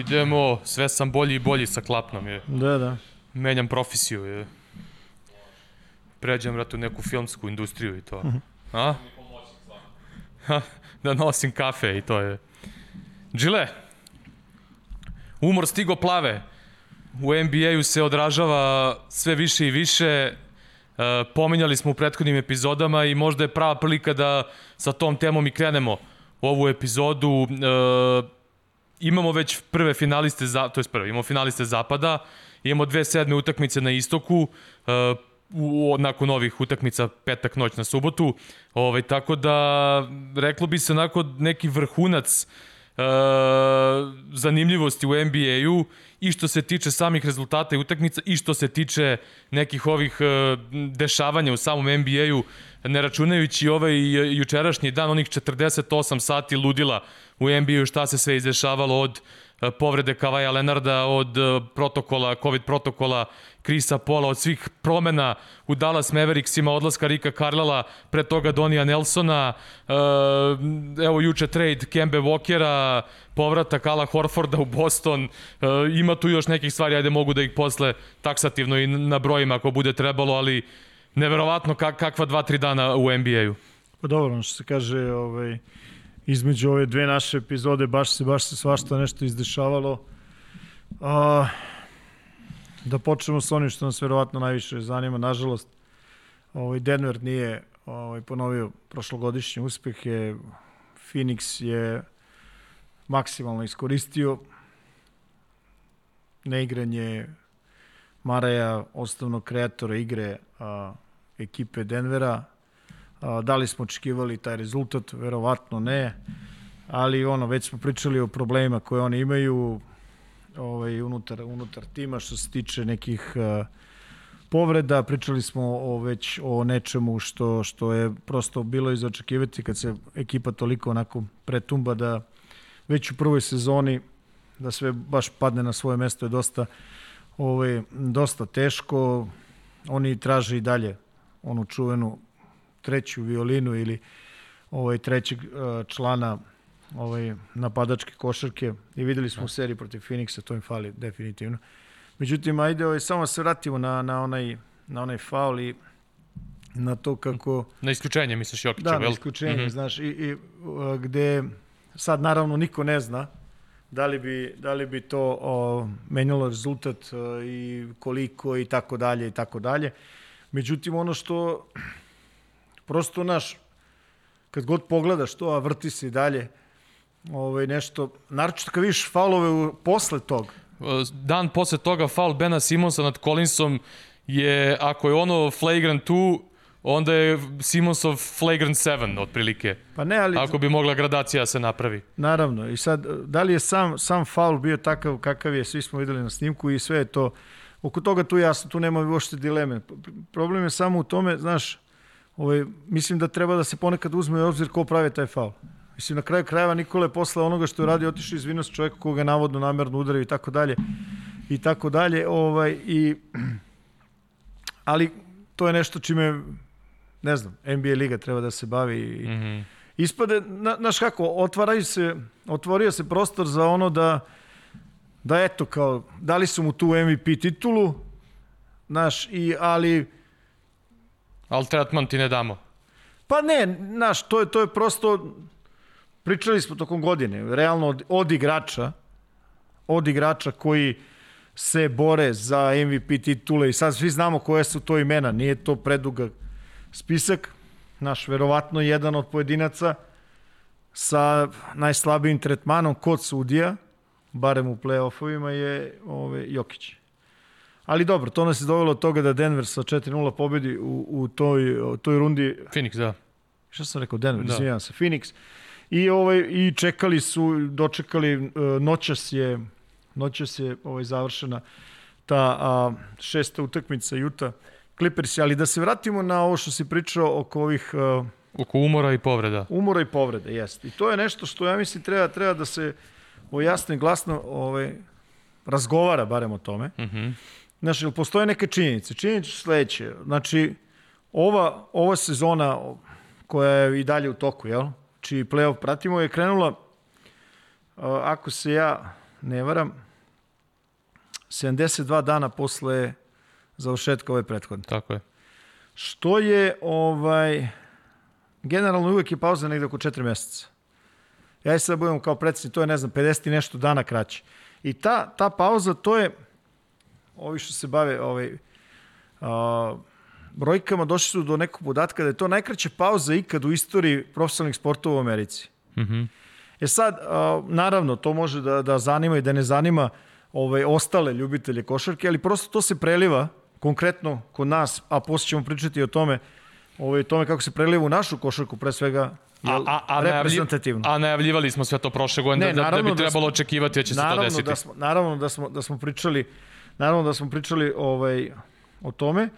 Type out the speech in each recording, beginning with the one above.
Idemo, sve sam bolji i bolji sa klapnom. Je. Da, da. Menjam profesiju. Je. Pređem, vratu, u neku filmsku industriju i to. -huh. A? Da nosim kafe i to je. Džile, umor stigo plave. U NBA-u se odražava sve više i više. E, pominjali smo u prethodnim epizodama i možda je prava prilika da sa tom temom i krenemo ovu epizodu. E, imamo već prve finaliste, za, to je prve, imamo finaliste zapada, imamo dve sedme utakmice na istoku, uh, u, nakon ovih utakmica petak noć na subotu. Ovaj, tako da, reklo bi se onako neki vrhunac uh, zanimljivosti u NBA-u i što se tiče samih rezultata i utakmica i što se tiče nekih ovih uh, dešavanja u samom NBA-u, ne računajući ovaj jučerašnji dan, onih 48 sati ludila u NBA-u šta se sve izdešavalo od e, povrede Kavaja Lenarda, od e, protokola, COVID protokola Krisa Pola, od svih promena u Dallas Mavericksima, odlaska Rika Carlala, pre toga Donija Nelsona, e, evo juče trade Kembe Walkera, povratak Ala Horforda u Boston, ima tu još nekih stvari, ajde mogu da ih posle taksativno i na brojima ako bude trebalo, ali neverovatno kakva dva, tri dana u NBA-u. Pa dobro, što se kaže, ovaj, između ove dve naše epizode baš se baš se svašta nešto izdešavalo. A, da počnemo s onim što nas verovatno najviše zanima. Nažalost, ovaj Denver nije ovaj, ponovio prošlogodišnje uspehe. Phoenix je maksimalno iskoristio neigranje Maraja, osnovnog kreatora igre a, ekipe Denvera, Da li smo očekivali taj rezultat? Verovatno ne. Ali ono, već smo pričali o problemima koje oni imaju ovaj, unutar, unutar tima što se tiče nekih uh, povreda. Pričali smo o, već o nečemu što, što je prosto bilo iz očekivati kad se ekipa toliko onako pretumba da već u prvoj sezoni da sve baš padne na svoje mesto je dosta ovaj, dosta teško. Oni traže i dalje onu čuvenu treću violinu ili ovaj trećeg uh, člana ovaj napadačke košarke i videli smo u seriji protiv Phoenixa to im fali definitivno. Međutim ajde ovaj samo se vratimo na na onaj na onaj faul i na to kako na isključenje misliš Jokića, da, na isključenje, mm -hmm. znaš i, i uh, gde sad naravno niko ne zna da li bi, da li bi to o, menjalo rezultat o, i koliko i tako dalje i tako dalje. Međutim, ono što prosto naš, kad god pogledaš to, a vrti se i dalje, ovaj, nešto, naročito kad vidiš faulove u, posle tog. Dan posle toga faul Bena Simonsa nad Collinsom je, ako je ono flagrant 2, onda je Simonsov flagrant 7 otprilike. Pa ne, ali... Ako bi mogla gradacija da se napravi. Naravno. I sad, da li je sam, sam faul bio takav kakav je, svi smo videli na snimku i sve je to, oko toga tu jasno, tu nema uopšte dileme. Problem je samo u tome, znaš, ovaj, mislim da treba da se ponekad uzme u obzir ko pravi taj faul. Mislim, na kraju krajeva Nikole posle onoga što je radio otišao izvinuo se čovjeka koga je navodno namerno udario i tako dalje. I tako dalje. Ovaj, i, ali to je nešto čime, ne znam, NBA liga treba da se bavi. I, mm -hmm. Ispade, na, znaš kako, otvaraju se, otvorio se prostor za ono da, da eto, kao, dali su mu tu MVP titulu, znaš, i, ali Ali tretman ti ne damo. Pa ne, znaš, to je, to je prosto, pričali smo tokom godine, realno od, od igrača, od igrača koji se bore za MVP titule i sad svi znamo koje su to imena, nije to preduga spisak, naš verovatno jedan od pojedinaca sa najslabijim tretmanom kod sudija, barem u play-offovima je ove, Jokić. Ali dobro, to nas je dovelo od toga da Denver sa 4-0 pobedi u, u toj, u toj rundi. Phoenix, da. Šta sam rekao? Denver, da. izvinjam se. Phoenix. I, ovaj, I čekali su, dočekali, uh, noćas je, noćas je ovaj, završena ta a, šesta utakmica Juta Clippersi, ali da se vratimo na ovo što si pričao oko ovih uh, Oko umora i povreda. umora i povrede, jest. I to je nešto što ja mislim treba, treba da se o jasno i glasno ovaj, razgovara barem o tome. Mhm. Znaš, jel postoje neke činjenice? Činjenice su sledeće. Znači, ova, ova sezona koja je i dalje u toku, jel? Čiji playoff pratimo je krenula, uh, ako se ja ne varam, 72 dana posle završetka ove prethodne. Tako je. Što je, ovaj, generalno uvek je pauza negde oko 4 meseca. Ja i sad budem kao predsjednik, to je, ne znam, 50 i nešto dana kraće. I ta, ta pauza, to je, ovi što se bave ovaj, a, brojkama, došli su do nekog podatka da je to najkraća pauza ikad u istoriji profesionalnih sportova u Americi. Mhm. E sad, naravno, to može da, da zanima i da ne zanima ovaj, ostale ljubitelje košarke, ali prosto to se preliva konkretno kod nas, a posle ćemo pričati o tome, ovaj, tome kako se preliva u našu košarku, pre svega jel, A, a, a, reprezentativno. a najavljivali smo sve to prošle godine Ne, da, da, da bi da trebalo smo- očekivati da će se to naravno desiti. Da smo, naravno da smo, da smo pričali naravno da smo pričali ovaj, o tome.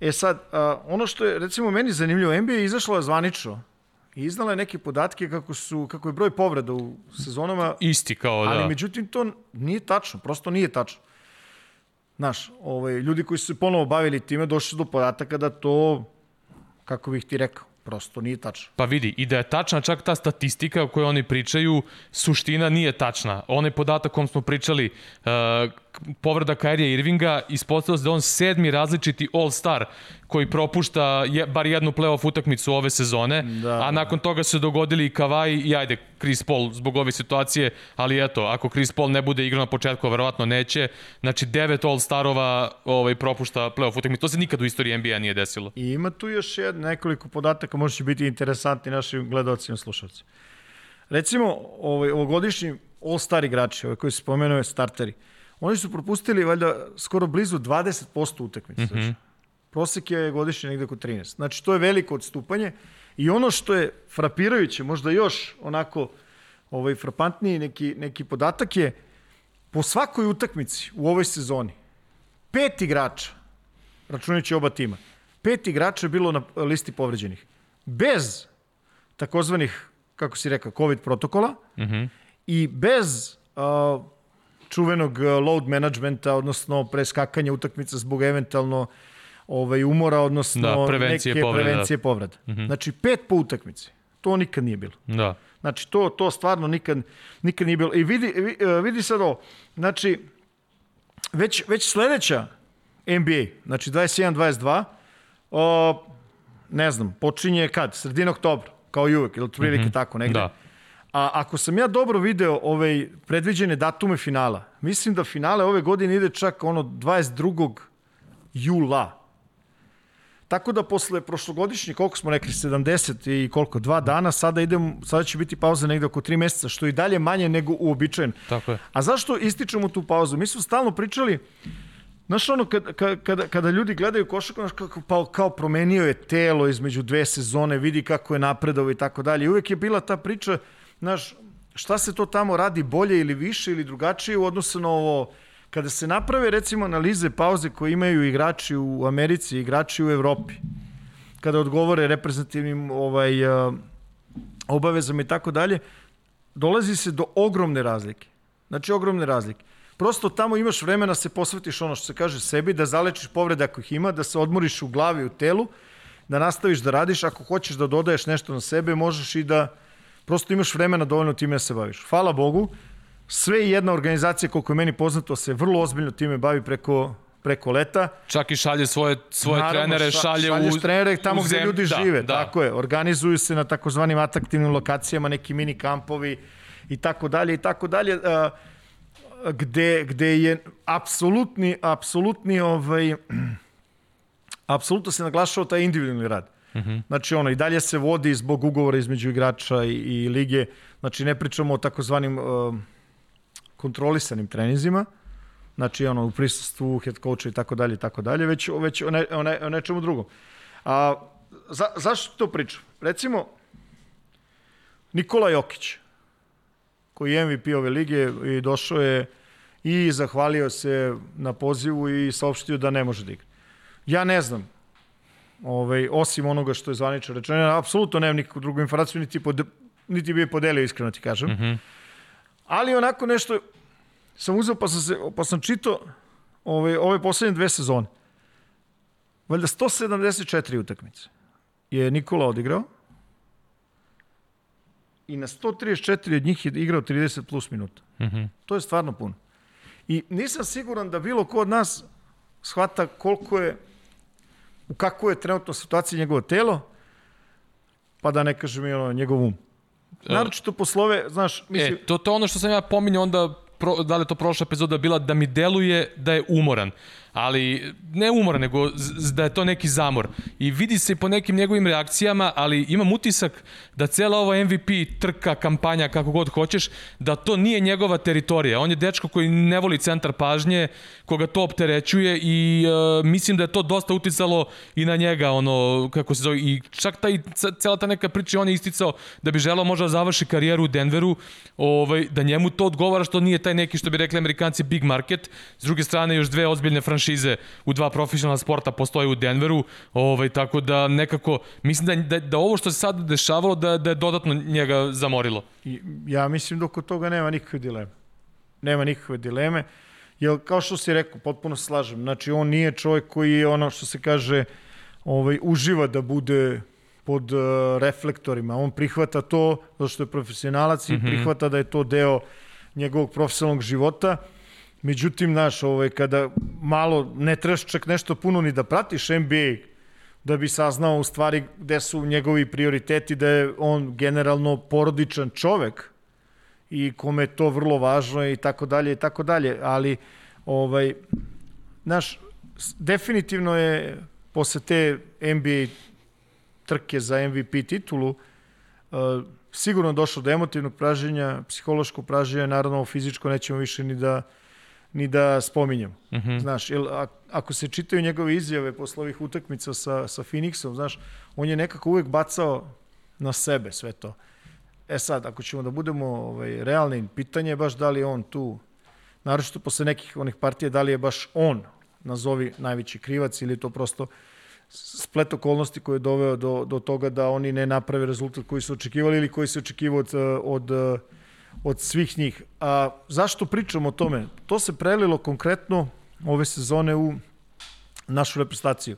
E sad, a, ono što je recimo meni zanimljivo, NBA je izašla je zvanično i iznala je neke podatke kako, su, kako je broj povreda u sezonama, Isti kao da. ali međutim to nije tačno, prosto nije tačno. Znaš, ovaj, ljudi koji su se ponovo bavili time došli do podataka da to, kako bih ti rekao, prosto nije tačno. Pa vidi, i da je tačna čak ta statistika o kojoj oni pričaju, suština nije tačna. Onaj podatak kom smo pričali, uh, povreda Kairija Irvinga, ispostavilo se da on sedmi različiti All-Star koji propušta je, bar jednu playoff utakmicu ove sezone, Da, a nakon toga su se dogodili i Kavaj i ajde, Chris Paul zbog ove situacije, ali eto, ako Chris Paul ne bude igrao na početku, verovatno neće, znači devet All-Starova ovaj, propušta playoff utakmicu. To se nikad u istoriji NBA nije desilo. I ima tu još jed, nekoliko podataka, možda će biti interesantni našim gledalcima i slušalcima. Recimo, ovaj, ovogodišnji all-star igrači, ovaj koji se spomenuo starteri, oni su propustili valjda skoro blizu 20% utakmica. Mm -hmm. Prosek je godišnje negde oko 13. Znači, to je veliko odstupanje. I ono što je frapirajuće, možda još onako ovaj, frapantniji neki, neki podatak je po svakoj utakmici u ovoj sezoni pet igrača, računajući oba tima, pet igrača je bilo na listi povređenih. Bez takozvanih, kako si rekao, COVID protokola mm -hmm. i bez uh, čuvenog uh, load managementa, odnosno preskakanja utakmica zbog eventualno ovaj, umora, odnosno Da, prevencije neke povreda. prevencije povreda. Mm -hmm. Znači, pet po utakmici. To nikad nije bilo. Da. Znači, to, to stvarno nikad, nikad nije bilo. I vidi, vi- e, vidi sad ovo. Znači, već, već sledeća NBA, znači 21-22, o, ne znam, počinje kad? Sredina oktobra, kao i uvek, ili otprilike mm -hmm. tako negde. Da. A ako sam ja dobro video ove predviđene datume finala, mislim da finale ove godine ide čak ono 22. jula. Tako da posle prošlogodišnje, koliko smo rekli, 70 i koliko, dva dana, sada, idem, sada će biti pauza negde oko tri meseca, što i dalje manje nego uobičajeno. Tako je. A zašto ističemo tu pauzu? Mi smo stalno pričali, znaš ono, kad, kad, kada, kada ljudi gledaju košarku, znaš kako, pa, kao promenio je telo između dve sezone, vidi kako je napredovao i tako dalje. Uvek je bila ta priča, znaš, šta se to tamo radi bolje ili više ili drugačije u odnosu na ovo kada se naprave recimo analize pauze koje imaju igrači u Americi, igrači u Evropi, kada odgovore reprezentativnim ovaj, uh, obavezama i tako dalje, dolazi se do ogromne razlike. Znači, ogromne razlike. Prosto tamo imaš vremena da se posvetiš ono što se kaže sebi, da zalečiš povrede ako ih ima, da se odmoriš u glavi, u telu, da nastaviš da radiš. Ako hoćeš da dodaješ nešto na sebe, možeš i da prosto imaš vremena dovoljno time da se baviš. Hvala Bogu, sve i jedna organizacija, koliko je meni poznato, se vrlo ozbiljno time bavi preko, preko leta. Čak i šalje svoje, svoje Naravno, trenere, ša- šalje šalješ u trenere tamo u gde zem- ljudi da, žive, Da. tako je. Organizuju se na takozvanim atraktivnim lokacijama neki mini kampovi i tako dalje i tako dalje gde, gde je apsolutni apsolutni ovaj apsolutno se naglašava taj individualni rad. Mm -hmm. Znači ono i dalje se vodi zbog ugovora između igrača i, i lige. Znači ne pričamo o takozvanim uh, kontrolisanim treninzima. Znači ono u prisustvu head coacha i tako dalje i tako dalje, već već o, ne, o, ne, o nečemu drugom. A za, zašto to pričam? Recimo Nikola Jokić koji je MVP ove lige i došao je i zahvalio se na pozivu i saopštio da ne može da igra. Ja ne znam ovaj, osim onoga što je zvanično rečeno. Apsolutno nemam nikakvu drugu informaciju, niti, pod, niti bi je podelio, iskreno ti kažem. Mm -hmm. Ali onako nešto sam uzeo pa sam, se, pa sam čitao ove, ove poslednje dve sezone. Valjda 174 utakmice je Nikola odigrao i na 134 od njih je igrao 30 plus minuta. Mm -hmm. To je stvarno puno. I nisam siguran da bilo ko od nas shvata koliko je, u kakvoj je trenutno situaciji njegovo telo, pa da ne kažem i ono, njegov um. E. Naročito poslove, znaš, mislim... E, to, to ono što sam ja pominjao onda, pro, da li je to prošla epizoda bila, da mi deluje da je umoran ali ne umor, nego da je to neki zamor. I vidi se po nekim njegovim reakcijama, ali imam utisak da cela ova MVP trka, kampanja, kako god hoćeš, da to nije njegova teritorija. On je dečko koji ne voli centar pažnje, koga to opterećuje i uh, mislim da je to dosta uticalo i na njega, ono, kako se zove, i čak taj, cela ta neka priča, on je isticao da bi želao možda da završi karijeru u Denveru, ovaj, da njemu to odgovara što nije taj neki, što bi rekli amerikanci, big market. S druge strane, još dve ozbiljne franšize franšize u dva profesionalna sporta postoje u Denveru, ovaj, tako da nekako, mislim da, da, da ovo što se sad dešavalo, da, da je dodatno njega zamorilo. I, ja mislim da oko toga nema nikakve dileme. Nema nikakve dileme, jer kao što si rekao, potpuno slažem, znači on nije čovjek koji je ono što se kaže, ovaj, uživa da bude pod uh, reflektorima. On prihvata to, zato što je profesionalac i mm -hmm. prihvata da je to deo njegovog profesionalnog života. Međutim, naš, ovaj, kada malo ne trebaš čak nešto puno ni da pratiš NBA, da bi saznao u stvari gde su njegovi prioriteti, da je on generalno porodičan čovek i kome je to vrlo važno i tako dalje i tako dalje, ali ovaj, naš, definitivno je posle te NBA trke za MVP titulu uh, sigurno došlo do emotivnog praženja, psihološkog praženja, naravno fizičko nećemo više ni da ni da spominjem. Mm -hmm. Znaš, jel, a, ako se čitaju njegove izjave posle ovih utakmica sa, sa Phoenixom, znaš, on je nekako uvek bacao na sebe sve to. E sad, ako ćemo da budemo ovaj, realni, pitanje je baš da li je on tu, naročito posle nekih onih partija, da li je baš on, nazovi najveći krivac ili to prosto splet okolnosti koji je doveo do, do toga da oni ne naprave rezultat koji su očekivali ili koji se očekivao od, od, od svih njih. A zašto pričamo o tome? To se prelilo konkretno ove sezone u našu reprezentaciju.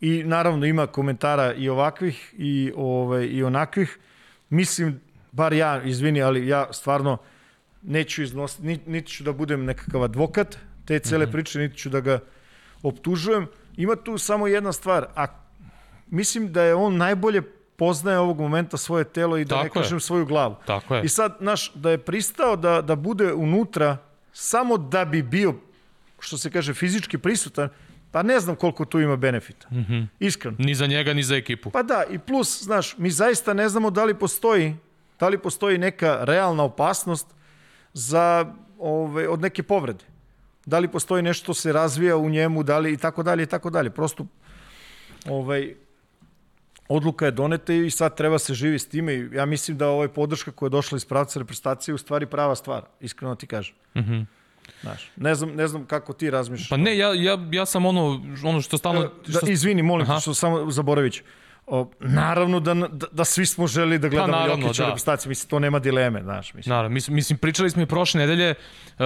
I naravno ima komentara i ovakvih i, ove, i onakvih. Mislim, bar ja, izvini, ali ja stvarno neću iznositi, niti, niti ću da budem nekakav advokat te cele mm -hmm. priče, niti ću da ga optužujem. Ima tu samo jedna stvar, a mislim da je on najbolje poznaje ovog momenta svoje telo i da Tako ne kažem je. svoju glavu. Tako je. I sad, naš, da je pristao da, da bude unutra samo da bi bio, što se kaže, fizički prisutan, pa ne znam koliko tu ima benefita. Mm -hmm. Iskreno. Ni za njega, ni za ekipu. Pa da, i plus, znaš, mi zaista ne znamo da li postoji, da li postoji neka realna opasnost za, ove, od neke povrede. Da li postoji nešto se razvija u njemu, da li i tako dalje i tako dalje. Prosto ovaj, odluka je doneta i sad treba se živi s time i ja mislim da ovaj podrška koja je došla iz pravca reprezentacije je u stvari prava stvar, iskreno ti kažem. Mhm. Mm Znaš, ne znam, ne znam kako ti razmišljaš. Pa ne, ja, ja, ja sam ono, ono što stalno... Što... Da, izvini, molim, Aha. što samo zaboravit ću. O, naravno da, da, da svi smo želi da gledamo pa, Jokića da. reprezentaciju, mislim, to nema dileme, znaš. Mislim. Naravno, mislim, mislim pričali smo i prošle nedelje, uh,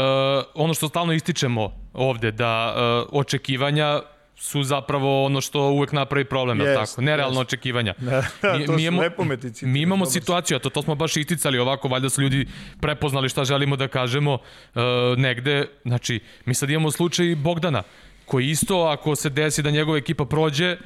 ono što stalno ističemo ovde, da uh, očekivanja su zapravo ono što uvek napravi problem, yes, tako? Nerealno yes. očekivanja. Da, mi, to mi imamo, nepometici. Mi imamo situaciju, a to, to smo baš isticali ovako, valjda su ljudi prepoznali šta želimo da kažemo uh, negde. Znači, mi sad imamo slučaj Bogdana, koji isto, ako se desi da njegova ekipa prođe, uh,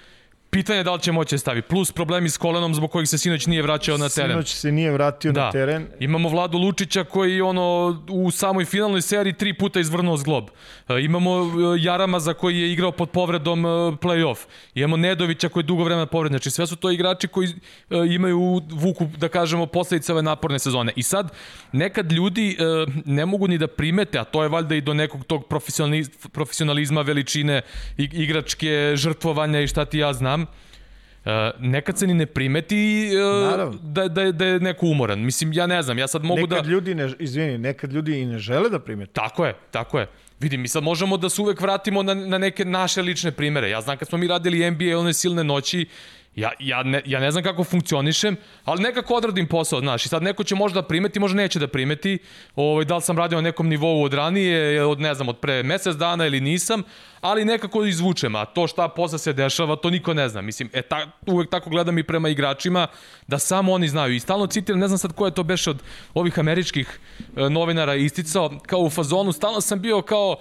Pitanje je da li će moći da stavi. Plus problemi s kolenom zbog kojih se sinoć nije vraćao na teren. Sinoć se nije vratio da. na teren. Imamo Vladu Lučića koji ono u samoj finalnoj seriji tri puta izvrnuo zglob. E, imamo e, Jarama za koji je igrao pod povredom e, play-off. Imamo Nedovića koji je dugo vremena povred. Znači sve su to igrači koji imaju vuku, da kažemo, posledice ove naporne sezone. I sad, nekad ljudi ne mogu ni da primete, a to je valjda i do nekog tog profesionalizma, veličine, igračke, žrtvovanja i šta ti ja znam, znam, nekad se ni ne primeti uh, da, da, da je neko umoran. Mislim, ja ne znam, ja sad mogu nekad da... Nekad ljudi, ne, izvini, nekad ljudi i ne žele da primeti. Tako je, tako je. Vidi, mi sad možemo da se uvek vratimo na, na neke naše lične primere. Ja znam kad smo mi radili NBA one silne noći, Ja, ja, ne, ja ne znam kako funkcionišem, ali nekako odradim posao, znaš, i sad neko će možda da primeti, možda neće da primeti, ovaj, da li sam radio na nekom nivou od ranije, od ne znam, od pre mesec dana ili nisam, ali nekako izvučem, a to šta posle se dešava, to niko ne zna. Mislim, e, ta, uvek tako gledam i prema igračima, da samo oni znaju. I stalno citiram, ne znam sad ko je to beše od ovih američkih e, novinara isticao, kao u fazonu, stalno sam bio kao,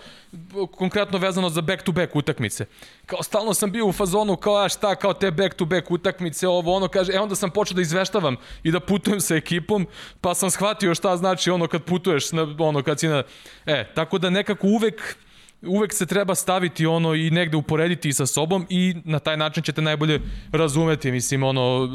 konkretno vezano za back-to-back utakmice. Kao stalno sam bio u fazonu, kao a šta, kao te back-to-back utakmice, ovo, ono, kaže, e onda sam počeo da izveštavam i da putujem sa ekipom, pa sam shvatio šta znači ono kad putuješ, na, ono kad si na... E, tako da nekako uvek uvek se treba staviti ono i negde uporediti sa sobom i na taj način ćete najbolje razumeti, mislim, ono,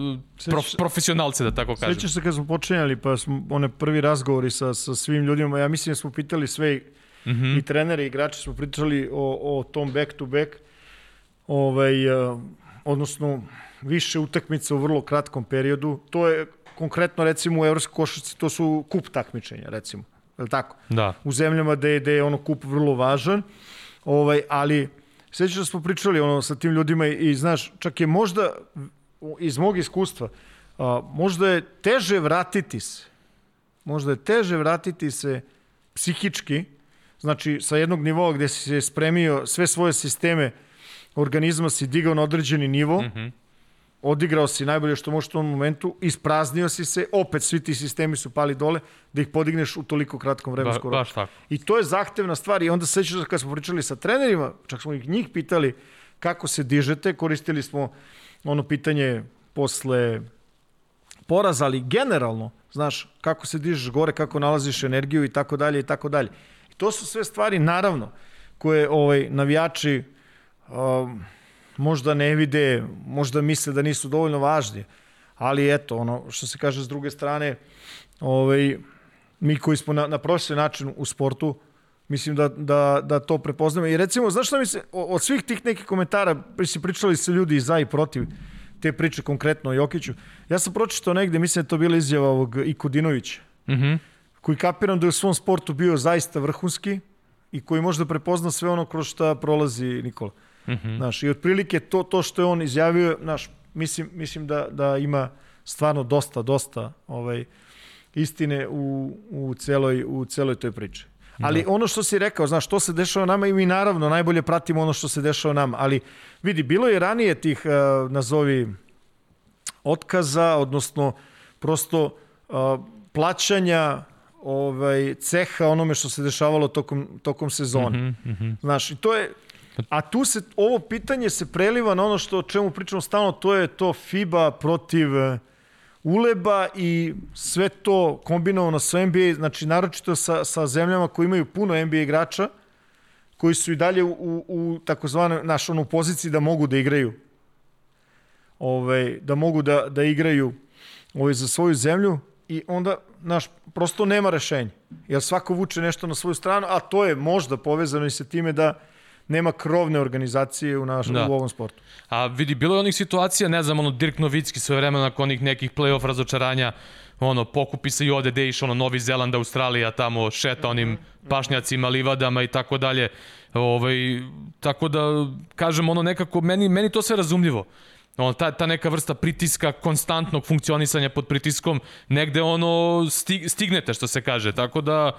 prof, profesionalce, da tako kažem. Svećaš se kad smo počinjali, pa smo one prvi razgovori sa, sa svim ljudima, ja mislim da smo pitali sve mm -hmm. i trenere i igrače, smo pričali o, o tom back to back, ovaj, uh, odnosno više utakmica u vrlo kratkom periodu. To je konkretno recimo u evropskoj košarci, to su kup takmičenja, recimo je tako? Da. U zemljama gde, gde je ono kup vrlo važan, ovaj, ali sveća da smo pričali ono, sa tim ljudima i, i znaš, čak je možda iz mog iskustva, a, možda je teže vratiti se, možda je teže vratiti se psihički, znači sa jednog nivoa gde si se spremio sve svoje sisteme organizma si digao na određeni nivo, mm -hmm odigrao si najbolje što možeš u tom momentu, ispraznio si se, opet svi ti sistemi su pali dole, da ih podigneš u toliko kratkom vremenskom ba, baš tako. I to je zahtevna stvar i onda sećaš da kad smo pričali sa trenerima, čak smo ih njih pitali kako se dižete, koristili smo ono pitanje posle poraza, ali generalno, znaš, kako se dižeš gore, kako nalaziš energiju i tako dalje i tako dalje. I to su sve stvari, naravno, koje ovaj, navijači um, možda ne vide, možda misle da nisu dovoljno važni, ali eto, ono, što se kaže s druge strane, ovaj, mi koji smo na, na prošli način u sportu, mislim da, da, da to prepoznamo. I recimo, znaš šta mi se, od svih tih nekih komentara, si pričali se ljudi za i protiv te priče konkretno o Jokiću, ja sam pročitao negde, mislim da to bila izjava ovog Ikudinovića, mm -hmm. koji kapiram da je u svom sportu bio zaista vrhunski i koji možda prepozna sve ono kroz šta prolazi Nikola. Mm -hmm. Znaš, I otprilike to, to što je on izjavio, znaš, mislim, mislim da, da ima stvarno dosta, dosta ovaj, istine u, u, celoj, u celoj toj priči. Ali da. ono što si rekao, znaš, što se dešava nama i mi naravno najbolje pratimo ono što se dešava nama, ali vidi, bilo je ranije tih, uh, nazovi, otkaza, odnosno prosto uh, plaćanja ovaj, ceha onome što se dešavalo tokom, tokom sezone. Mm -hmm, mm -hmm. Znaš, i to je, A tu se, ovo pitanje se preliva na ono što o čemu pričamo stalno, to je to FIBA protiv e, uleba i sve to kombinovano sa NBA, znači naročito sa, sa zemljama koji imaju puno NBA igrača, koji su i dalje u, u, u takozvanoj, naš, ono, poziciji da mogu da igraju ovaj, da mogu da, da igraju ovaj, za svoju zemlju i onda, naš, prosto nema rešenja. Jer svako vuče nešto na svoju stranu, a to je možda povezano i sa time da nema krovne organizacije u, naš, da. u ovom sportu. A vidi, bilo je onih situacija, ne znam, ono, Dirk Novicki svoje vremena nakon onih nekih play-off razočaranja, ono, pokupi se i ode dejš, ono, Novi Zeland, Australija, tamo šeta onim mm -hmm. pašnjacima, livadama i tako dalje. Ovaj, tako da, kažem, ono, nekako, meni, meni to sve razumljivo. Ono, ta, ta neka vrsta pritiska, konstantnog funkcionisanja pod pritiskom, negde ono stig, stignete, što se kaže. Tako da,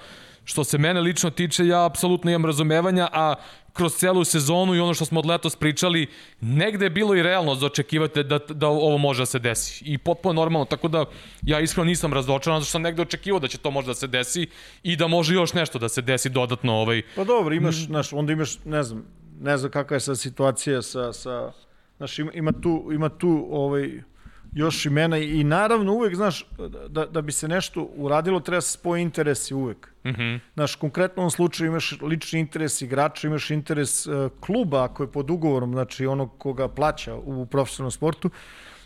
što se mene lično tiče, ja apsolutno imam razumevanja, a kroz celu sezonu i ono što smo od letos pričali, negde je bilo i realno za očekivati da, da ovo može da se desi. I potpuno normalno, tako da ja iskreno nisam razočaran, zato što sam negde očekivao da će to možda da se desi i da može još nešto da se desi dodatno. Ovaj. Pa dobro, imaš, znaš, onda imaš, ne znam, ne znam kakva je sad situacija sa, sa znaš, ima, ima tu, ima tu ovaj, još imena i naravno uvek, znaš, da, da bi se nešto uradilo, treba se spoje interesi uvek. Mm -hmm. Znaš, konkretno u ovom slučaju imaš lični interes igrača, imaš interes uh, kluba ako je pod ugovorom, znači onog koga plaća u profesionalnom sportu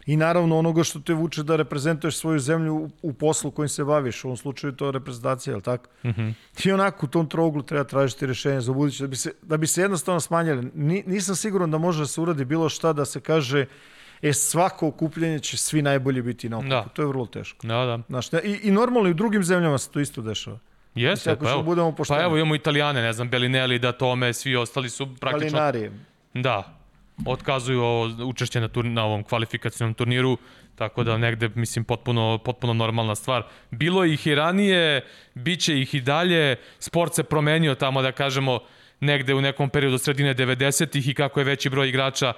i naravno onoga što te vuče da reprezentuješ svoju zemlju u, poslu kojim se baviš, u ovom slučaju to je reprezentacija, je li tako? Mm -hmm. I onako u tom troglu treba tražiti rešenje za buduće, da bi se, da bi se jednostavno smanjali. Ni, nisam siguran da može da se uradi bilo šta da se kaže E, svako okupljanje će svi najbolji biti na okupu. Da. To je vrlo teško. Da, da. Znaš, i, I normalno i u drugim zemljama se to isto dešava. Jeste, pa evo, budemo pošteni. pa evo imamo Italijane, ne znam, Belinelli, da Tome, svi ostali su praktično... Kalinari. Da, otkazuju ovo učešće na, tur, na ovom kvalifikacijnom turniru, tako da negde, mislim, potpuno, potpuno normalna stvar. Bilo ih i ranije, bit će ih i dalje, sport se promenio tamo, da kažemo, negde u nekom periodu sredine 90-ih i kako je veći broj igrača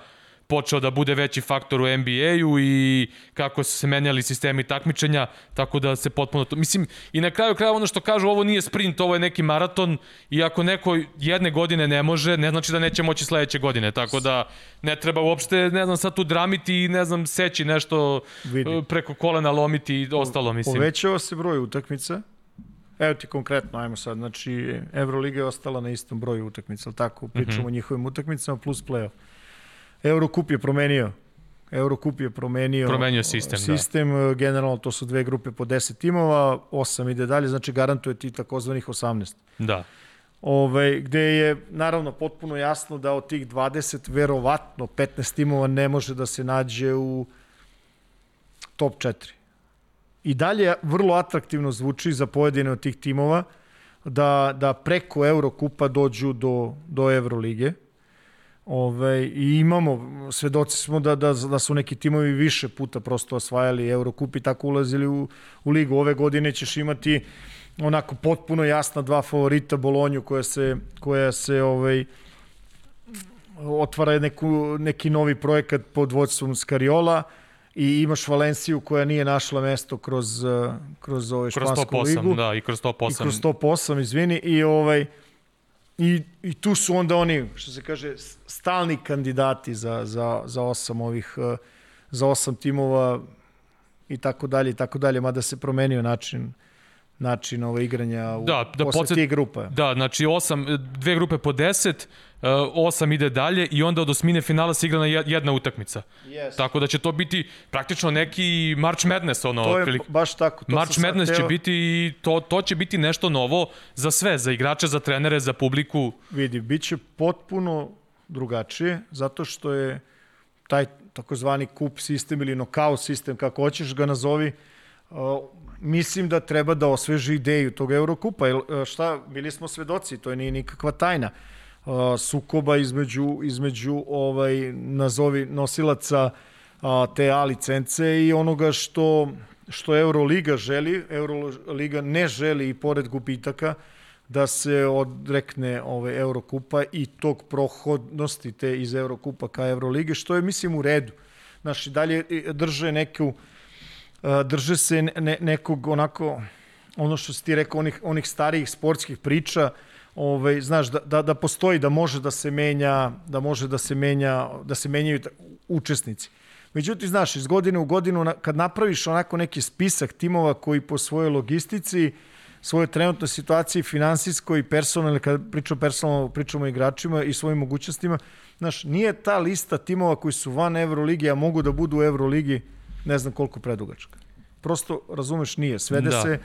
počeo da bude veći faktor u NBA-u i kako su se menjali sistemi takmičenja, tako da se potpuno to... Mislim, i na kraju kraja ono što kažu, ovo nije sprint, ovo je neki maraton i ako neko jedne godine ne može, ne znači da neće moći sledeće godine, tako da ne treba uopšte, ne znam, sad tu dramiti i ne znam, seći nešto Vidi. e, preko kolena lomiti i ostalo, mislim. Povećava se broj utakmica. Evo ti konkretno, ajmo sad, znači Euroliga je ostala na istom broju utakmica, ali tako, pričamo mm -hmm. o njihovim utakmicama plus play-off. Eurocup je promenio Eurocup je promenio, Promenio sistem, da. sistem da. generalno to su dve grupe po 10 timova, 8 ide dalje, znači garantuje ti takozvanih 18. Da. Ove, gde je naravno potpuno jasno da od tih 20 verovatno 15 timova ne može da se nađe u top 4. I dalje vrlo atraktivno zvuči za pojedine od tih timova da, da preko Eurokupa dođu do, do Eurolige. Ove, I imamo, svedoci smo da, da, da su neki timovi više puta prosto osvajali Eurokup i tako ulazili u, u ligu. Ove godine ćeš imati onako potpuno jasna dva favorita Bolonju koja se, koja se ovaj, otvara neku, neki novi projekat pod vodstvom Skariola i imaš Valenciju koja nije našla mesto kroz, kroz ovaj kroz špansku top 8, ligu. Da, i kroz top 8. I kroz top 8, izvini. I, ovaj, i, I tu su onda oni, što se kaže, stalni kandidati za, za, za osam ovih, za osam timova i tako dalje i tako dalje, mada se promenio način način ovo igranja u, da, da posle podsjet, tih grupa. Da, znači osam, dve grupe po 10, osam ide dalje i onda od osmine finala se igra na jedna utakmica. Yes. Tako da će to biti praktično neki March Madness. Ono, to je prilik... baš tako. To March Madness teo... će biti i to, to će biti nešto novo za sve, za igrače, za trenere, za publiku. Vidi, bit će potpuno drugačije, zato što je taj takozvani kup sistem ili nokaut sistem, kako hoćeš ga nazovi, uh, mislim da treba da osveži ideju tog Eurokupa. Jer, šta, bili smo svedoci, to je nije nikakva tajna. Uh, sukoba između, između ovaj, nazovi nosilaca uh, te A licence i onoga što, što Euroliga želi. Euroliga ne želi i pored gubitaka da se odrekne ove Eurokupa i tog prohodnosti te iz Eurokupa ka Eurolige, što je, mislim, u redu. Znaš, dalje drže neku drže se ne, nekog onako ono što si ti rekao onih onih starijih sportskih priča ovaj znaš da, da da postoji da može da se menja da može da se menja da se menjaju učesnici Međutim, znaš, iz godine u godinu, kad napraviš onako neki spisak timova koji po svojoj logistici, svoje trenutne situacije, finansijskoj i personalne, kad pričamo personalno, pričamo o igračima i svojim mogućnostima, znaš, nije ta lista timova koji su van Euroligi, a mogu da budu u Euroligi, ne znam koliko predugačka. Prosto, razumeš, nije. Svede da. se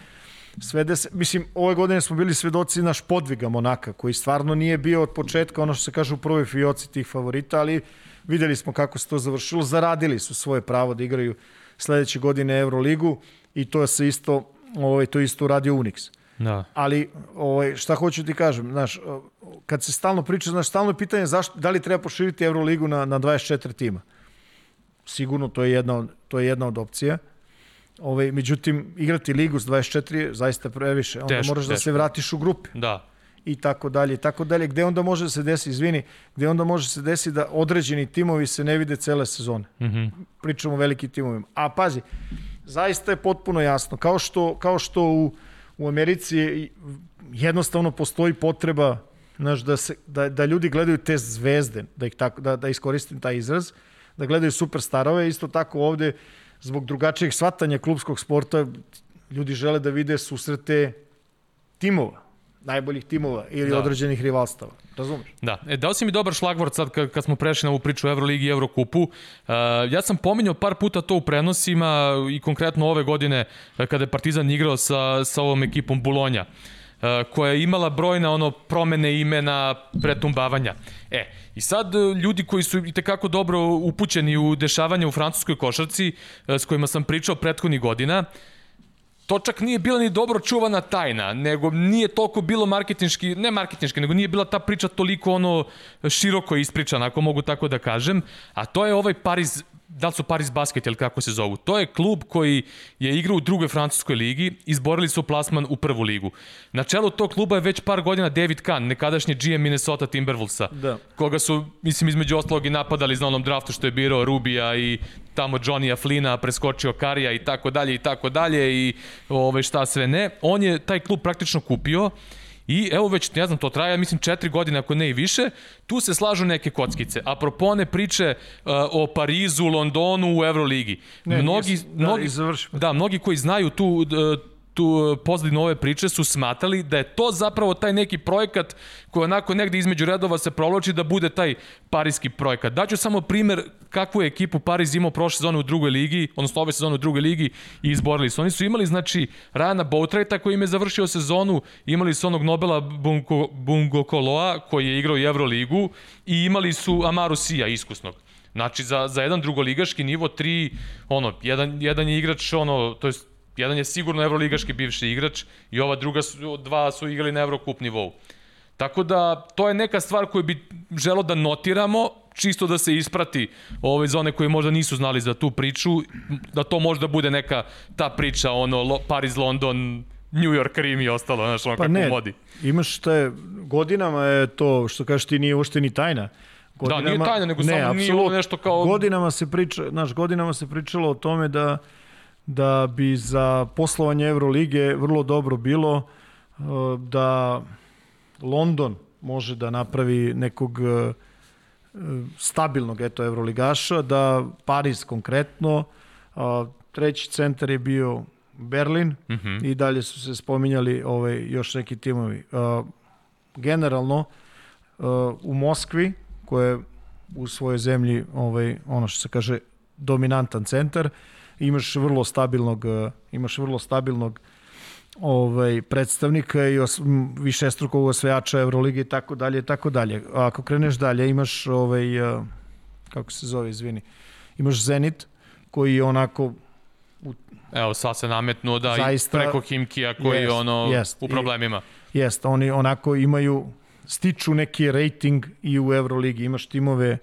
svede se, mislim, ove godine smo bili svedoci naš podviga Monaka, koji stvarno nije bio od početka ono što se kaže u prvoj fioci tih favorita, ali videli smo kako se to završilo, zaradili su svoje pravo da igraju sledeće godine Euroligu i to se isto, ovaj, to isto uradio Unix. Da. Ali ovaj, šta hoću ti kažem, znaš, kad se stalno priča, znaš, stalno je pitanje zašto, da li treba poširiti Euroligu na, na 24 tima sigurno to je jedna od, to je jedna od opcija. Ove, međutim, igrati ligu s 24 je zaista previše. Onda teško, moraš teško. da se vratiš u grupe. Da. I tako dalje, i tako dalje. Gde onda može da se desi, izvini, gde onda može se desi da određeni timovi se ne vide cele sezone. Mm -hmm. Pričamo o velikim timovima. A pazi, zaista je potpuno jasno. Kao što, kao što u, u Americi jednostavno postoji potreba znaš, da, se, da, da ljudi gledaju te zvezde, da, ih tako, da, da iskoristim taj izraz, da gledaju superstarove. Isto tako ovde, zbog drugačijeg shvatanja klubskog sporta, ljudi žele da vide susrete timova najboljih timova ili da. određenih rivalstava. Razumeš? Da. E, dao si mi dobar šlagvort sad kad, kad smo prešli na ovu priču o Euroligi i Eurokupu. Uh, ja sam pominjao par puta to u prenosima i konkretno ove godine kada je Partizan igrao sa, sa ovom ekipom Bulonja. Koja je imala brojna ono promene imena, pretumbavanja. E, i sad e, ljudi koji su i tekako dobro upućeni u dešavanje u francuskoj košarci, s kojima sam pričao prethodnih godina, to čak nije bila ni dobro čuvana tajna, nego nije toliko bilo marketinški, ne marketinški, nego nije bila ta priča toliko ono široko ispričana, ako mogu tako da kažem, a to je ovaj Paris da li su Paris Basket ili kako se zovu. To je klub koji je igrao u drugoj francuskoj ligi, izborili su plasman u prvu ligu. Na čelu tog kluba je već par godina David Kahn, nekadašnji GM Minnesota Timberwolvesa, da. koga su, mislim, između ostalog i napadali na onom draftu što je birao Rubija i tamo Johnny Flina, preskočio Karija i tako dalje i tako dalje i ove, šta sve ne. On je taj klub praktično kupio I evo već, ne znam, to traja, mislim, četiri godine, ako ne i više, tu se slažu neke kockice. Apropo one priče uh, o Parizu, Londonu u Euroligi. Ne, mnogi, nis, da, mnogi, da, mnogi koji znaju tu, uh, tu pozadinu ove priče su smatrali da je to zapravo taj neki projekat koji onako negde između redova se provlači da bude taj parijski projekat. Daću samo primer kakvu je ekipu Pariz imao prošle sezone u drugoj ligi, odnosno ove sezone u drugoj ligi i izborili su. Oni su imali, znači, Rana Boutrajta koji im je završio sezonu, imali su onog Nobela Bungo, Koloa koji je igrao i Euroligu i imali su Amaru Sija iskusnog. Znači, za, za jedan drugoligaški nivo, tri, ono, jedan, jedan je igrač, ono, to je Jedan je sigurno evroligaški bivši igrač i ova druga su, dva su igrali na evrokup nivou. Tako da to je neka stvar koju bi želo da notiramo, čisto da se isprati ove zone koje možda nisu znali za tu priču, da to možda bude neka ta priča, ono, Paris, London, New York, Rim i ostalo, znaš, ono pa kako ne, vodi. Imaš šta je, godinama je to, što kažeš ti, nije ušte ni tajna. Godinama, da, nije tajna, nego ne, samo nije nešto kao... Godinama se priča, znaš, godinama se pričalo o tome da da bi za poslovanje Eurolige vrlo dobro bilo uh, da London može da napravi nekog uh, stabilnog eto Evroligaša, da Paris konkretno, uh, treći centar je bio Berlin mm -hmm. i dalje su se spominjali ovaj, još neki timovi. Generalno, u Moskvi, koja je u svojoj zemlji ovaj, ono što se kaže dominantan centar, imaš vrlo stabilnog e, imaš vrlo stabilnog ovaj predstavnika i os, višestrukog osvajača Evrolige i tako dalje i tako dalje. Ako kreneš dalje imaš ovaj e, kako se zove, izvini. Imaš Zenit koji je onako u, Evo, sad se nametnuo da zaista, i preko Himkija koji jest, je ono jest, u problemima. Jest, oni onako imaju stiču neki rating i u Euroligi. Imaš timove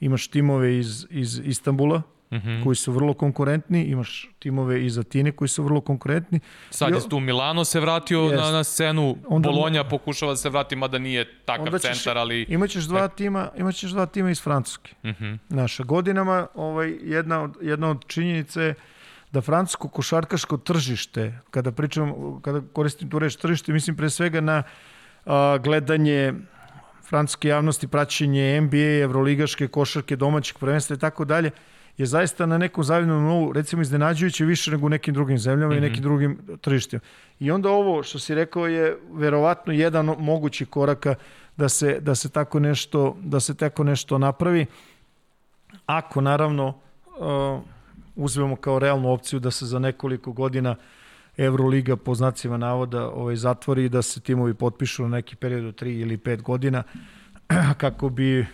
imaš timove iz, iz Istambula, mm -hmm. koji su vrlo konkurentni, imaš timove iz Atine koji su vrlo konkurentni. Sad je tu Milano se vratio jest. na, na scenu, onda, Bolonja pokušava da se vrati, mada nije takav ćeš, centar, ali... Imaćeš dva tima, imaćeš dva tima iz Francuske. Mm -hmm. Naša godinama, ovaj, jedna, od, jedna od činjenice je da francusko košarkaško tržište, kada pričam, kada koristim tu reč tržište, mislim pre svega na a, gledanje francuske javnosti, praćenje NBA, evroligaške košarke, domaćeg prvenstva i tako dalje, je zaista na nekom zavidnom nivou, recimo iznenađujuće više nego u nekim drugim zemljama mm -hmm. i mhm. nekim drugim tržištima. I onda ovo što si rekao je verovatno jedan mogući koraka da se, da se tako nešto da se tako nešto napravi. Ako naravno uh, uzmemo kao realnu opciju da se za nekoliko godina Euroliga po znacima navoda ovaj, zatvori i da se timovi potpišu na neki period od 3 ili 5 godina kako bi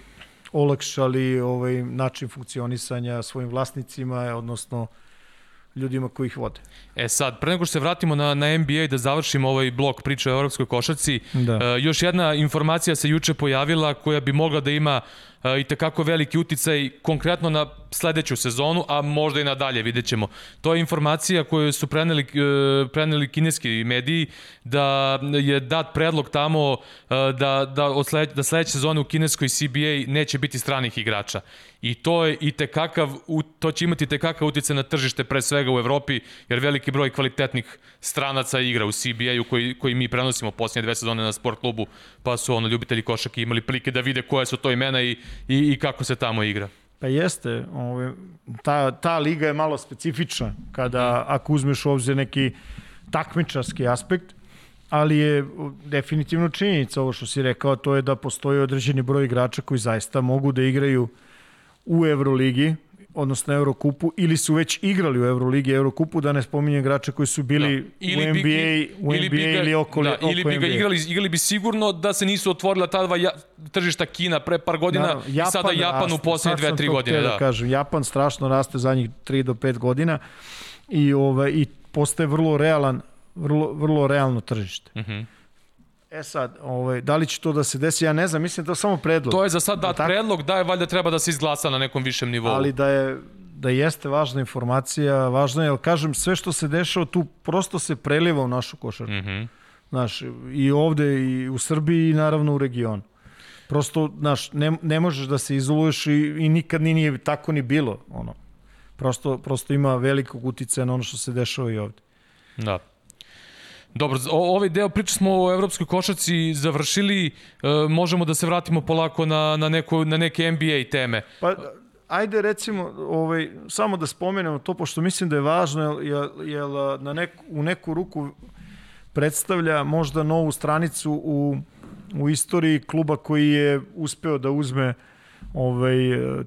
olakšali ovaj način funkcionisanja svojim vlasnicima, odnosno ljudima koji ih vode. E sad, pre nego što se vratimo na, na NBA i da završimo ovaj blok priče o evropskoj košarci, da. uh, još jedna informacija se juče pojavila koja bi mogla da ima uh, i tekako veliki uticaj konkretno na sledeću sezonu, a možda i nadalje, vidjet ćemo. To je informacija koju su preneli, uh, preneli kineski mediji, da je dat predlog tamo uh, da, da, od slede, da sledeće sezone u kineskoj CBA neće biti stranih igrača. I to je i tekakav, to će imati tekakav uticaj na tržište pre svega u Evropi, jer veliki broj kvalitetnih stranaca igra u CBA-u koji, koji mi prenosimo posljednje dve sezone na sport klubu, pa su ono ljubitelji košake imali prilike da vide koje su to imena i, i, i kako se tamo igra. Pa jeste, ovaj, ta, ta liga je malo specifična kada, ako uzmeš u obzir neki takmičarski aspekt, ali je definitivno činjenica ovo što si rekao, to je da postoji određeni broj igrača koji zaista mogu da igraju u Euroligi odnosno Eurokupu, ili su već igrali u Euroligi i Eurokupu, da ne spominjem igrače koji su bili da. ili u NBA, bi, u ili NBA ga, ili oko, da, oko ili bi ga igrali, igrali bi sigurno da se nisu otvorila ta dva ja, tržišta Kina pre par godina Naravno, i sada Japan raste, u poslednje dve, tri godine. Da. da kažem, Japan strašno raste zadnjih 3 do 5 godina i, ovaj, i postaje vrlo realan, vrlo, vrlo realno tržište. Uh mhm. -huh. E sad, ovaj, da li će to da se desi, ja ne znam, mislim da je to samo predlog. To je za sad dat da, predlog, da je valjda treba da se izglasa na nekom višem nivou. Ali da je, da jeste važna informacija, važno je, jer kažem, sve što se dešava tu prosto se preliva u našu košarku. Mm -hmm. Znaš, i ovde, i u Srbiji, i naravno u regionu. Prosto, znaš, ne, ne možeš da se izoluješ i, i nikad ni nije tako ni bilo, ono. Prosto, prosto ima velikog uticaja na ono što se dešava i ovde. Da. Dobro, ovaj deo priče smo o evropskoj košarci završili, e, možemo da se vratimo polako na, na, neko, na neke NBA teme. Pa, ajde recimo, ovaj, samo da spomenemo to, pošto mislim da je važno, jer, jer na neku, u neku ruku predstavlja možda novu stranicu u, u istoriji kluba koji je uspeo da uzme ovaj,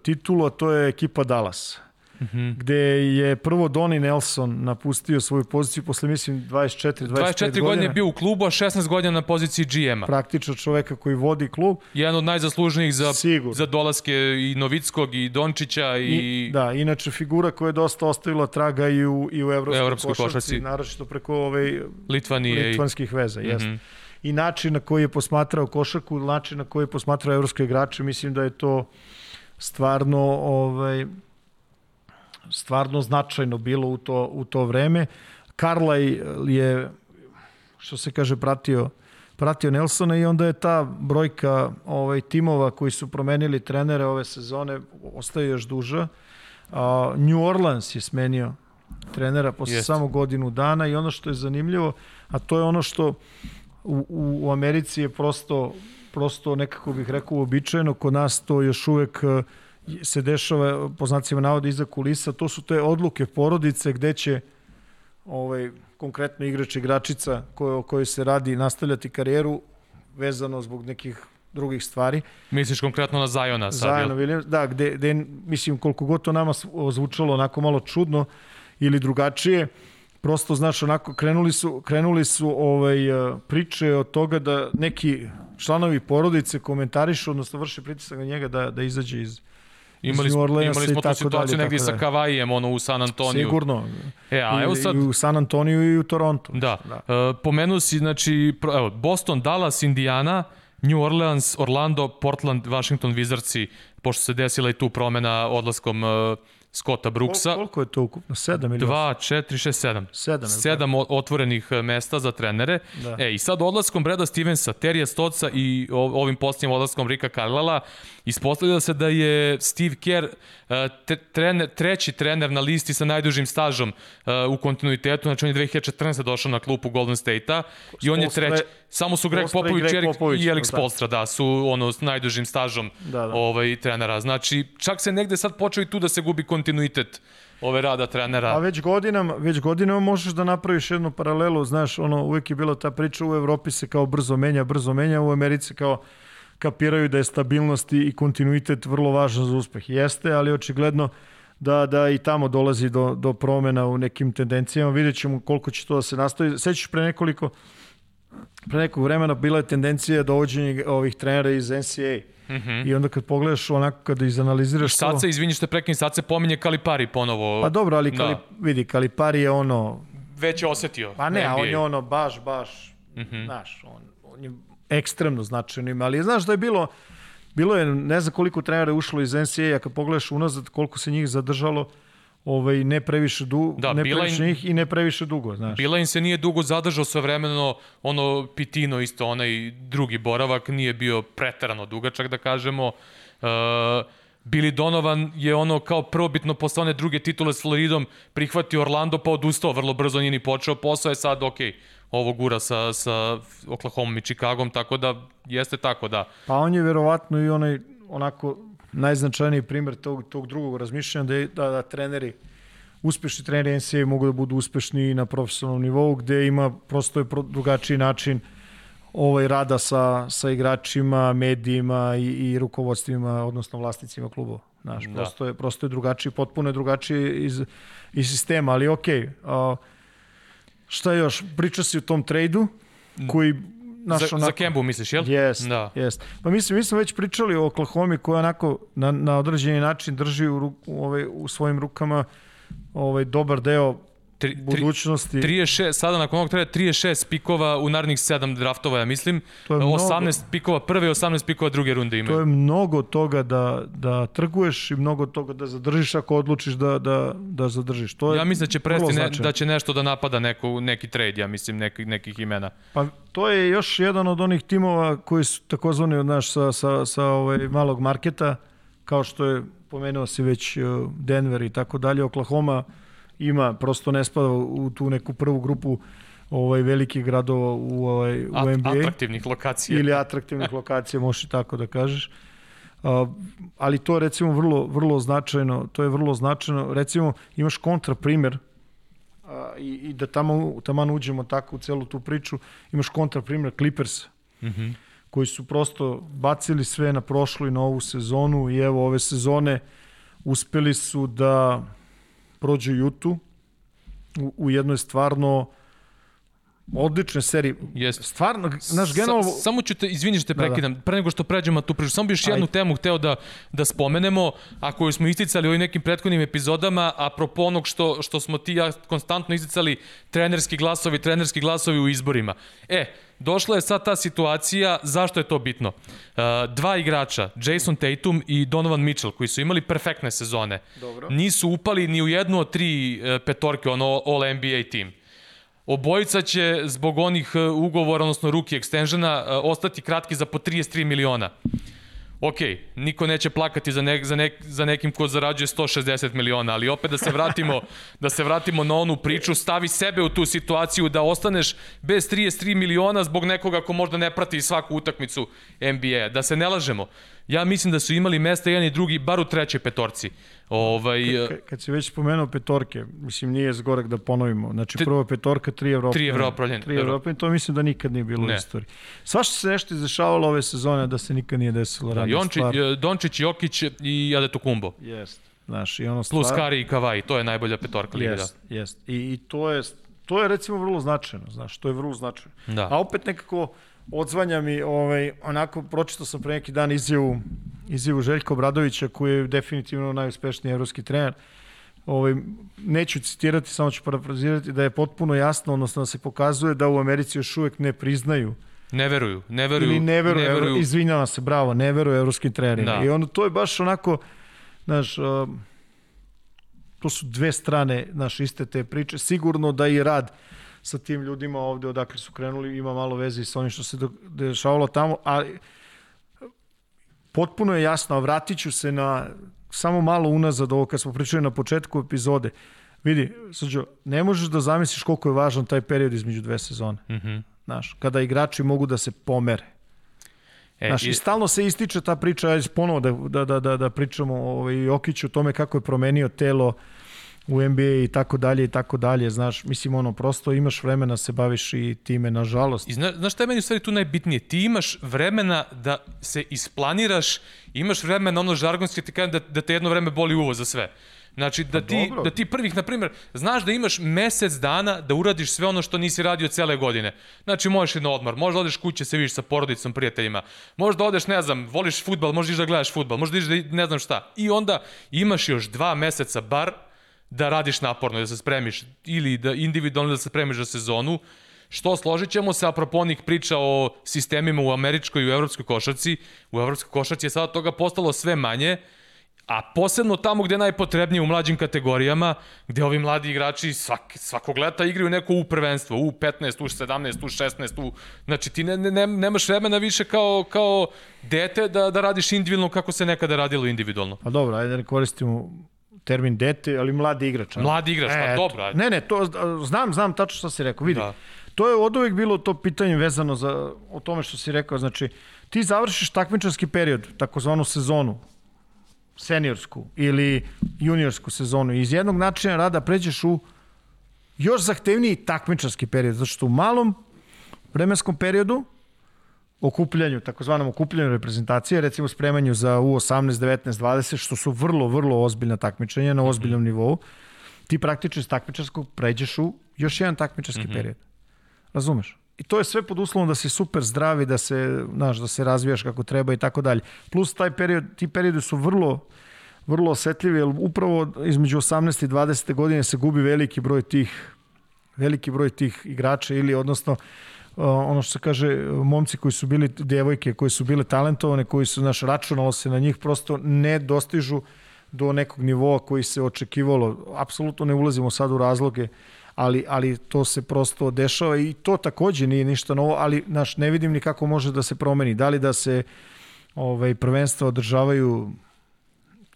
titulu, a to je ekipa Dallas. Mm -hmm. gde je prvo Donnie Nelson napustio svoju poziciju posle, mislim, 24, 25 24 godine je bio u klubu, a 16 godina na poziciji GM-a. Praktično čoveka koji vodi klub. Jedan od najzaslužnijih za, Sigur. za dolaske i Novickog i Dončića. I... I, da, inače figura koja je dosta ostavila traga i u, i u evropskoj, evropskoj košarci, košarci, naročito preko ove Litvanije litvanskih veza. Mm -hmm. Jest. I način na koji je posmatrao košarku, način na koji je posmatrao evropske igrače, mislim da je to stvarno ovaj, stvarno značajno bilo u to, u to vreme. Karlaj je, što se kaže, pratio pratio Nelsona i onda je ta brojka ovaj, timova koji su promenili trenere ove sezone ostaje još duža. A, New Orleans je smenio trenera posle Jest. samo godinu dana i ono što je zanimljivo, a to je ono što u, u, u Americi je prosto, prosto nekako bih rekao uobičajeno, kod nas to još uvek se dešava, po znacima navoda, iza kulisa, to su te odluke porodice gde će ovaj, konkretno igrač igračica koje, o kojoj se radi nastavljati karijeru vezano zbog nekih drugih stvari. Misliš konkretno na Zajona sad, Zajona Williams, da, gde, gde, mislim, koliko god to nama zvučalo onako malo čudno ili drugačije, prosto, znaš, onako, krenuli su, krenuli su ovaj, priče od toga da neki članovi porodice komentarišu, odnosno vrše pritisak na njega da, da izađe iz, Imali, smo, imali smo tu situaciju negdje sa Kavajijem, ono u San Antoniju. Sigurno. E, a evo sad... I u San Antoniju i u Torontu. Da. da. Uh, pomenuo si, znači, evo, Boston, Dallas, Indiana, New Orleans, Orlando, Portland, Washington, Wizardsi, pošto se desila i tu promena odlaskom uh, Scotta Brooksa. Kol, koliko je to ukupno? 7 ili 2, 4, 6, 7. 7, 7 otvorenih e, mesta za trenere. Da. E, I sad odlaskom Breda Stevensa, Terija Stoca i ovim posljednjim odlaskom Rika Carlala, ispostavlja se da je Steve Kerr e, trener, treći trener na listi sa najdužim stažom uh, u kontinuitetu, znači on je 2014. došao na klupu Golden State-a i on je treći. Samo su Greg Popović Greg Popović, i Alex da. Polstra, da, su ono s najdužim stažom da, da. ovaj, trenera. Znači, čak se negde sad počeo i tu da se gubi kontinuitet ove rada trenera. A već godinama, već godinama možeš da napraviš jednu paralelu, znaš, ono, uvek je bila ta priča u Evropi se kao brzo menja, brzo menja, u Americi kao kapiraju da je stabilnost i kontinuitet vrlo važan za uspeh. Jeste, ali očigledno da, da i tamo dolazi do, do promena u nekim tendencijama. Vidjet ćemo koliko će to da se nastavi. Sećaš pre nekoliko pre nekog vremena bila je tendencija dovođenja ovih trenera iz NCAA. Mm -hmm. I onda kad pogledaš onako kada izanaliziraš sad to... se, izvini što prekini, sad se pominje Kalipari ponovo. Pa dobro, ali da. Kalip, vidi, Kalipari je ono... Već je osetio. Pa ne, a on je ono baš, baš, mm -hmm. znaš, on, on je ekstremno značajnim, ali znaš da je bilo, bilo je, ne znam koliko trenera ušlo iz NCAA, a kad pogledaš unazad koliko se njih zadržalo, ovaj, ne previše, du, da, ne previše njih i ne previše dugo. Znaš. Bila im se nije dugo zadržao sve vremeno, ono Pitino isto, onaj drugi boravak nije bio pretarano dugačak da kažemo. Uh, Billy Donovan je ono kao prvobitno posle one druge titule s Floridom prihvatio Orlando pa odustao vrlo brzo, nije ni počeo posao, je sad ok, ovo gura sa, sa Oklahoma i Chicagom, tako da jeste tako da. Pa on je verovatno i onaj onako najznačajniji primer tog, tog drugog razmišljanja da, je, da, da treneri uspešni treneri NCAA mogu da budu uspešni na profesionalnom nivou gde ima prosto je drugačiji način ovaj rada sa, sa igračima, medijima i, i rukovodstvima, odnosno vlasnicima klubova. Znaš, Da. prosto, je, prosto je drugačiji, potpuno je drugačiji iz, iz sistema, ali okej. Okay, šta još? Priča si o tom trejdu koji naš, za, za Kembu misliš, jel? Jest, Da. jest. Pa mislim, mi smo već pričali o Oklahoma koja onako na, na određeni način drži u, u, ovaj, u svojim rukama ovaj dobar deo Tri, budućnosti. 36, sada nakon ovog treba 36 pikova u narednih 7 draftova, ja mislim. To je mnogo. 18 pikova prve i 18 pikova druge runde imaju. To je mnogo toga da, da trguješ i mnogo toga da zadržiš ako odlučiš da, da, da zadržiš. To je Ja mislim da će presti ne, da će nešto da napada neko, neki trade, ja mislim, neki, nekih imena. Pa to je još jedan od onih timova koji su takozvani od naš sa, sa, sa ovaj malog marketa, kao što je pomenuo si već uh, Denver i tako dalje. Oklahoma ima, prosto ne spada u tu neku prvu grupu ovaj velikih gradova u, ovaj, u At, NBA. atraktivnih lokacija. ili atraktivnih lokacija, možeš i tako da kažeš. Uh, ali to je recimo vrlo, vrlo značajno, to je vrlo značajno. Recimo imaš kontra primer uh, i, i da tamo, tamo uđemo tako u celu tu priču, imaš kontra primer Clippers Mhm. koji su prosto bacili sve na prošlu i na ovu sezonu i evo ove sezone uspeli su da prođu Jutu u, u jednoj stvarno odlične seriji. Jeste. Stvarno, naš general... Sa, samo ću te, izvini što te Da, da. prekidam, pre nego što pređemo na tu priču, samo bi još jednu Ajde. temu hteo da, da spomenemo, a koju smo isticali u ovim nekim prethodnim epizodama, apropo onog što, što smo ti ja konstantno isticali, trenerski glasovi, trenerski glasovi u izborima. E, došla je sad ta situacija, zašto je to bitno? Uh, dva igrača, Jason Tatum i Donovan Mitchell, koji su imali perfektne sezone, Dobro. nisu upali ni u jednu od tri e, petorke, ono All NBA tim. Obojica će zbog onih e, ugovora, odnosno ruki extensiona, e, ostati kratki za po 33 miliona. Ok, niko neće plakati za, nek, za, nek, za nekim ko zarađuje 160 miliona, ali opet da se vratimo da se vratimo na onu priču, stavi sebe u tu situaciju da ostaneš bez 33 miliona zbog nekoga ko možda ne prati svaku utakmicu NBA. Da se ne lažemo. Ja mislim da su imali mesta jedan i drugi, bar u trećoj petorci. Ovaj, Kad, kad si već spomenuo petorke, mislim nije zgorek da ponovimo. Znači prva petorka, tri Evropljana. Tri Evropljana, Tri dobro. Evropljana, to mislim da nikad nije bilo Ne. u istoriji. Svašta se nešto izdešavalo ove sezone da se nikad nije desilo. da, ranije Jončić, stvar. e, Dončić, Jokić i Adetokumbo. Jest. Znaš, i ono Plus stvar... Kari i Kavaj, to je najbolja petorka liga. Jest, jest. I, I to je, to je recimo vrlo značajno, znaš, to je vrlo značajno. Da. A opet nekako odzvanja mi, ovaj, onako, pročitao sam pre neki dan izjavu, izjavu Željka Obradovića, koji je definitivno najuspešniji evropski trener. Ovaj, neću citirati, samo ću parafrazirati da je potpuno jasno, odnosno da se pokazuje da u Americi još uvek ne priznaju Ne veruju, ne veruju. ili ne veruju, ne veruju. izvinjavam se, bravo, ne veruju evropskim trenerima. Da. I onda to je baš onako, znaš, to su dve strane, znaš, iste te priče. Sigurno da i rad sa tim ljudima ovde odakle su krenuli ima malo veze i sa onim što se dešavalo tamo, ali potpuno je jasno, a vratit ću se na samo malo unazad ovo kad smo pričali na početku epizode. Vidi, Srđo, ne možeš da zamisliš koliko je važan taj period između dve sezone. Mhm. Znaš, kada igrači mogu da se pomere. E, Znaš, i, i, stalno se ističe ta priča, ajde ponovo da, da, da, da, da pričamo ovaj, i Jokiću o tome kako je promenio telo u NBA i tako dalje i tako dalje, znaš, mislim ono, prosto imaš vremena da se baviš i time, nažalost. I zna, znaš šta je meni u stvari tu najbitnije? Ti imaš vremena da se isplaniraš, imaš vremena, ono žargonski ti kažem da, da te jedno vreme boli uvo za sve. Znači, da ti, dobro. da ti prvih, na primjer, znaš da imaš mesec dana da uradiš sve ono što nisi radio cele godine. Znači, možeš i na odmor, možeš da odeš kuće, se vidiš sa porodicom, prijateljima, možeš da odeš, ne znam, voliš futbal, možeš da gledaš futbal, možeš da ideš da ne znam šta. I onda imaš još dva meseca bar da radiš naporno, da se spremiš ili da individualno da se spremiš za sezonu, Što složit ćemo se, apropo onih priča o sistemima u američkoj i u evropskoj košarci, u evropskoj košarci je sada toga postalo sve manje, a posebno tamo gde je najpotrebnije u mlađim kategorijama, gde ovi mladi igrači svak, svakog leta igraju neko u prvenstvo, u 15, u 17, u 16, u... Znači ti ne, ne, ne, nemaš vremena više kao, kao dete da, da radiš individualno kako se nekada radilo individualno. Pa dobro, ajde da koristimo termin dete, ali mladi igrač. a? Mladi igrač, pa eto. dobro, ajde. Ne, ne, to, znam, znam tačno šta si rekao, vidi. Da. To je od uvek bilo to pitanje vezano za, o tome što si rekao, znači, ti završiš takmičarski period, takozvanu sezonu, seniorsku ili juniorsku sezonu i iz jednog načina rada pređeš u još zahtevniji takmičarski period, zato što u malom vremenskom periodu okupljanju, takozvanom okupljanju reprezentacije, recimo spremanju za U18, 19, 20, što su vrlo, vrlo ozbiljna takmičenja na ozbiljnom mm -hmm. nivou, ti praktično iz takmičarskog pređeš u još jedan takmičarski mm -hmm. period. Razumeš? I to je sve pod uslovom da si super zdravi, da se, znaš, da se razvijaš kako treba i tako dalje. Plus taj period, ti periodi su vrlo vrlo osetljivi, jer upravo između 18 i 20 godine se gubi veliki broj tih veliki broj tih igrača ili odnosno ono što se kaže, momci koji su bili, devojke koji su bile talentovane, koji su, naš, računalo se na njih, prosto ne dostižu do nekog nivoa koji se očekivalo. Apsolutno ne ulazimo sad u razloge, ali, ali to se prosto dešava i to takođe nije ništa novo, ali naš, ne vidim ni kako može da se promeni. Da li da se ovaj, prvenstva održavaju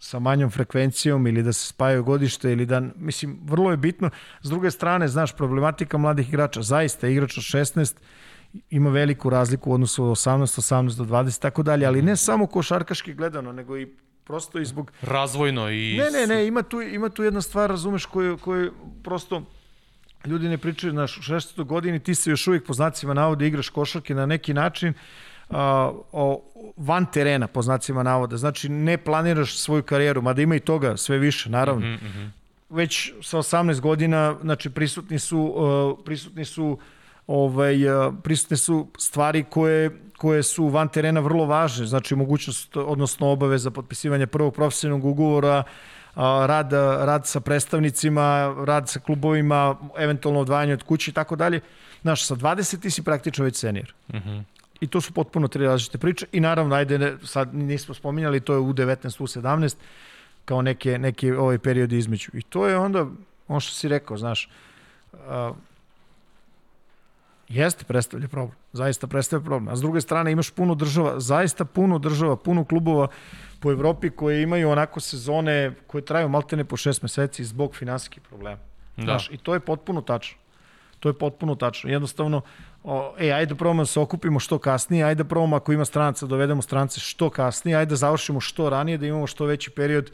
sa manjom frekvencijom ili da se spajaju godište ili da, mislim, vrlo je bitno. S druge strane, znaš, problematika mladih igrača, zaista igrač od 16 ima veliku razliku u odnosu od 18, 18 do 20, tako dalje, ali ne samo košarkaški gledano, nego i prosto i zbog... Razvojno i... Ne, ne, ne, ima tu, ima tu jedna stvar, razumeš, koju, koju prosto ljudi ne pričaju, u 16. godini ti se još uvijek po znacima navode igraš košarke na neki način, o, van terena, po znacima navoda. Znači, ne planiraš svoju karijeru, mada ima i toga sve više, naravno. Mm -hmm. Već sa 18 godina, znači, prisutni su, uh, prisutni su ovaj, uh, prisutne su stvari koje, koje su van terena vrlo važne, znači mogućnost, odnosno obaveza potpisivanja prvog profesionalnog ugovora, rad, rad sa predstavnicima, rad sa klubovima, eventualno odvajanje od kuće i tako dalje. Znaš, sa 20 ti si praktično već senior. Mm -hmm. I to su potpuno tri različite priče. I naravno, ajde, sad nismo spominjali, to je u 19, u 17, kao neke, neke ovaj periodi između. I to je onda, ono što si rekao, znaš, uh, jeste predstavlja problem. Zaista predstavlja problem. A s druge strane imaš puno država, zaista puno država, puno klubova po Evropi koje imaju onako sezone koje traju maltene po šest meseci zbog finansijskih problema. Da. Znaš, I to je potpuno tačno. To je potpuno tačno. Jednostavno, o, e, ajde da probamo da se okupimo što kasnije, ajde da probamo ako ima stranaca, dovedemo strance što kasnije, ajde da završimo što ranije, da imamo što veći period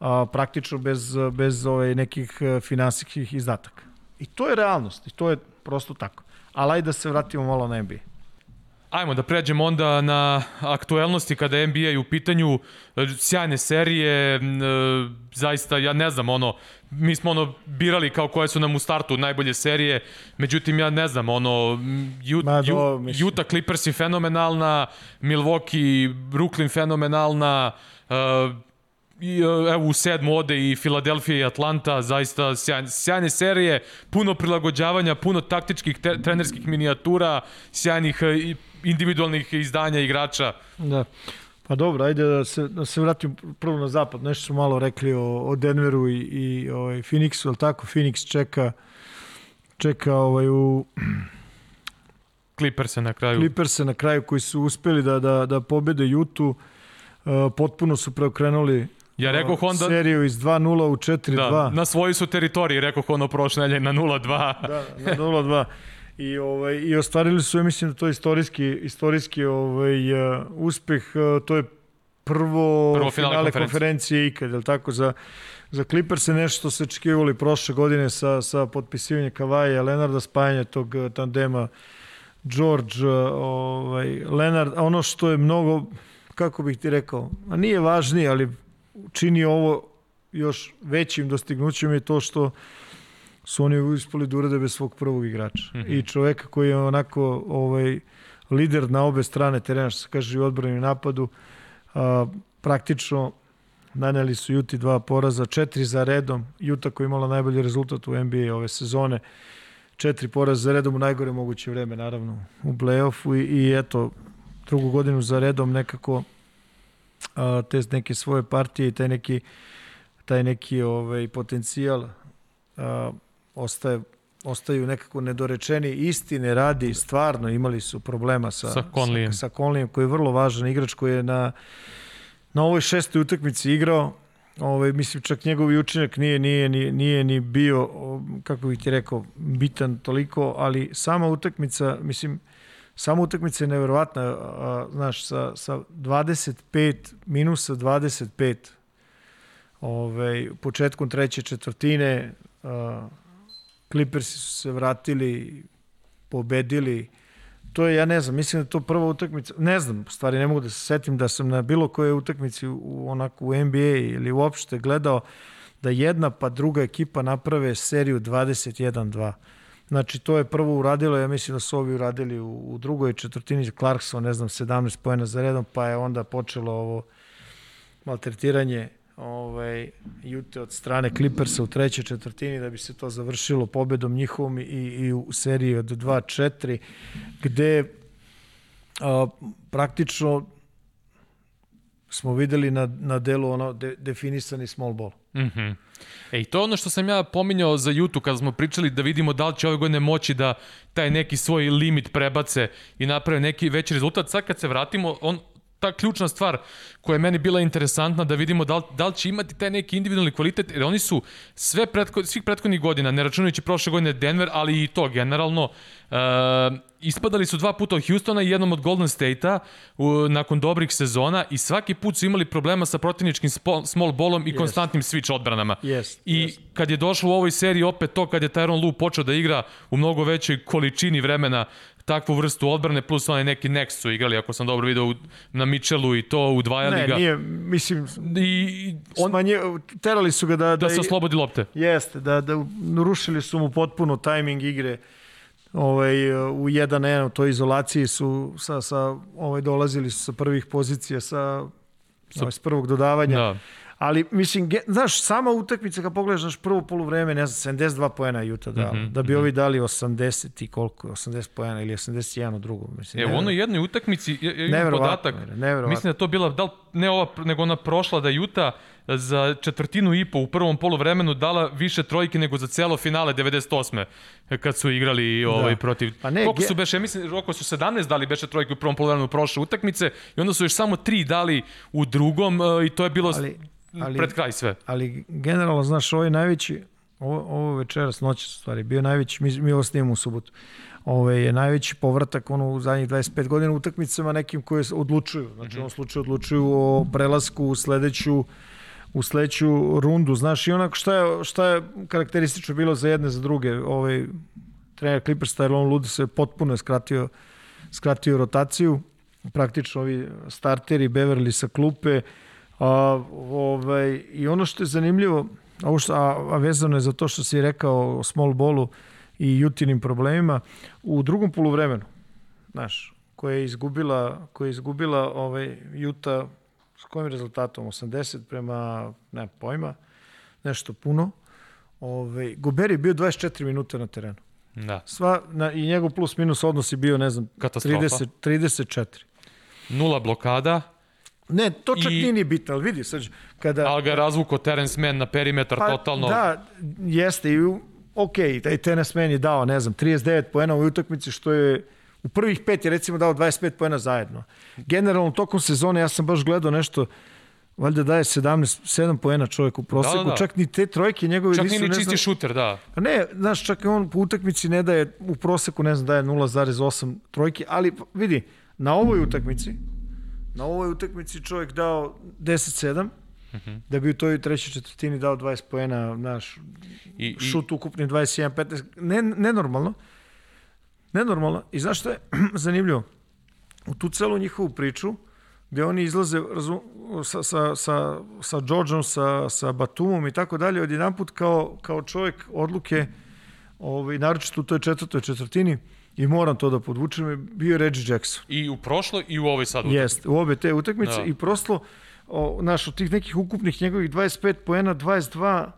a, praktično bez, bez ove, nekih e, finansijskih izdataka. I to je realnost, i to je prosto tako. Ali ajde da se vratimo malo na NBA. Ajmo da pređemo onda na aktuelnosti kada je NBA u pitanju, sjajne serije, e, zaista, ja ne znam, ono, mi smo ono birali kao koje su nam u startu najbolje serije, međutim ja ne znam, ono, Ju, Ma, do, Ju, Utah Clippers je fenomenalna, Milwaukee, Brooklyn fenomenalna, uh, i, evo u sedmu ode i Filadelfija i Atlanta, zaista sjajne, sjajne serije, puno prilagođavanja, puno taktičkih te, trenerskih minijatura, sjajnih individualnih izdanja igrača. Da. Pa dobro, ajde da se, da se vratim prvo na zapad. Nešto smo malo rekli o, o Denveru i, i ovaj, Phoenixu, ali tako? Phoenix čeka, čeka ovaj, u... Clippers na kraju. Clippers na kraju koji su uspeli da, da, da pobede Jutu. Uh, potpuno su preokrenuli Ja rekao Honda... Seriju iz 2-0 u 4-2. Da, na svoji su teritoriji, rekao ono prošle nelje na 0-2. da, na 0-2 i ovaj i ostvarili su ja mislim da to je istorijski istorijski ovaj uh, uspeh uh, to je prvo, prvo finale, finale konferencije. konferencije ikad, je tako za za Clippers je nešto se očekivali prošle godine sa sa potpisivanjem Kavaja Lenarda spajanje tog uh, tandema George ovaj Leonard ono što je mnogo kako bih ti rekao a nije važnije ali čini ovo još većim dostignućem je to što su oni uspeli da urade bez svog prvog igrača. Mm -hmm. I čoveka koji je onako ovaj, lider na obe strane terena, što se kaže u odbrani i napadu, a, praktično naneli su Juti dva poraza, četiri za redom, Juta koja je imala najbolji rezultat u NBA ove sezone, četiri poraza za redom u najgore moguće vreme, naravno, u play-offu i, i eto, drugu godinu za redom nekako a, te neke svoje partije i taj neki taj neki ovaj potencijal a, ostaje ostaju nekako nedorečeni. Istine radi stvarno imali su problema sa sa Conlijem, sa, sa Conlijem koji je vrlo važan igrač koji je na na ovoj šestoj utakmici igrao. Ovaj mislim čak njegov učinak nije nije nije, nije ni bio kako bih ti rekao bitan toliko ali sama utakmica mislim sama utakmica je neverovatna a, znaš sa sa 25 minusa 25 ovaj početkom treće četvrtine a, Clippersi su se vratili, pobedili to je, ja ne znam, mislim da to prva utakmica, ne znam, stvari ne mogu da se setim da sam na bilo kojoj utakmici u, onako u NBA ili uopšte gledao da jedna pa druga ekipa naprave seriju 21-2. Znači, to je prvo uradilo, ja mislim da su ovi uradili u, u drugoj četvrtini, Clarkson, ne znam, 17 pojena za redom, pa je onda počelo ovo maltretiranje ovaj, Jute od strane Clippersa u trećoj četvrtini da bi se to završilo pobedom njihovom i, i u seriji od 2-4 gde a, praktično smo videli na, na delu ono de, definisani small ball. Mm -hmm. E, i to je ono što sam ja pominjao za Jutu kada smo pričali da vidimo da li će ove godine moći da taj neki svoj limit prebace i naprave neki veći rezultat. Sad kad se vratimo, on, ta ključna stvar koja je meni bila interesantna da vidimo da li, da li će imati taj neki individualni kvalitet, jer oni su sve pretko, svih prethodnih godina, ne računajući prošle godine Denver, ali i to generalno, uh, ispadali su dva puta od Houstona i jednom od Golden State-a nakon dobrih sezona i svaki put su imali problema sa protivničkim small ballom i yes. konstantnim switch odbranama. Yes. I yes. kad je došlo u ovoj seriji opet to kad je Tyron Lu počeo da igra u mnogo većoj količini vremena takvu vrstu odbrane, plus onaj neki next su igrali, ako sam dobro video, na Mitchellu i to, udvajali ne, ga. Ne, nije, mislim, I on, smanje, terali su ga da... Da, da se oslobodi lopte. Jeste, da, da rušili su mu potpuno tajming igre ovaj, u 1-1 u toj izolaciji su sa, sa, ovaj, dolazili su sa prvih pozicija sa, sa ovaj, s prvog dodavanja. Da. Ali, mislim, ge, znaš, sama utakmica, kad pogledaš naš prvo polovreme, ne znam, 72 poena Juta dao, mm -hmm, da bi mm -hmm. ovi dali 80 i koliko, 80 poena ili 81 u drugom. Mislim, e, u onoj jednoj utakmici, ja, ja imam podatak, mislim da to bila, da li, ne ova, nego ona prošla da Juta za četvrtinu i po u prvom poluvremenu dala više trojke nego za celo finale 98. kad su igrali ovaj, da. protiv... Pa ne, Koliko su beše, mislim, oko su 17 dali beše trojke u prvom poluvremenu prošle utakmice i onda su još samo tri dali u drugom e, i to je bilo ali, ali, pred kraj sve. Ali generalno, znaš, ovo je najveći, ovo, ovo večeras, noć stvari, bio najveći, mi, mi ovo snimamo u subotu, ovo je najveći povratak ono, u zadnjih 25 godina utakmicama nekim koje odlučuju. Znači, mm -hmm. u ovom slučaju odlučuju o prelasku u sledeću u sledeću rundu, znaš, i onako šta je, šta je karakteristično bilo za jedne, za druge, ovaj, trener Clippers Tyrone Lud se potpuno je skratio, skratio rotaciju, praktično ovi starteri, Beverly sa klupe, a, ovaj, i ono što je zanimljivo, ovo što, a, a vezano je za to što si rekao o small ballu i Jutinim problemima, u drugom poluvremenu, znaš, koja je izgubila, koja je izgubila ovaj, Juta S kojim rezultatom? 80 prema, ne pojma, nešto puno. Ove, Gober je bio 24 minuta na terenu. Da. Sva, na, I njegov plus minus odnos je bio, ne znam, 30, 34. Nula blokada. Ne, to čak I... nije ni bitno, ali vidi, sad, kada... Ali ga razvuko Terence Mann na perimetar pa, totalno. Da, jeste, i ok, taj Terence Mann je dao, ne znam, 39 poena u utakmici, što je U prvih pet je recimo dao 25 pojena zajedno. Generalno tokom sezone ja sam baš gledao nešto valjda daje 17 7 poena čovjek u proseku, da, da, da. čak ni te trojke njegove čak nisu ni čisti znam, šuter, da. Pa ne, znaš, čak on po utakmici ne daje u proseku, ne znam, daje 0,8 trojke, ali vidi, na ovoj utakmici na ovoj utakmici čovjek dao 10-7 Uh mhm. -huh. da bi u toj trećoj četvrtini dao 20 poena, naš I, šut ukupni 21-15, ne, nenormalno. Nenormalno. I znaš što je zanimljivo? U tu celu njihovu priču, gde oni izlaze razum, sa, sa, sa, sa Georgeom, sa, sa Batumom i tako dalje, odjedan put kao, kao čovjek odluke, ovaj, naročito u toj četvrtoj četvrtini, i moram to da podvučem, bio je Reggie Jackson. I u prošloj i u ovoj sad utakmici. Jeste, u obe te utakmice da. i prosto, o, naš, od tih nekih ukupnih njegovih 25 poena, 22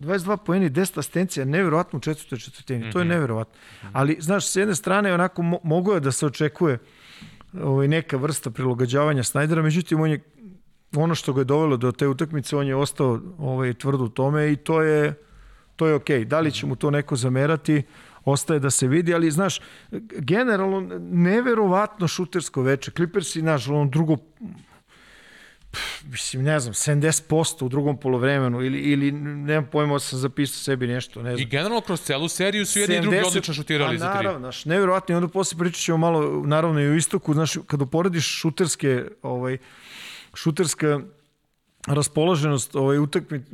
22 poena i 10 asistencija, nevjerovatno u četvrtoj četvrtini, mm -hmm. to je mhm. nevjerovatno. Ali, znaš, s jedne strane, onako, mo mogo je da se očekuje ovaj, neka vrsta prilogađavanja Snajdera, međutim, on je, ono što ga je dovelo do te utakmice, on je ostao ovaj, tvrdo u tome i to je, to je okej. Okay. Da li će mu to neko zamerati, ostaje da se vidi, ali znaš, generalno neverovatno šutersko veče. Clippersi, naš, on drugo mislim, ne znam, 70% u drugom polovremenu ili, ili nemam pojma, sam zapisao sebi nešto, ne znam. I generalno kroz celu seriju su jedni 70, i drugi odlično šutirali a, za tri. Naravno, znaš, nevjerojatno, i onda posle pričat ćemo malo, naravno i u istoku, znaš, kada uporediš šuterske, ovaj, šuterska raspoloženost ovaj, utakmi,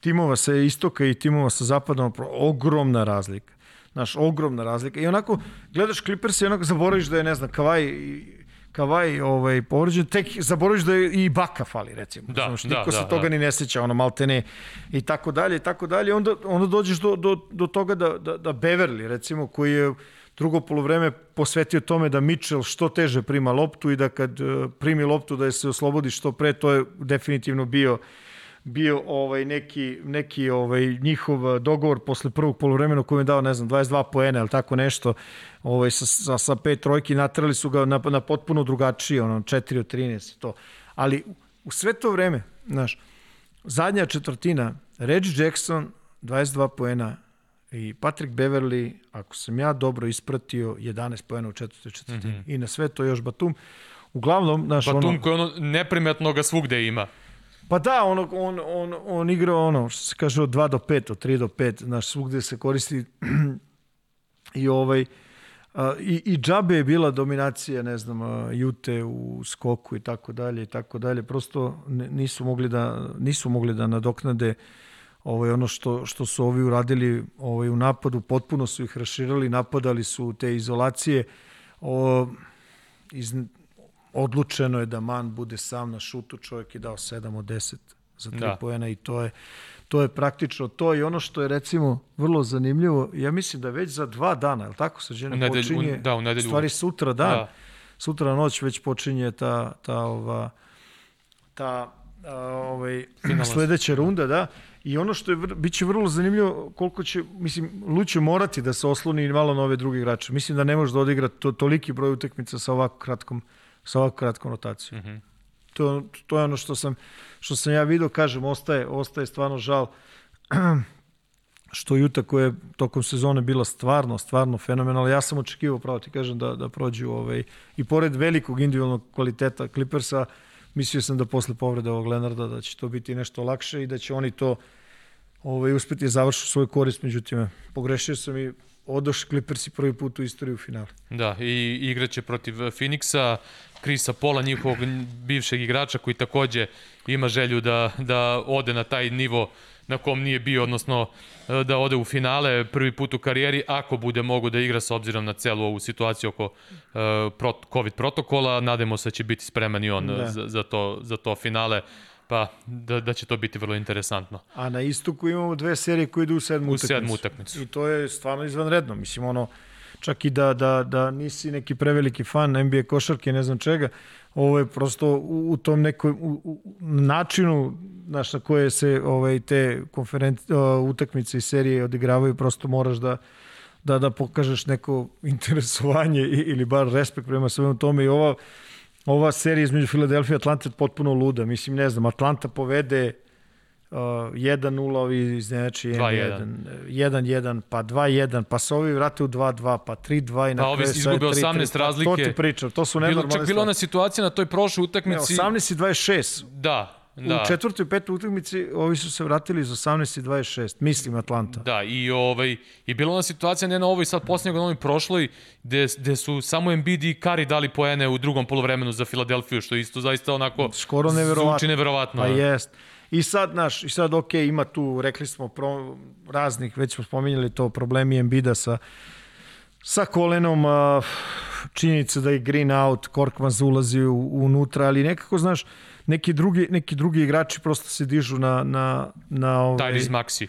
timova sa istoka i timova sa zapada, ogromna razlika. Znaš, ogromna razlika. I onako, gledaš Clippers i onako zaboraviš da je, ne znam, Kavaj Kavaj ovaj, povređen, tek zaboraviš da je i Baka fali, recimo. Da, Znaš, da, niko da, se toga da. ni ne seća, ono maltene i tako dalje, i tako dalje. Onda, onda dođeš do, do, do toga da, da, da Beverly, recimo, koji je drugo polovreme posvetio tome da Mitchell što teže prima loptu i da kad eh, primi loptu da je se oslobodi što pre, to je definitivno bio bio ovaj neki neki ovaj njihov dogovor posle prvog poluvremena kojem je dao ne znam 22 poena ili tako nešto ovaj sa, sa, sa pet trojki natrali su ga na, na potpuno drugačije ono 4 od 13 to ali u sve to vreme znaš zadnja četvrtina Reggie Jackson 22 poena i Patrick Beverly, ako sam ja dobro ispratio, 11 poena u četvrtoj četvrtini. Mm -hmm. I na sve to još Batum. Uglavnom, naš Batum ono... koji ono neprimetno ga svugde ima. Pa da, on, on, on, on igra ono, što se kaže od 2 do 5, od 3 do 5, znaš, svugde se koristi. I ovaj, a, i, i džabe je bila dominacija, ne znam, a, Jute u skoku i tako dalje i tako dalje, prosto nisu mogli da, nisu mogli da nadoknade ovaj, ono što, što su ovi uradili ovaj, u napadu, potpuno su ih raširali, napadali su te izolacije, o, iz, odlučeno je da Man bude sam na šutu, čovjek je dao 7 od 10 za 3 da. pojena i to je, to je praktično to i ono što je recimo vrlo zanimljivo, ja mislim da već za dva dana, je li tako sađene, nedelju, počinje, u, da, u nedelju. stvari sutra dan, da. sutra noć već počinje ta, ta, ova, ta a, ovaj, Finalnost. sledeća runda, da, I ono što je, bit će vrlo zanimljivo koliko će, mislim, Lu će morati da se osloni malo na ove druge igrače. Mislim da ne može da odigra to, toliki broj utakmica sa ovako kratkom sa ovako kratkom rotacijom. Mm -hmm. to, to je ono što sam, što sam ja vidio, kažem, ostaje, ostaje stvarno žal što Juta koja je tokom sezone bila stvarno, stvarno fenomenalna. Ja sam očekivao, pravo ti kažem, da, da prođu ovaj, i pored velikog individualnog kvaliteta Clippersa, mislio sam da posle povrede ovog Lenarda da će to biti nešto lakše i da će oni to ovaj, uspeti završiti svoju korist, međutim, pogrešio sam i odoš Clippersi prvi put u istoriju finala. Da, i igraće protiv Phoenixa, Krisa Pola, njihovog bivšeg igrača koji takođe ima želju da, da ode na taj nivo na kom nije bio, odnosno da ode u finale prvi put u karijeri, ako bude mogo da igra s obzirom na celu ovu situaciju oko uh, COVID protokola, nadamo se da će biti spreman i on da. za, za, to, za to finale pa da, da će to biti vrlo interesantno. A na istoku imamo dve serije koje idu u sedmu u utakmicu. sedmu utakmicu. I to je stvarno izvanredno. Mislim, ono, čak i da, da, da nisi neki preveliki fan NBA košarke, ne znam čega, ovo je prosto u, u tom nekoj u, u, načinu znaš, na koje se ovaj, te konferenci, utakmice i serije odigravaju, prosto moraš da da da pokažeš neko interesovanje ili bar respekt prema svemu tome i ova ova serija između Filadelfije i Atlante je potpuno luda. Mislim, ne znam, Atlanta povede uh, 1-0, ovi znači 1-1, 1-1, pa 2-1, pa se ovi vrate u 2-2, pa 3-2 i na pa ovi izgube 18 razlike. To ti pričam, to su nenormalne stvari. Čak bila ona situacija na toj prošloj utakmici. Ne, 18 i 26. Da, Da. U četvrtoj i petoj utakmici ovi su se vratili iz 18 i 26, mislim Atlanta. Da, i ovaj i bila ona situacija ne na ovoj sad poslednjeg, ovoj prošloj gde, gde su samo Embiid i Kari dali poene u drugom poluvremenu za Filadelfiju, što isto zaista onako skoro neverovatno. Zvuči neverovatno. Pa jest. I sad, naš, i sad, ok, ima tu, rekli smo, pro, raznih, već smo spominjali to, problemi Embida sa, sa kolenom, a, činjenica da je green out, Korkmaz ulazi u, unutra, ali nekako, znaš, neki drugi, neki drugi igrači prosto se dižu na... na, na ovaj, Tyrese Maxi.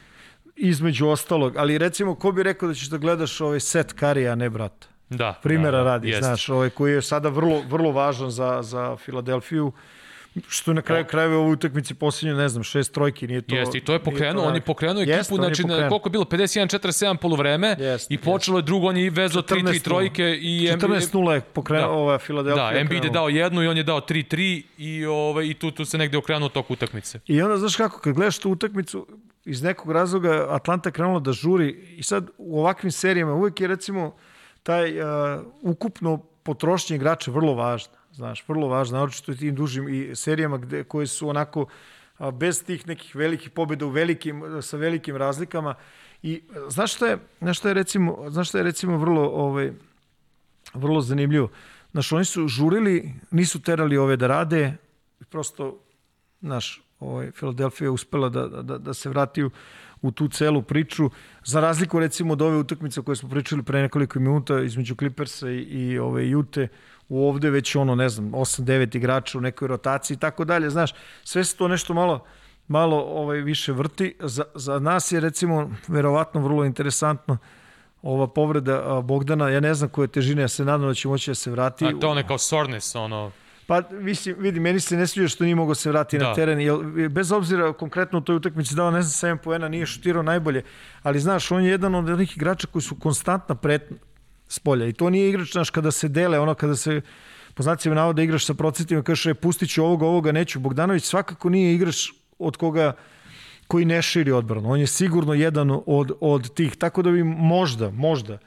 Između ostalog, ali recimo, ko bi rekao da ćeš da gledaš ovaj set Karija, ne brata? Da. Primera da, da, radi, jest. znaš, ovaj koji je sada vrlo, vrlo važan za, za Filadelfiju. Što na kraju krajeva u utakmici posljednje, ne znam, šest trojki, nije to... Jeste, i to je pokrenuo, to on je pokrenuo ekipu, Jest, znači, na, koliko je bilo, 51-47 polovreme jest, i počelo je drugo, on je vezao 3-3 trojke i... 14-0 je pokrenuo da. ova Filadelfija. Da, Embiid je dao jednu i on je dao 3-3 i, ove, i tu, tu se negde okrenuo tok utakmice. I onda, znaš kako, kad gledaš tu utakmicu, iz nekog razloga Atlanta krenula da žuri i sad u ovakvim serijama uvek je recimo taj uh, ukupno potrošnje igrača vrlo važna znaš, vrlo važno, naročito i tim dužim i serijama gde, koje su onako a, bez tih nekih velikih pobjeda u velikim, sa velikim razlikama. I znaš šta je, znaš šta je recimo, znaš šta je recimo vrlo, ovaj, vrlo zanimljivo? Znaš, oni su žurili, nisu terali ove da rade, prosto, znaš, ovaj, Filadelfija uspela da, da, da se vrati u, u tu celu priču, za razliku recimo od ove utakmice koje smo pričali pre nekoliko minuta između Clippersa i, i ove Jute, u ovde već ono, ne znam, 8-9 igrača u nekoj rotaciji i tako dalje, znaš, sve se to nešto malo malo ovaj više vrti. Za, za nas je recimo verovatno vrlo interesantno ova povreda Bogdana, ja ne znam koje težine, ja se nadam da će moći da se vrati. A to ono kao soreness, ono... Pa mislim, vidi, meni se ne sviđa što nije mogao se vrati da. na teren, jer bez obzira konkretno u toj utakmici dao ne znam 7 poena, nije šutirao najbolje, ali znaš, on je jedan od onih igrača koji su konstantna pretnja s polja i to nije igrač, znaš, kada se dele, ono kada se po znacima navoda igraš sa procentima, kažeš, e, pustit ću ovoga, ovoga neću. Bogdanović svakako nije igrač od koga koji ne širi odbranu. On je sigurno jedan od, od tih, tako da bi možda, možda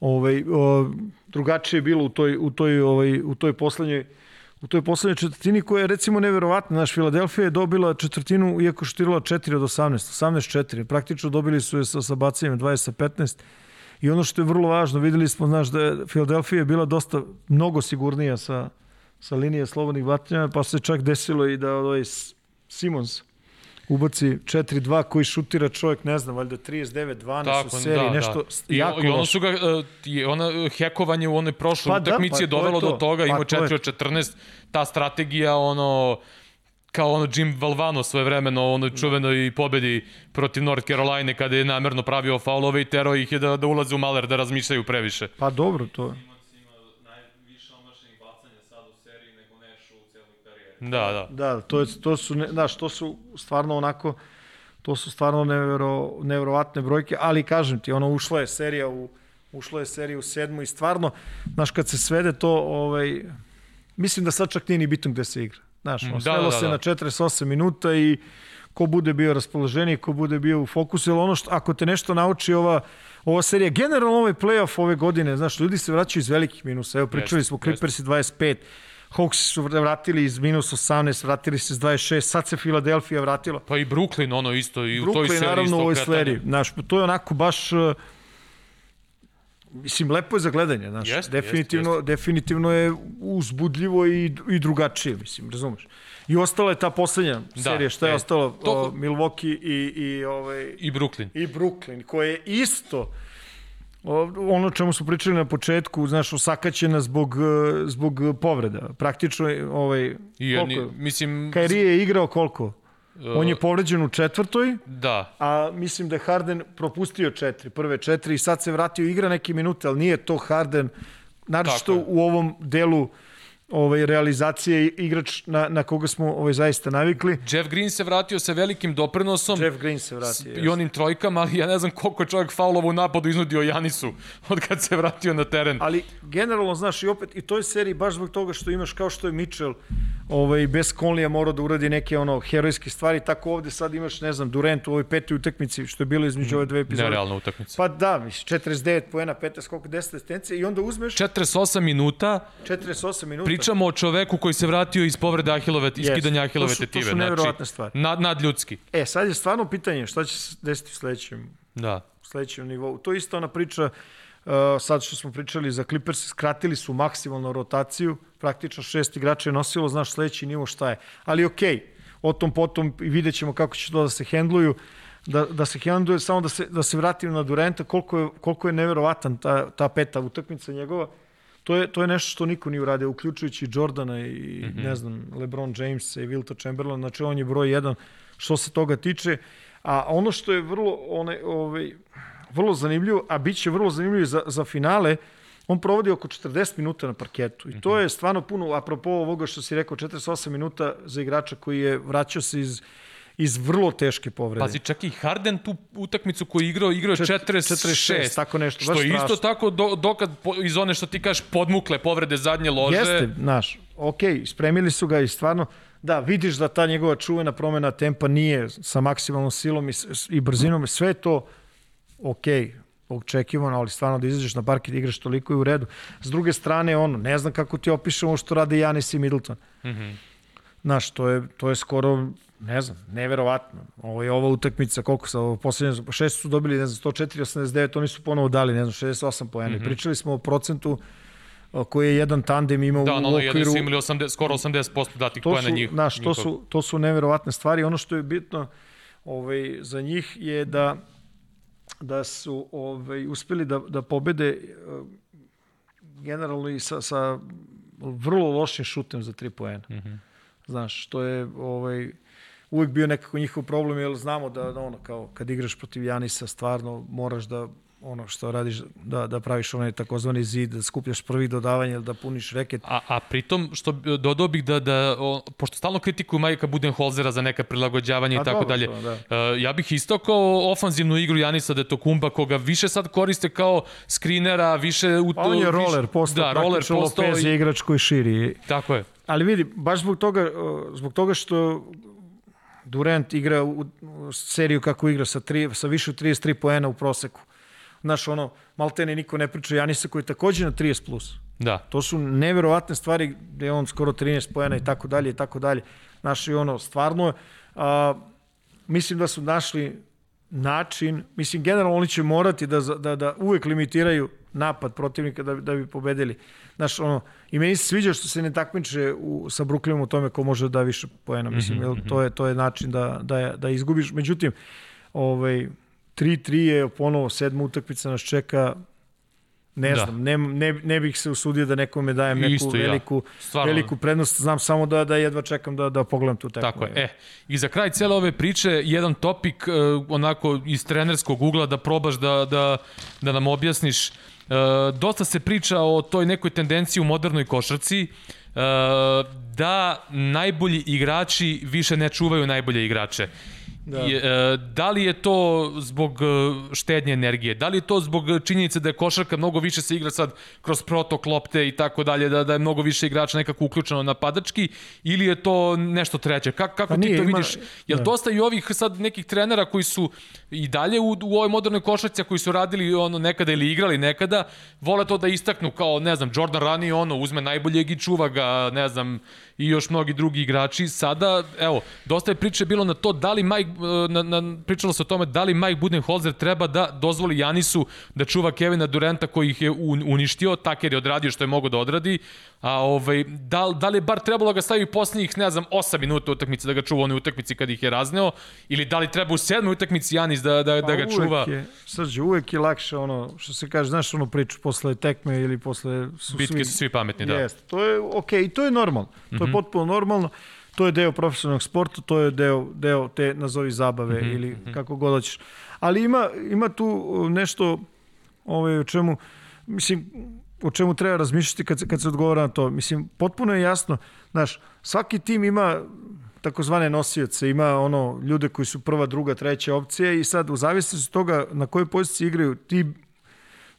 ovaj, o, drugačije bilo u toj, u toj, ovaj, u toj poslednjoj u toj poslednjoj četvrtini koja je recimo neverovatna. Naš Filadelfija je dobila četvrtinu iako štirila 4 od 18, 18-4. Praktično dobili su je sa, sa bacanjem 20 sa 15. I ono što je vrlo važno, videli smo, znaš, da je Filadelfija bila dosta mnogo sigurnija sa, sa linije slobodnih batanja, pa se čak desilo i da ovaj Simons ubaci 4-2 koji šutira čovjek, ne znam, valjda 39-12 Tako, u seriji, da, nešto da. jako I, ono su ga, uh, ona, hekovanje u onoj prošloj pa, da, utakmici da, pa, je dovelo do toga, pa, ima 4 od 14, ta strategija, ono, kao ono Jim Valvano svoje vremeno, ono čuveno i pobedi protiv North Carolina kada je namerno pravio faulove i tero ih je da, da ulaze u maler, da razmišljaju previše. Pa dobro, to Da, da. Da, to, je, to su, ne, znaš, to su stvarno onako, to su stvarno nevero, neverovatne brojke, ali kažem ti, ono, ušla je serija u, ušla je serija u sedmu i stvarno, znaš, kad se svede to, ovaj, mislim da sad čak nije ni bitno gde se igra. Znaš, on da, da, da, se da. na 48 minuta i ko bude bio raspoloženiji, ko bude bio u fokusu, ili ono što, ako te nešto nauči ova, ova serija, generalno ovaj playoff ove godine, znaš, ljudi se vraćaju iz velikih minusa, evo pričali smo Clippersi 25, Hawks su vratili iz minus 18, vratili se iz 26, sad se Filadelfija vratila. Pa i Brooklyn, ono isto, i Brooklyn, u toj seriji naravno, isto u ovoj seriji. Znaš, to je onako baš... Uh, mislim, lepo je za gledanje, znaš. Jest, definitivno, jest, jest. definitivno je uzbudljivo i, i drugačije, mislim, razumeš. I ostala je ta poslednja da, serija, šta je, je ostalo? To... Uh, Milwaukee i, i, ovaj, I Brooklyn. I Brooklyn, koje je isto ono čemu smo pričali na početku, znaš, osakaćena zbog, zbog povreda. Praktično, ovaj, I jedni, koliko? Mislim... Kairi je igrao koliko? On je povređen u četvrtoj, da. a mislim da je Harden propustio četiri, prve četiri i sad se vratio igra neke minute, ali nije to Harden, naravno u ovom delu ovaj, realizacije igrač na, na koga smo ovaj, zaista navikli. Jeff Green se vratio sa velikim doprinosom. Jeff Green se vratio. I onim trojkama, ali ja ne znam koliko je čovjek faulova u napadu iznudio Janisu od kad se vratio na teren. Ali generalno, znaš, i opet, i toj seriji baš zbog toga što imaš kao što je Mitchell, ovaj, bez Conleya mora da uradi neke ono herojske stvari, tako ovde sad imaš, ne znam, Durant u ovoj petoj utakmici, što je bilo između ove dve epizode. Nerealna utakmica. Pa da, mislim, 49 poena, 15, koliko, 10 asistencije i onda uzmeš... 48 minuta. 48 minuta. Pričamo o čoveku koji se vratio iz povrede Ahilove, yes. iskidanja Ahilove tetive. To su znači, nevjerovatne znači, stvari. Nad, nadljudski. E, sad je stvarno pitanje šta će se desiti u sledećem, da. u sledećem nivou. To je isto ona priča Uh, sad što smo pričali za Clippers, skratili su maksimalnu rotaciju, praktično šest igrača je nosilo, znaš sledeći nivo šta je. Ali okej, okay, o tom potom vidjet ćemo kako će to da se hendluju, da, da se hendluje, samo da se, da se vratimo na Durenta, koliko je, koliko je neverovatan ta, ta peta utakmica njegova. To je, to je nešto što niko nije uradio, uključujući Jordana i, mm -hmm. ne znam, LeBron Jamesa i Wilta Chamberlain, znači on je broj jedan što se toga tiče. A ono što je vrlo, one, ovaj, vrlo zanimljivo, a bit će vrlo zanimljivo za, za finale, on provodi oko 40 minuta na parketu i to mhm. je stvarno puno, apropo ovoga što si rekao, 48 minuta za igrača koji je vraćao se iz iz vrlo teške povrede. Pazi, čak i Harden tu utakmicu koju je igrao, igrao je 46, 46, tako nešto, što je isto tako do, dokad iz one što ti kažeš podmukle povrede zadnje lože. Jeste, znaš, ok, spremili su ga i stvarno, da, vidiš da ta njegova čuvena promena tempa nije sa maksimalnom silom i, i brzinom, sve to ok, očekivano, ali stvarno da izađeš na parket i igraš toliko i u redu. S druge strane, ono, ne znam kako ti opišemo što rade Janis i Middleton. Mm -hmm. Znaš, to je, to je skoro, ne znam, neverovatno. Ovo je ova utakmica, koliko sa poslednje, šest su dobili, ne znam, 104, 89, oni su ponovo dali, ne znam, 68 pojene. Mm -hmm. Pričali smo o procentu koji je jedan tandem imao da, u no, okviru... Da, su imali 80, skoro 80% datih pojena njih. Znaš, to su, to su neverovatne stvari. Ono što je bitno, ovaj, za njih je da da su ovaj, uspeli da, da pobede uh, generalno i sa, sa vrlo lošim šutem za tri poena. Mm -hmm. Znaš, to je ovaj, uvek bio nekako njihov problem, jer znamo da, da ono, kao kad igraš protiv Janisa, stvarno moraš da ono što radiš, da, da praviš onaj takozvani zid, da skupljaš prvi dodavanje, da puniš reket. A, a pritom, što dodao bih da, da o, pošto stalno kritikuju Majka Budenholzera za neka prilagođavanja i tako dalje, da. uh, ja bih isto kao ofanzivnu igru Janisa Detokumba, koga više sad koriste kao skrinera, više... U, pa on je roller postao, da, roller postao Lopez je igrač koji širi. Tako je. Ali vidi, baš zbog toga, zbog toga što Durant igra u, u seriju kako igra sa, tri, sa više od 33 poena u proseku Znaš, ono, maltene niko ne priča Janisa koji je takođe na 30+. Plus. Da. To su neverovatne stvari gde je on skoro 13 pojena i tako dalje i tako dalje. Znaš, i ono, stvarno, a, mislim da su našli način, mislim, generalno oni će morati da, da, da uvek limitiraju napad protivnika da, da bi pobedili. Znaš, ono, i meni se sviđa što se ne takmiče u, sa Brooklynom u tome ko može da više poena, mislim, mm -hmm. to, je, to je način da, da, da izgubiš. Međutim, ovaj, 3-3 je ponovo sedma utakmica nas čeka ne da. znam, ne, ne, ne bih se usudio da nekome dajem neku Isto, veliku, ja. veliku prednost, znam samo da, da jedva čekam da, da pogledam tu tekmu. Tako je. E, I za kraj cele ove priče, jedan topik uh, onako iz trenerskog ugla da probaš da, da, da nam objasniš. Uh, dosta se priča o toj nekoj tendenciji u modernoj košarci uh, da najbolji igrači više ne čuvaju najbolje igrače. Da. I, e, da li je to zbog e, štednje energije? Da li je to zbog činjenice da je košarka mnogo više se igra sad kroz protok lopte i tako dalje, da, da je mnogo više igrača nekako uključeno napadački ili je to nešto treće? Kako, kako pa ti to vidiš? Ima, Jel da. dosta i ovih sad nekih trenera koji su i dalje u, u ovoj modernoj košarci koji su radili ono nekada ili igrali nekada, vole to da istaknu kao, ne znam, Jordan Rani ono, uzme najboljeg i čuva ga, ne znam, i još mnogi drugi igrači. Sada, evo, dosta je priče bilo na to da li Mike, e, na, na, pričalo se o tome da li Mike Budenholzer treba da dozvoli Janisu da čuva Kevina Durenta koji ih je uništio, Taker je odradio što je mogo da odradi, a ovaj, da, da li je bar trebalo da ga stavi poslednjih, ne znam, 8 minuta utakmice da ga čuva u onoj utakmici kad ih je razneo, ili da li treba u sedmoj utakmici Janis da, da, da pa ga čuva? Je, srđe, uvek je lakše ono, što se kaže, znaš onu priču posle tekme ili posle... Su Bitke svi, su svi pametni, da. Jest, to je okej, okay, i to je normalno. To mm -hmm. Potpuno normalno. To je deo profesionalnog sporta, to je deo, deo te, nazovi zabave mm -hmm. ili mhm. kako god hoćeš. Ali ima, ima tu nešto ovaj, o čemu, mislim, o čemu treba razmišljati kad, kad se odgovara na to. Mislim, potpuno je jasno, znaš, svaki tim ima takozvane nosioce, ima ono ljude koji su prva, druga, treća opcija i sad u zavisnosti od toga na kojoj poziciji igraju ti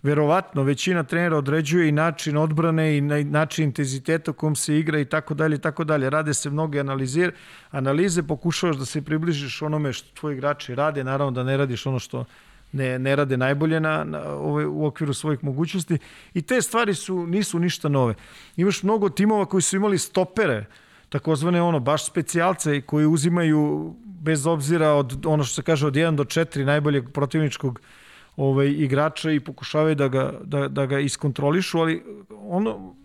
verovatno većina trenera određuje i način odbrane i način intenziteta kom se igra i tako dalje i tako dalje. Rade se mnoge analize, analize, pokušavaš da se približiš onome što tvoji igrači rade, naravno da ne radiš ono što ne, ne rade najbolje na, na, ove, u okviru svojih mogućnosti i te stvari su nisu ništa nove. Imaš mnogo timova koji su imali stopere, takozvane ono baš specijalce koji uzimaju bez obzira od ono što se kaže od 1 do 4 najboljeg protivničkog ovaj, igrača i pokušavaju da ga, da, da ga iskontrolišu, ali ono,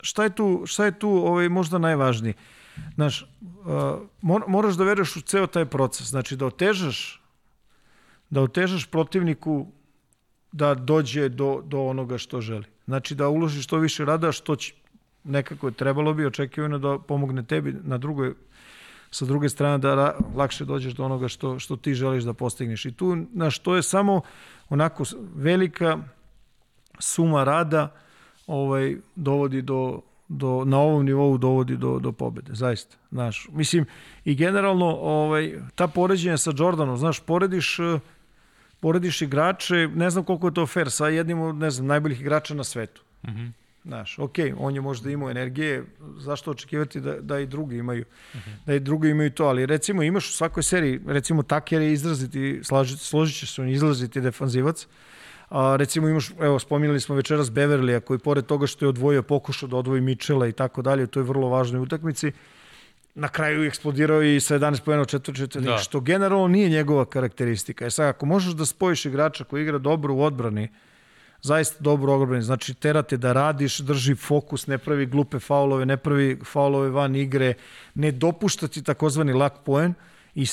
šta je tu, šta je tu ovaj, možda najvažnije? Znaš, uh, moraš da veruješ u ceo taj proces, znači da otežaš da otežaš protivniku da dođe do, do onoga što želi. Znači da uložiš što više rada, što će, nekako trebalo bi očekivano da pomogne tebi na drugoj sa druge strane da ra, lakše dođeš do onoga što, što ti želiš da postigneš. I tu, na što je samo onako velika suma rada ovaj, dovodi do, do, na ovom nivou dovodi do, do pobede, zaista. Znaš, mislim, i generalno ovaj, ta poređenja sa Jordanom, znaš, porediš porediš igrače, ne znam koliko je to fair, sa jednim od, ne znam, najboljih igrača na svetu. Mm -hmm. Znaš, ok, on je možda imao energije, zašto očekivati da, da i drugi imaju, uh mhm. -huh. da i drugi imaju to, ali recimo imaš u svakoj seriji, recimo Taker je izraziti, složit, složit će se on izraziti defanzivac, a, recimo imaš, evo, spominjali smo večeras Beverlija, koji pored toga što je odvojio, pokušao da odvoji Mičela i tako dalje, to je vrlo važnoj utakmici, na kraju eksplodirao i sa 11 pojena u četvrti da. što generalno nije njegova karakteristika. E sad, ako možeš da spojiš igrača koji igra dobro u odbrani, zaista dobro odbrani, znači terate da radiš, drži fokus, ne pravi glupe faulove, ne pravi faulove van igre, ne dopušta ti takozvani lak poen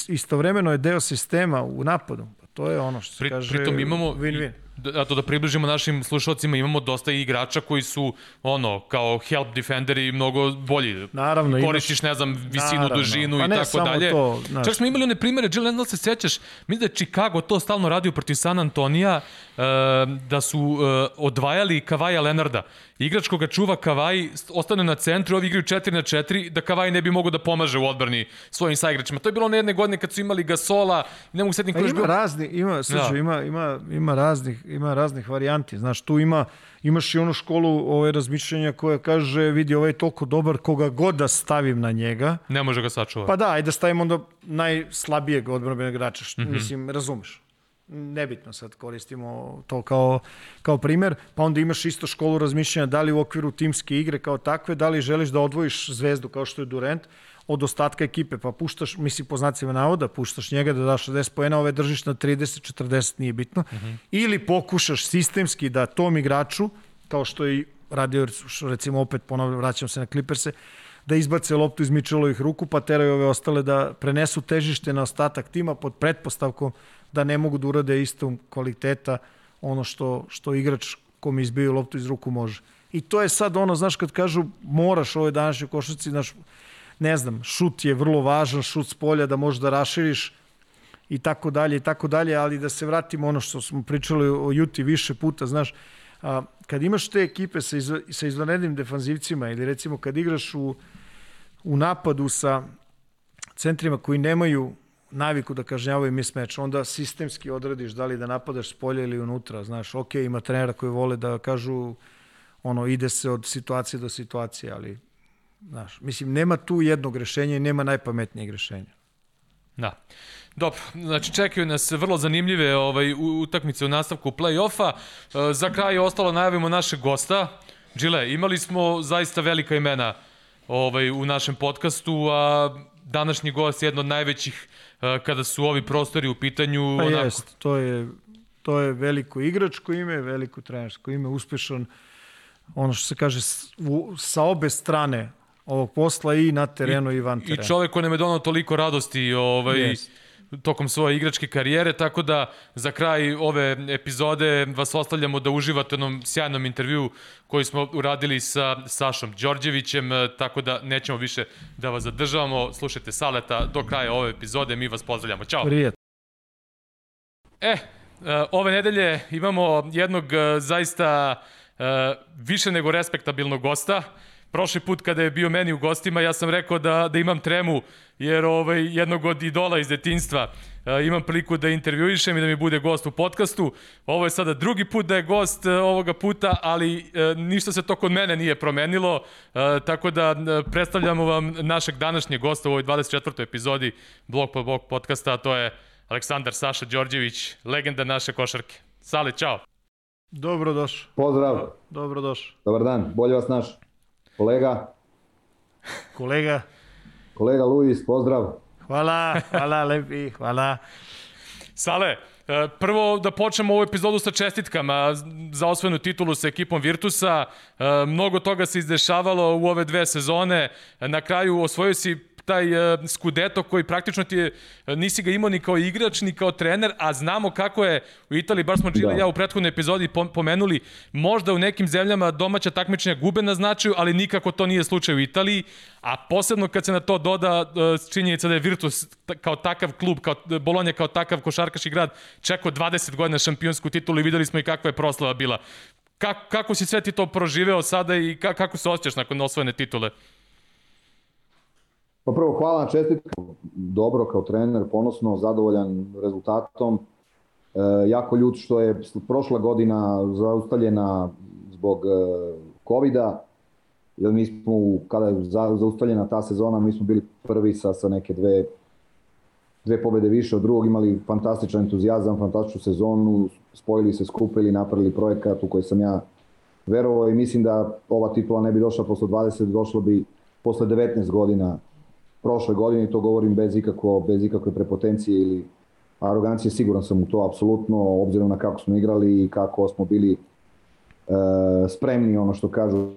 istovremeno je deo sistema u napadu. Pa to je ono što se Pri, kaže pritom imamo, win-win. Da, to da približimo našim slušalcima, imamo dosta igrača koji su ono, kao help defenderi mnogo bolji. Naravno, Koristiš, ne znam, visinu, Naravno. dužinu Pa i tako dalje. to, znaš. Čak smo imali one primere, Jill, ne znam da se sećaš, mislim da je Chicago to stalno radio protiv San Antonija, e, da su e, odvajali Kavaja Lenarda. Igrač koga čuva Kavaj ostane na centru, ovi igraju 4 na 4, da Kavaj ne bi mogao da pomaže u odbrani svojim saigračima. To je bilo na jedne godine kad su imali Gasola, ne mogu setiti Pa ko je ima bio. razni, ima, slušaj, Da. ima, ima, ima, raznih, ima raznih varijanti. Znaš, tu ima, imaš i onu školu ove razmišljenja koja kaže, vidi, ovaj je toliko dobar, koga god da stavim na njega, Ne može ga sačuvati. pa da, ajde da stavim onda najslabijeg odbranbenog igrača, što, mm -hmm. mislim, razumeš. Nebitno sad koristimo to kao, kao primer, pa onda imaš isto školu razmišljanja da li u okviru timske igre kao takve, da li želiš da odvojiš zvezdu kao što je Durant od ostatka ekipe, pa puštaš, misli po znacima navoda, puštaš njega da daš 60 poena, ove držiš na 30, 40, nije bitno, mm -hmm. ili pokušaš sistemski da tom igraču, kao što je i radio, recimo opet ponovno vraćam se na Clippers-e, da izbace loptu iz Mitchellovih ruku, pa teraju ove ostale da prenesu težište na ostatak tima pod pretpostavkom da ne mogu da urade istom kvaliteta ono što, što igrač kom izbiju loptu iz ruku može. I to je sad ono, znaš, kad kažu moraš ove današnje košarci, znaš, ne znam, šut je vrlo važan, šut s polja da možeš da raširiš i tako dalje i tako dalje, ali da se vratimo ono što smo pričali o Juti više puta, znaš, a, kad imaš te ekipe sa, izva, sa izvanrednim defanzivcima ili recimo kad igraš u, u napadu sa centrima koji nemaju naviku da kažnjavaju mismatch, onda sistemski odradiš da li da napadaš s polja ili unutra, znaš, ok, ima trenera koji vole da kažu ono, ide se od situacije do situacije, ali znaš, mislim, nema tu jednog rešenja i nema najpametnijeg rešenja. Da. Dobro, znači čekaju nas vrlo zanimljive ovaj, utakmice u nastavku play-offa. E, Za kraj ostalo najavimo našeg gosta. Džile, imali smo zaista velika imena ovaj, u našem podcastu, a današnji gost je jedno od najvećih e, kada su ovi prostori u pitanju. Pa onako... jest, to je, to je veliko igračko ime, veliko trenersko ime, uspešan, ono što se kaže, u, sa obe strane ovog posla i na terenu i, i van terena. I čovek ko nam je donao toliko radosti ovaj, Jest. Tokom svoje igračke karijere, tako da za kraj ove epizode vas ostavljamo da uživate u onom sjajnom intervju koji smo uradili sa Sašom Đorđevićem, e, tako da nećemo više da vas zadržavamo. Slušajte Saleta do kraja ove epizode, mi vas pozdravljamo. Ćao! Prijetno. E, e, ove nedelje imamo jednog e, zaista e, više nego respektabilnog gosta. Prošli put kada je bio meni u gostima, ja sam rekao da, da imam tremu, jer ovaj, jednog od idola iz detinstva e, imam priliku da intervjuišem i da mi bude gost u podcastu. Ovo je sada drugi put da je gost e, ovoga puta, ali e, ništa se to kod mene nije promenilo, e, tako da predstavljamo vam našeg današnjeg gosta u ovoj 24. epizodi Blog po Blog podcasta, a to je Aleksandar Saša Đorđević, legenda naše košarke. Sale, čao. Dobrodošao. Pozdrav, Dobrodošao. dobar dan, bolje vas naš. Kolega, Kolega, kolega Luis, pozdrav. hvala, hvala lepi, hvala. Sale, e, prvo da počnemo ovu epizodu sa čestitkama za osvojenu titulu sa ekipom Virtusa. E, Mnogo toga se izdešavalo u ove dve sezone. Na kraju osvojio si taj uh, skudeto koji praktično ti je, nisi ga imao ni kao igrač, ni kao trener, a znamo kako je u Italiji, bar smo Gile Da. ja u prethodnoj epizodi pom- pomenuli, možda u nekim zemljama domaća takmičenja gube na značaju, ali nikako to nije slučaj u Italiji, a posebno kad se na to doda uh, činjenica da je Virtus kao takav klub, kao Bolonja kao takav košarkaški grad, čekao 20 godina šampionsku titulu i videli smo i kakva je proslava bila. Kako, kako si sve ti to proživeo sada i ka, kako se osjećaš nakon osvojene titule? Pa prvo hvala na čestitku, dobro kao trener, ponosno, zadovoljan rezultatom. E, jako ljut što je prošla godina zaustavljena zbog e, covida, jer mi smo, kada je za- zaustavljena ta sezona, mi smo bili prvi sa, sa neke dve, dve pobede više od drugog, imali fantastičan entuzijazam, fantastičnu sezonu, spojili se, skupili, napravili projekat u koji sam ja verovao i mislim da ova titula ne bi došla posle 20, došla bi posle 19 godina prošle godine i to govorim bez, ikako, bez ikakve prepotencije ili arogancije, siguran sam u to apsolutno, obzirom na kako smo igrali i kako smo bili e, spremni, ono što kažu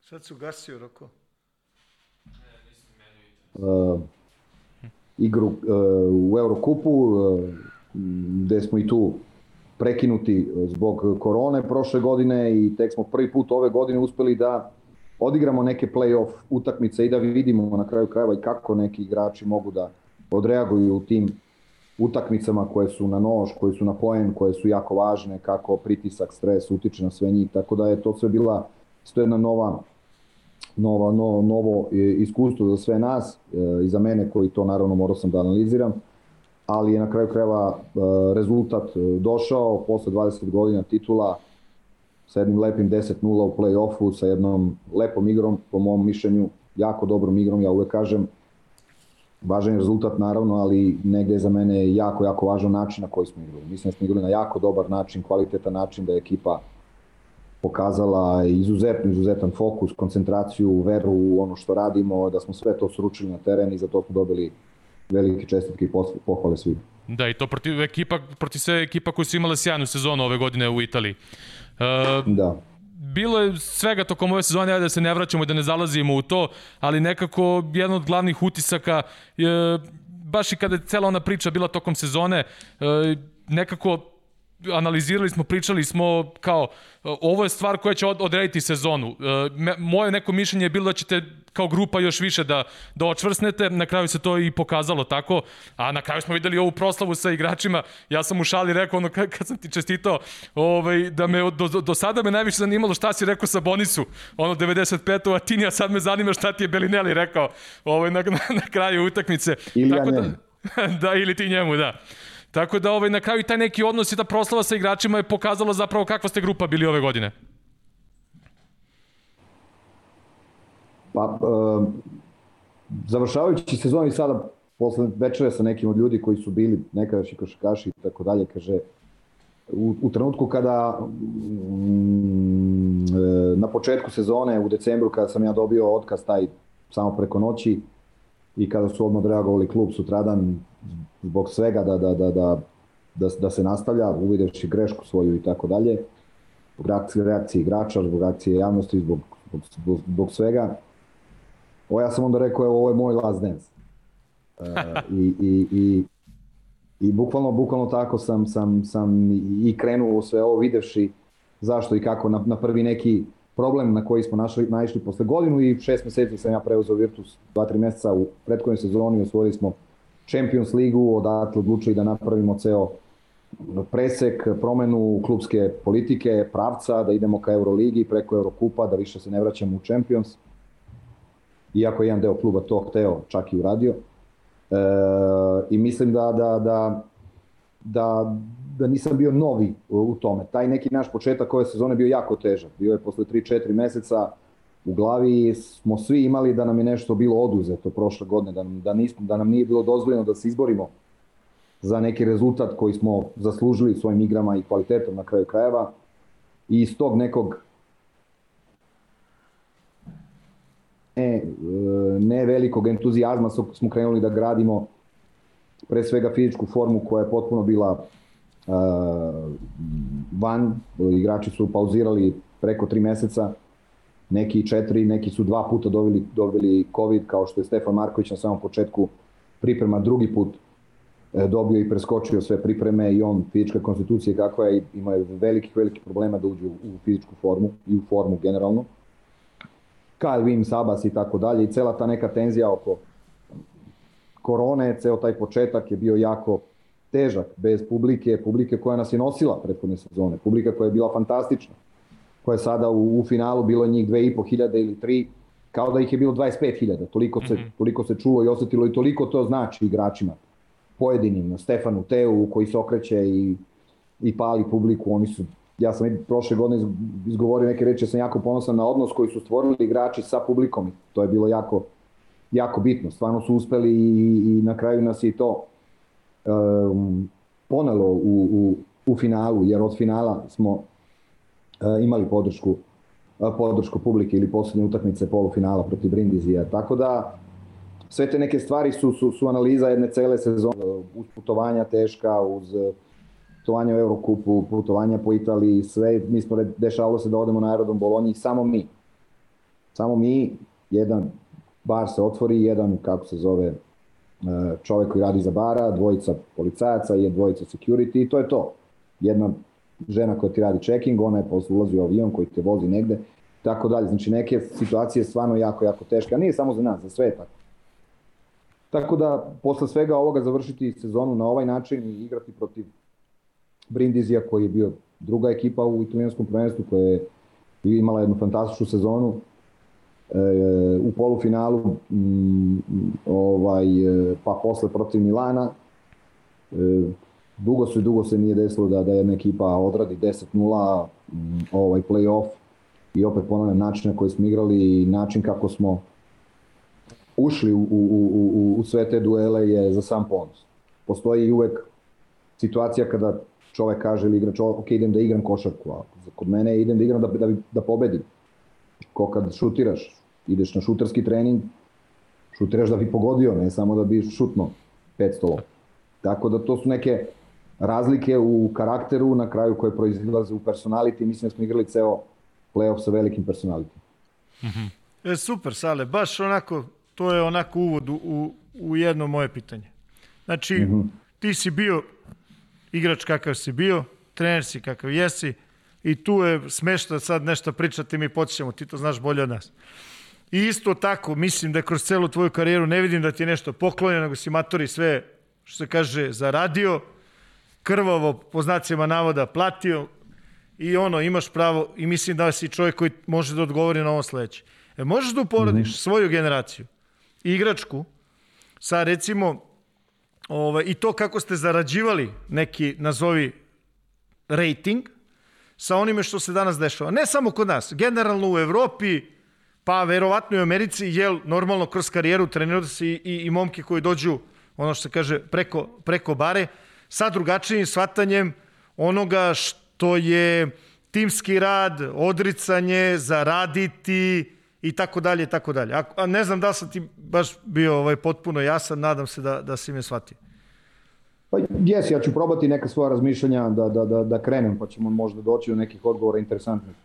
Sad su gasio, Roko. uh, igru uh, u Eurokupu, uh, gde smo i tu prekinuti zbog korone prošle godine i tek smo prvi put ove godine uspeli da odigramo neke play-off utakmice i da vidimo na kraju krajeva i kako neki igrači mogu da odreaguju u tim utakmicama koje su na nož, koje su na poen, koje su jako važne, kako pritisak, stres utiče na sve njih, tako da je to sve bila to jedna nova nova, novo, novo iskustvo za sve nas e, i za mene koji to naravno morao sam da analiziram, ali je na kraju krajeva e, rezultat e, došao posle 20 godina titula sa jednim lepim 10-0 u play-offu, sa jednom lepom igrom, po mom mišljenju, jako dobrom igrom, ja uvek kažem, važan je rezultat naravno, ali negde je za mene jako, jako važan način na koji smo igrali. Mislim da smo igrali na jako dobar način, kvalitetan način da je ekipa pokazala izuzetno, izuzetan fokus, koncentraciju, veru u ono što radimo, da smo sve to sručili na teren i za to smo dobili velike čestitke i pohvale svih. Da, i to protiv ekipa, protiv sve ekipa koji su imale sjajnu sezonu ove godine u Italiji. Uh, da. Bilo je svega tokom ove sezone, da se ne vraćamo i da ne zalazimo u to, ali nekako jedan od glavnih utisaka, je, baš i kada je cela ona priča bila tokom sezone, nekako analizirali smo, pričali smo kao ovo je stvar koja će odrediti sezonu. E, moje neko mišljenje je bilo da ćete kao grupa još više da, da očvrsnete, na kraju se to i pokazalo tako, a na kraju smo videli ovu proslavu sa igračima, ja sam u šali rekao ono kad, sam ti čestitao ovaj, da me do, do, sada me najviše zanimalo šta si rekao sa Bonisu, ono 95. a Tinija sad me zanima šta ti je Belinelli rekao ovaj, na, na, na kraju utakmice. Ili tako ja da, da, ili ti njemu, da. Tako da ovaj, na kraju taj neki odnos i ta proslava sa igračima je pokazala zapravo kakva ste grupa bili ove godine. Pa, e, završavajući sezon i sada posle večere sa nekim od ljudi koji su bili nekadašnji košakaši i tako dalje, kaže, u, u trenutku kada mm, e, na početku sezone u decembru kada sam ja dobio otkaz taj samo preko noći i kada su odmah reagovali klub sutradan zbog svega da, da, da, da, da, da se nastavlja, uvidevši grešku svoju i tako dalje, zbog reakcije, igrača, zbog reakcije javnosti, zbog, zbog, zbog svega. O, ja sam onda rekao, evo, ovo je moj last dance. Uh, i, i, i, I bukvalno, bukvalno tako sam, sam, sam i krenuo sve ovo videvši zašto i kako na, na prvi neki problem na koji smo našli, naišli posle godinu i šest meseci sam ja preuzeo Virtus, dva, tri meseca u prethodnoj sezoni osvojili smo Champions ligu, odatle odlučili da napravimo ceo presek, promenu klubske politike, pravca, da idemo ka Euroligi preko Eurokupa, da više se ne vraćamo u Champions. Iako je jedan deo kluba to hteo, čak i uradio. E, I mislim da, da, da, da, da nisam bio novi u tome. Taj neki naš početak ove sezone bio jako težak. Bio je posle 3-4 meseca, u glavi smo svi imali da nam je nešto bilo oduzeto prošle godine, da nam, da, nismo, da nam nije bilo dozvoljeno da se izborimo za neki rezultat koji smo zaslužili svojim igrama i kvalitetom na kraju krajeva. I iz tog nekog ne, ne velikog entuzijazma smo krenuli da gradimo pre svega fizičku formu koja je potpuno bila uh, van, igrači su pauzirali preko tri meseca, neki četiri, neki su dva puta dobili, dobili COVID, kao što je Stefan Marković na samom početku priprema drugi put e, dobio i preskočio sve pripreme i on fizička konstitucija kakva je, ima velikih, velikih problema da uđe u fizičku formu i u formu generalno. Kyle Wim, Sabas i tako dalje i cela ta neka tenzija oko korone, ceo taj početak je bio jako težak, bez publike, publike koja nas je nosila prethodne sezone, publika koja je bila fantastična koja je sada u, u finalu bilo njih 2500 ili 3, kao da ih je bilo 25.000. Toliko se, mm -hmm. toliko se čulo i osetilo i toliko to znači igračima. Pojedinim, Stefanu Teu koji se okreće i, i pali publiku, oni su ja sam prošle godine izgovorio neke reči, ja sam jako ponosan na odnos koji su stvorili igrači sa publikom i to je bilo jako, jako bitno. Stvarno su uspeli i, i na kraju nas je to um, ponelo u, u, u finalu, jer od finala smo imali podršku e, podršku publike ili poslednje utakmice polufinala protiv Brindizija. Tako da sve te neke stvari su, su, su analiza jedne cele sezone, uz putovanja teška, uz putovanja u Eurokupu, putovanja po Italiji, sve, mi smo dešavalo se da odemo na aerodrom Bolonji, samo mi. Samo mi, jedan bar se otvori, jedan, kako se zove, e, čovek koji radi za bara, dvojica policajaca i dvojica security i to je to. Jedna žena koja ti radi checking, ona je posle ulazi u avion koji te vozi negde, tako dalje. Znači neke situacije stvarno jako, jako teške, a nije samo za nas, za sve tako. Tako da, posle svega ovoga završiti sezonu na ovaj način i igrati protiv Brindizija koji je bio druga ekipa u italijanskom prvenstvu koja je imala jednu fantastičnu sezonu e, u polufinalu m, ovaj, e, pa posle protiv Milana e, dugo se dugo se nije desilo da, da jedna ekipa odradi 10-0 ovaj play-off i opet ponavljam način na koji smo igrali i način kako smo ušli u, u, u, u sve te duele je za sam ponos. Postoji uvek situacija kada čovek kaže ili igrač, ok, idem da igram košarku, a kod mene idem da igram da, da, da pobedim. Ko kad šutiraš, ideš na šuterski trening, šutiraš da bi pogodio, ne samo da bi šutno 500 Tako da to su neke razlike u karakteru na kraju koje proizilaze u personality. Mislim da smo igrali ceo playoff sa velikim personality. Mm -hmm. E, super, Sale, baš onako, to je onako uvod u, u, jedno moje pitanje. Znači, mm -hmm. ti si bio igrač kakav si bio, trener si kakav jesi i tu je smešno sad nešto pričati mi počnemo, ti to znaš bolje od nas. I isto tako, mislim da kroz celu tvoju karijeru ne vidim da ti je nešto poklonjeno, nego si matori sve, što se kaže, zaradio, krvavo, po znacima navoda, platio i ono, imaš pravo i mislim da si čovjek koji može da odgovori na ovo sledeće. E, možeš da uporodiš mm -hmm. svoju generaciju, igračku, sa recimo ovaj, i to kako ste zarađivali neki, nazovi, rating, sa onime što se danas dešava. Ne samo kod nas, generalno u Evropi, pa verovatno i u Americi, jel normalno kroz karijeru treniraju se i, i, i momke koji dođu, ono što se kaže, preko, preko bare, sa drugačijim shvatanjem onoga što je timski rad, odricanje, zaraditi i tako dalje i tako dalje. A ne znam da sam ti baš bio ovaj potpuno jasan, nadam se da, da si me shvatio. Pa jes, ja ću probati neka svoja razmišljanja da, da, da, da krenem, pa ćemo možda doći do nekih odgovora interesantnih.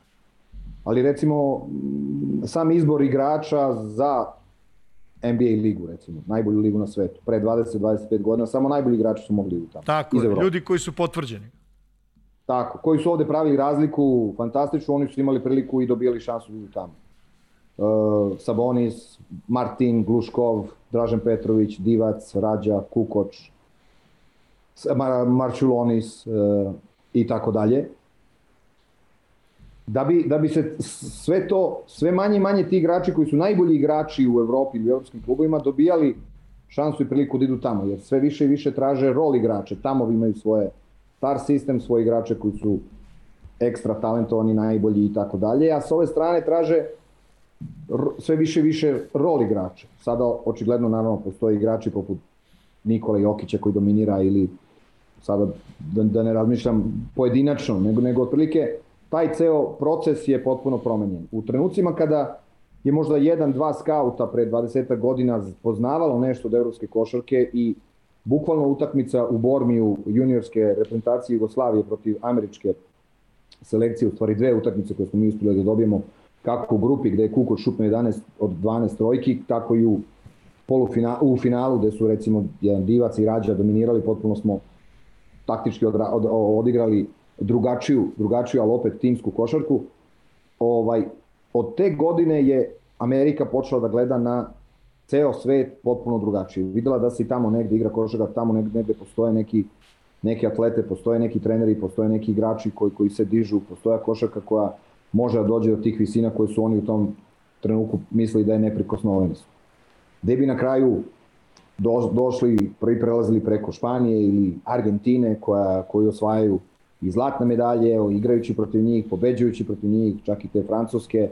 Ali recimo, sam izbor igrača za NBA ligu, recimo, najbolju ligu na svetu, pre 20-25 godina, samo najbolji igrači su mogli u tamo. Tako ljudi koji su potvrđeni. Tako, koji su ovde pravili razliku fantastičnu, oni su imali priliku i dobijali šansu da idu tamo. Uh, Sabonis, Martin, Gluškov, Dražen Petrović, Divac, Rađa, Kukoč, Mar Marčulonis uh, i tako dalje. Da bi, da bi se sve to, sve manje i manje ti igrači koji su najbolji igrači u Evropi ili u evropskim klubovima dobijali šansu i priliku da idu tamo, jer sve više i više traže rol igrače, tamo imaju svoje star sistem, svoje igrače koji su ekstra talentovani, najbolji i tako dalje, a sa ove strane traže sve više i više rol igrača. Sada očigledno naravno postoje igrači poput Nikola Jokića koji dominira ili sada da, da ne razmišljam pojedinačno, nego, nego otprilike taj ceo proces je potpuno promenjen. U trenucima kada je možda jedan, dva skauta pre 20 godina poznavalo nešto od evropske košarke i bukvalno utakmica u Bormiju juniorske reprezentacije Jugoslavije protiv američke selekcije, u stvari dve utakmice koje smo mi uspeli da dobijemo kako u grupi gde je Kukoč šupno 11 od 12 trojki, tako i u polufinalu, u finalu gde su recimo jedan Divac i Rađa dominirali, potpuno smo taktički odra, od, odigrali drugačiju, drugačiju, ali opet timsku košarku. Ovaj, od te godine je Amerika počela da gleda na ceo svet potpuno drugačije. Videla da se tamo negde igra košarka, tamo negde, negde postoje neki neki atlete, postoje neki treneri, postoje neki igrači koji koji se dižu, postoje košarka koja može da dođe do tih visina koje su oni u tom trenutku mislili da je neprikosnovenost. Gde bi na kraju do, došli, prvi prelazili preko Španije ili Argentine koja, koji osvajaju i zlatne medalje, igrajući protiv njih, pobeđujući protiv njih, čak i te francuske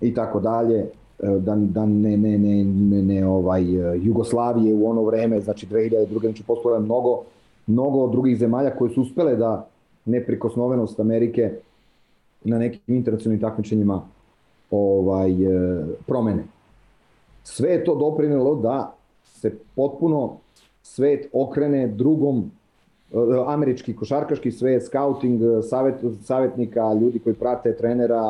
i tako dalje, e, da, da ne, ne, ne, ne, ne ovaj, Jugoslavije u ono vreme, znači 2002. znači postoje mnogo, mnogo drugih zemalja koje su uspele da neprikosnovenost Amerike na nekim internacionalnim takmičenjima ovaj, e, promene. Sve je to doprinelo da se potpuno svet okrene drugom e, američki košarkaški svet, scouting, savet, savetnika, ljudi koji prate trenera,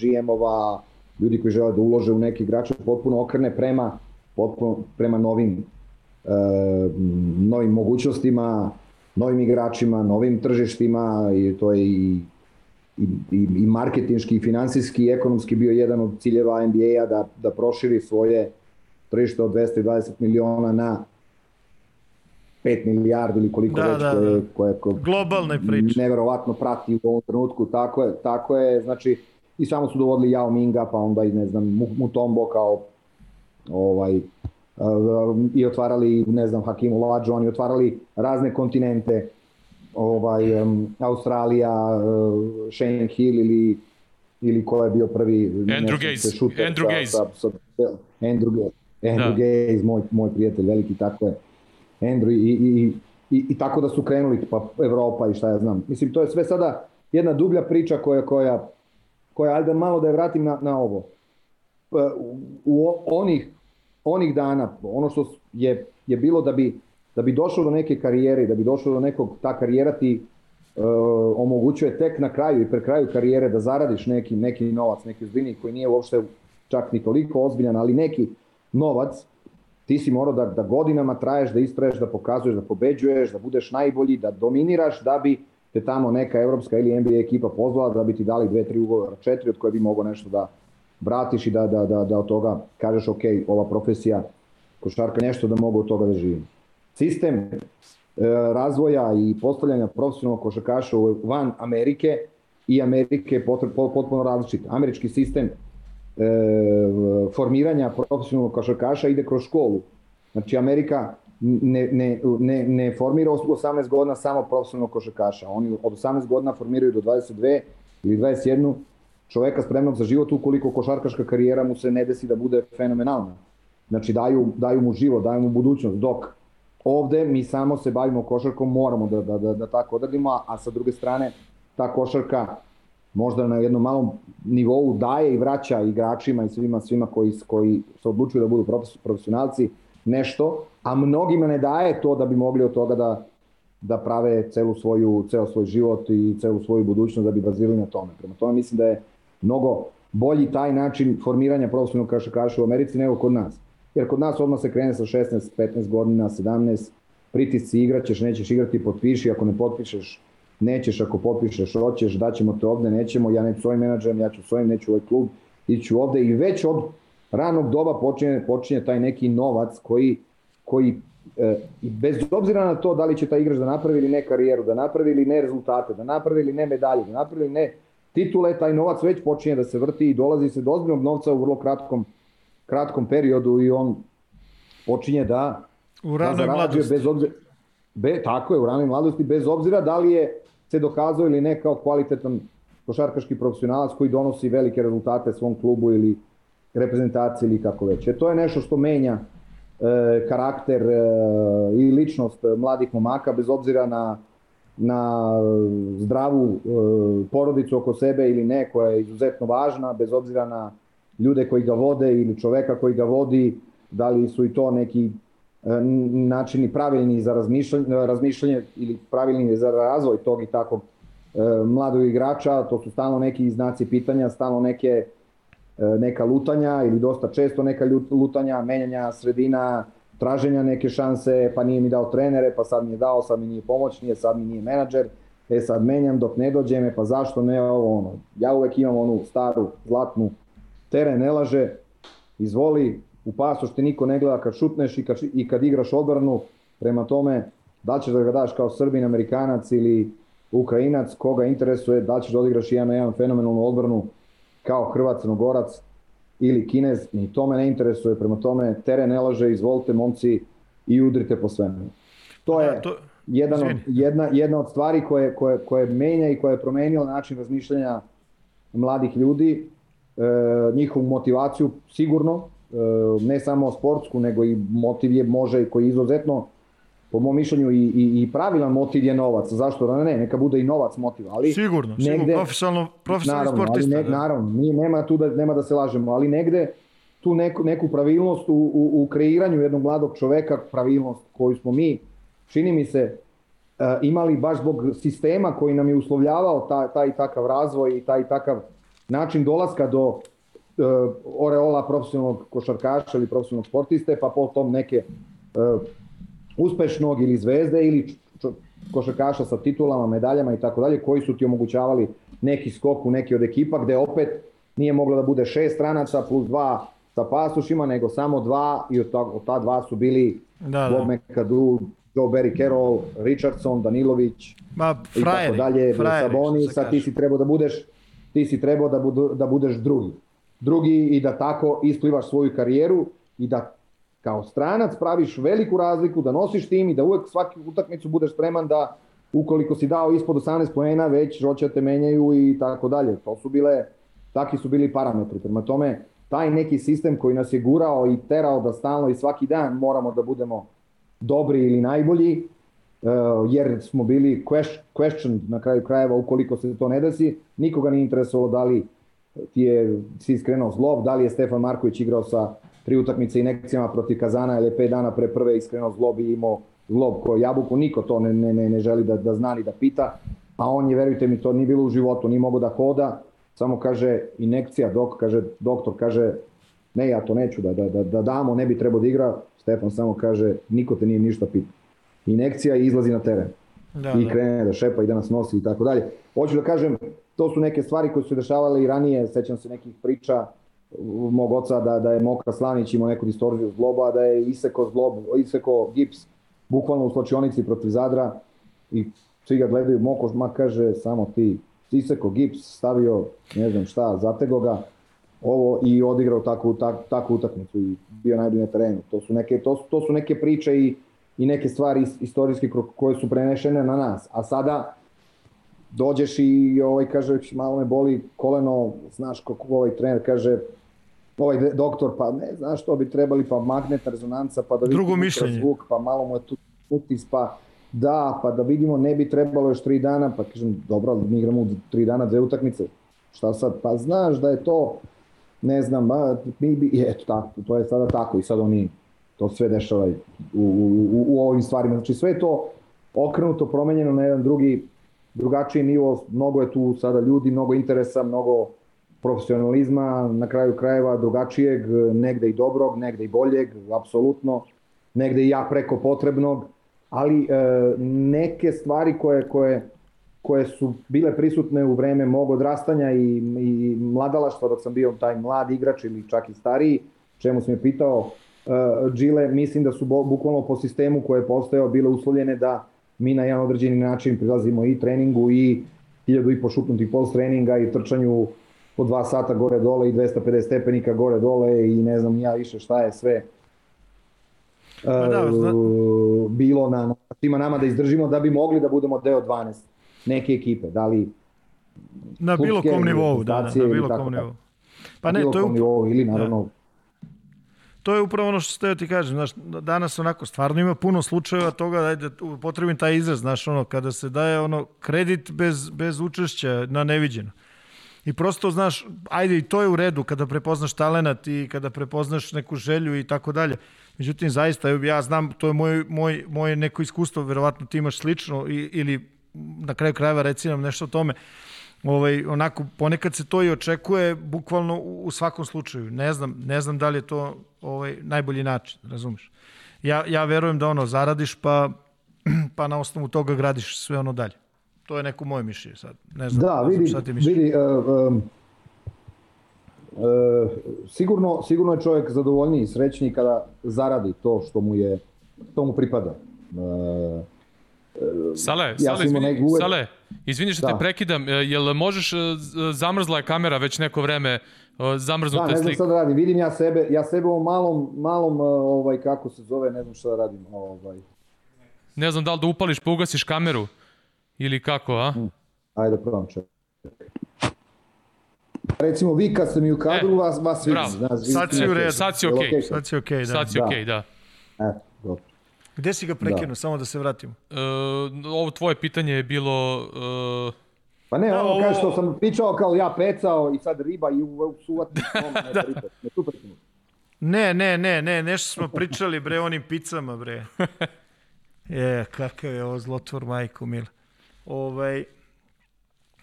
GM-ova, ljudi koji žele da ulože u neki igrače potpuno okrene prema, potpuno, prema novim, e, novim mogućnostima, novim igračima, novim tržištima i to je i i, i, i marketinški, i finansijski, i ekonomski bio jedan od ciljeva NBA-a da, da proširi svoje tržište od 220 miliona na 5 milijardi ili koliko Da, već da, koje, da. koje, koje Globalne priče. neverovatno prati u ovom trenutku, tako je, tako je, znači i samo su dovodili Yao Minga, pa onda i ne znam Mu- Mutombo kao ovaj uh, i otvarali ne znam Hakim Olajuwon i otvarali razne kontinente ovaj um, Australija uh, Shane Hill ili ili ko je bio prvi Andrew Gaze. šuter Andrew Gaze. sa, sa, Andrew. Andrew Da. Gaze, moj, moj prijatelj veliki, tako je. Andrew i, i, i, i, tako da su krenuli, pa Evropa i šta ja znam. Mislim, to je sve sada jedna dublja priča koja, koja, koja ajde malo da je vratim na, na ovo. E, U, u onih, onih dana, ono što je, je bilo da bi, da bi došao do neke karijere, da bi došao do nekog, ta karijera ti e, omogućuje tek na kraju i pre kraju karijere da zaradiš neki, neki novac, neki ozbiljni koji nije uopšte čak ni toliko ozbiljan, ali neki novac, ti si morao da, da godinama traješ, da istraješ, da pokazuješ, da pobeđuješ, da budeš najbolji, da dominiraš, da bi te tamo neka evropska ili NBA ekipa pozvala, da bi ti dali dve, tri ugovora, četiri, od koje bi mogo nešto da vratiš i da, da, da, da od toga kažeš, ok, ova profesija košarka nešto da mogu od toga da živim. Sistem e, razvoja i postavljanja profesionalnog košarkaša van Amerike i Amerike je potpuno različit. Američki sistem formiranja profesionalnog košarkaša ide kroz školu. Znači Amerika ne, ne, ne, ne formira u 18 godina samo profesionalnog košarkaša. Oni od 18 godina formiraju do 22 ili 21 čoveka spremnog za život ukoliko košarkaška karijera mu se ne desi da bude fenomenalna. Znači daju, daju mu život, daju mu budućnost, dok ovde mi samo se bavimo košarkom, moramo da, da, da, da tako odradimo, a, a sa druge strane ta košarka možda na jednom malom nivou daje i vraća igračima i svima svima koji, koji se odlučuju da budu profes- profesionalci nešto, a mnogima ne daje to da bi mogli od toga da, da prave celu svoju, ceo svoj život i celu svoju budućnost da bi bazirali na tome. Prema tome mislim da je mnogo bolji taj način formiranja profesionalnog košarkaša u Americi nego kod nas. Jer kod nas odmah se krene sa 16, 15 godina, 17, pritisci igraćeš, nećeš igrati, potpiši, ako ne potpišeš, nećeš, ako potpišeš, hoćeš, daćemo te ovde, nećemo, ja neću s ovim menadžerem, ja ću s ovim, neću ovaj klub, iću ovde i već od ranog doba počinje, počinje taj neki novac koji, koji e, i bez obzira na to da li će taj igrač da napravi ili ne karijeru, da napravi ili ne rezultate, da napravi ili ne medalje, da napravi ili ne titule, taj novac već počinje da se vrti i dolazi se do ozbiljnog novca u vrlo kratkom, kratkom periodu i on počinje da U da ranoj zarađuje mladosti. bez obzira be, tako je u ranoj mladosti bez obzira da li je se dokazao ili ne kao kvalitetan košarkaški profesionalac koji donosi velike rezultate svom klubu ili reprezentaciji ili kako već. E, to je nešto što menja e, karakter e, i ličnost mladih momaka bez obzira na na zdravu e, porodicu oko sebe ili ne koja je izuzetno važna bez obzira na ljude koji ga vode ili čoveka koji ga vodi da li su i to neki načini pravilni za razmišljanje, razmišljanje ili pravilni za razvoj tog i takvog e, mladog igrača, to su stalno neki znaci pitanja, stalno neke e, neka lutanja ili dosta često neka lutanja, menjanja sredina, traženja neke šanse, pa nije mi dao trenere, pa sad mi je dao, sad mi nije pomoć, nije, sad mi nije menadžer, e sad menjam dok ne dođe me, pa zašto ne ovo ono. Ja uvek imam onu staru, zlatnu, teren ne laže, izvoli, u pasoš te niko ne gleda kad šutneš i kad, i kad igraš odbranu, prema tome da ćeš da ga daš kao Srbin, Amerikanac ili Ukrajinac, koga interesuje, da ćeš da odigraš jedan na jedan fenomenalnu odbranu kao Hrvat, Crnogorac ili Kinez, ni to me ne interesuje, prema tome teren ne laže, izvolite momci i udrite po svemu. To je Da, to- jedan od, jedna, jedna od stvari koje, koje, koje menja i koje je promenila način razmišljanja mladih ljudi, e, njihovu motivaciju sigurno, ne samo sportsku, nego i motiv je može, koji je izuzetno, po mom mišljenju, i, i, i pravilan motiv je novac. Zašto da ne? Neka bude i novac motiv, ali Sigurno, sigurno, negde- profesionalno, profesionalni naravno, sportista. ali ne, da. naravno, nije, nema tu da, nema da se lažemo, ali negde tu neku, neku pravilnost u, u, u kreiranju jednog mladog čoveka, pravilnost koju smo mi, čini mi se, uh, imali baš zbog sistema koji nam je uslovljavao taj, taj takav razvoj i taj takav način dolaska do oreola profesionalnog košarkaša ili profesionalnog sportiste, pa potom neke uh, uspešnog ili zvezde ili košarkaša sa titulama, medaljama i tako dalje, koji su ti omogućavali neki skok u neki od ekipa, gde opet nije moglo da bude šest stranaca plus dva sa pasošima, nego samo dva i od ta, od ta dva su bili da, Bob da. McAdoo, Joe Barry Carroll, Richardson, Danilović Ma, frajeri, i tako dalje, Sabonis, a ti si trebao da budeš ti si trebao da, budu, da budeš drugi. Drugi i da tako isplivaš svoju karijeru i da kao stranac praviš veliku razliku, da nosiš tim i da uvek svaku utakmicu budeš spreman da ukoliko si dao ispod 18 poena, već roće te menjaju i tako dalje. To su bile, takvi su bili parametri. Prema tome, taj neki sistem koji nas je gurao i terao da stalno i svaki dan moramo da budemo dobri ili najbolji, uh, jer smo bili questioned na kraju krajeva ukoliko se to ne desi, nikoga nije interesovalo da li ti je si iskrenuo zlob, da li je Stefan Marković igrao sa tri utakmice inekcijama protiv Kazana ili pet dana pre prve iskrenuo zlob i imao zlob ko jabuku, niko to ne, ne, ne želi da, da zna ni da pita, a on je, verujte mi, to nije bilo u životu, nije mogo da hoda, samo kaže inekcija, dok, kaže, doktor kaže, ne, ja to neću da, da, da, da damo, ne bi trebao da igra, Stefan samo kaže, niko te nije ništa pita. Inekcija i izlazi na teren. Da, I da. krene da šepa i da nas nosi i tako dalje. Hoću da kažem, to su neke stvari koje su dešavale i ranije, sećam se nekih priča mog oca da, da je Moka Slanić imao neku distorziju zloba, da je iseko zlob, iseko gips bukvalno u slačionici protiv Zadra i svi ga gledaju, Moko ma kaže samo ti, iseko gips, stavio ne znam šta, zatego ga, ovo i odigrao takvu, tak, takvu utakmicu i bio najbolji na terenu. To su neke, to, to su neke priče i, i neke stvari istorijske koje su prenešene na nas. A sada dođeš i ovaj kaže malo me boli koleno, znaš kako ovaj trener? Kaže ovaj doktor pa ne znaš što bi trebali pa magnetna rezonanca pa da vidimo mišljenje. zvuk pa malo mu je tu utis pa da pa da vidimo ne bi trebalo još tri dana. Pa kažem dobro mi igramo tri dana dve utakmice. Šta sad? Pa znaš da je to ne znam, ba, mi bi, eto tako, to je sada tako i sad oni to sve dešava u, u, u, u ovim stvarima. Znači sve to okrenuto, promenjeno na jedan drugi, drugačiji nivo, mnogo je tu sada ljudi, mnogo interesa, mnogo profesionalizma, na kraju krajeva drugačijeg, negde i dobrog, negde i boljeg, apsolutno, negde i ja preko potrebnog, ali e, neke stvari koje, koje koje su bile prisutne u vreme mog odrastanja i, i mladalaštva dok sam bio taj mlad igrač ili čak i stariji, čemu sam je pitao Džile, mislim da su bukvalno po sistemu koje je postojao bile uslovljene da mi na jedan određeni način prilazimo i treningu i hiljadu i pošupnutih post treninga i trčanju po dva sata gore dole i 250 stepenika gore dole i ne znam ja više šta je sve uh, da, zna... bilo na, svima nama da izdržimo da bi mogli da budemo deo 12 neke ekipe, da li na bilo kom nivou, da, da, na bilo kom nivou. Pa ne, to je nivou, ili naravno da. To je upravo ono što ste ti kažem, znaš, danas onako stvarno ima puno slučajeva toga, ajde, potrebim taj izraz, znaš, ono, kada se daje ono kredit bez, bez učešća na neviđeno. I prosto, znaš, ajde, i to je u redu kada prepoznaš talenat i kada prepoznaš neku želju i tako dalje. Međutim, zaista, ja znam, to je moj, moj, moje neko iskustvo, verovatno ti imaš slično ili na kraju krajeva reci nam nešto o tome. Ovaj, onako, ponekad se to i očekuje bukvalno u, u svakom slučaju. Ne znam, ne znam da li je to ovaj, najbolji način, razumeš? Ja, ja verujem da ono, zaradiš pa, pa na osnovu toga gradiš sve ono dalje. To je neko moje mišljenje sad. Ne znam, da, vidi, šta ti vidi uh, um, uh, sigurno, sigurno je čovjek zadovoljniji i srećniji kada zaradi to što mu je, što mu pripada. Uh, Sale, ja Sale, izvini, uvek... Sale, izvini što da. te prekidam, e, jel možeš, e, zamrzla je kamera već neko vreme, e, zamrznute slike? Da, ne znam šta da radim, vidim ja sebe, ja sebe u malom, malom, ovaj, kako se zove, ne znam šta da radim, ovaj. Ne znam da li da upališ pa ugasiš kameru, ili kako, a? Hmm. Ajde, probam čekaj. Recimo, vi kad ste mi u kadru, e, vas, vas vidi. Znaš, sad si u redu. Sad si okej. Okay. Sad si okej, okay, da. Sad si okej, okay, da. Eto, dobro. Gde si ga prekinuo, da. samo da se vratimo? Uh, ovo tvoje pitanje je bilo... Uh... Pa ne, ono ovo... kaže što sam pričao kao ja pecao i sad riba i u, u suvatni ne, da. ne, ne, ne, ne, ne, nešto smo pričali bre onim picama bre. Je, kakav je ovo zlotvor majko mila. Ovaj,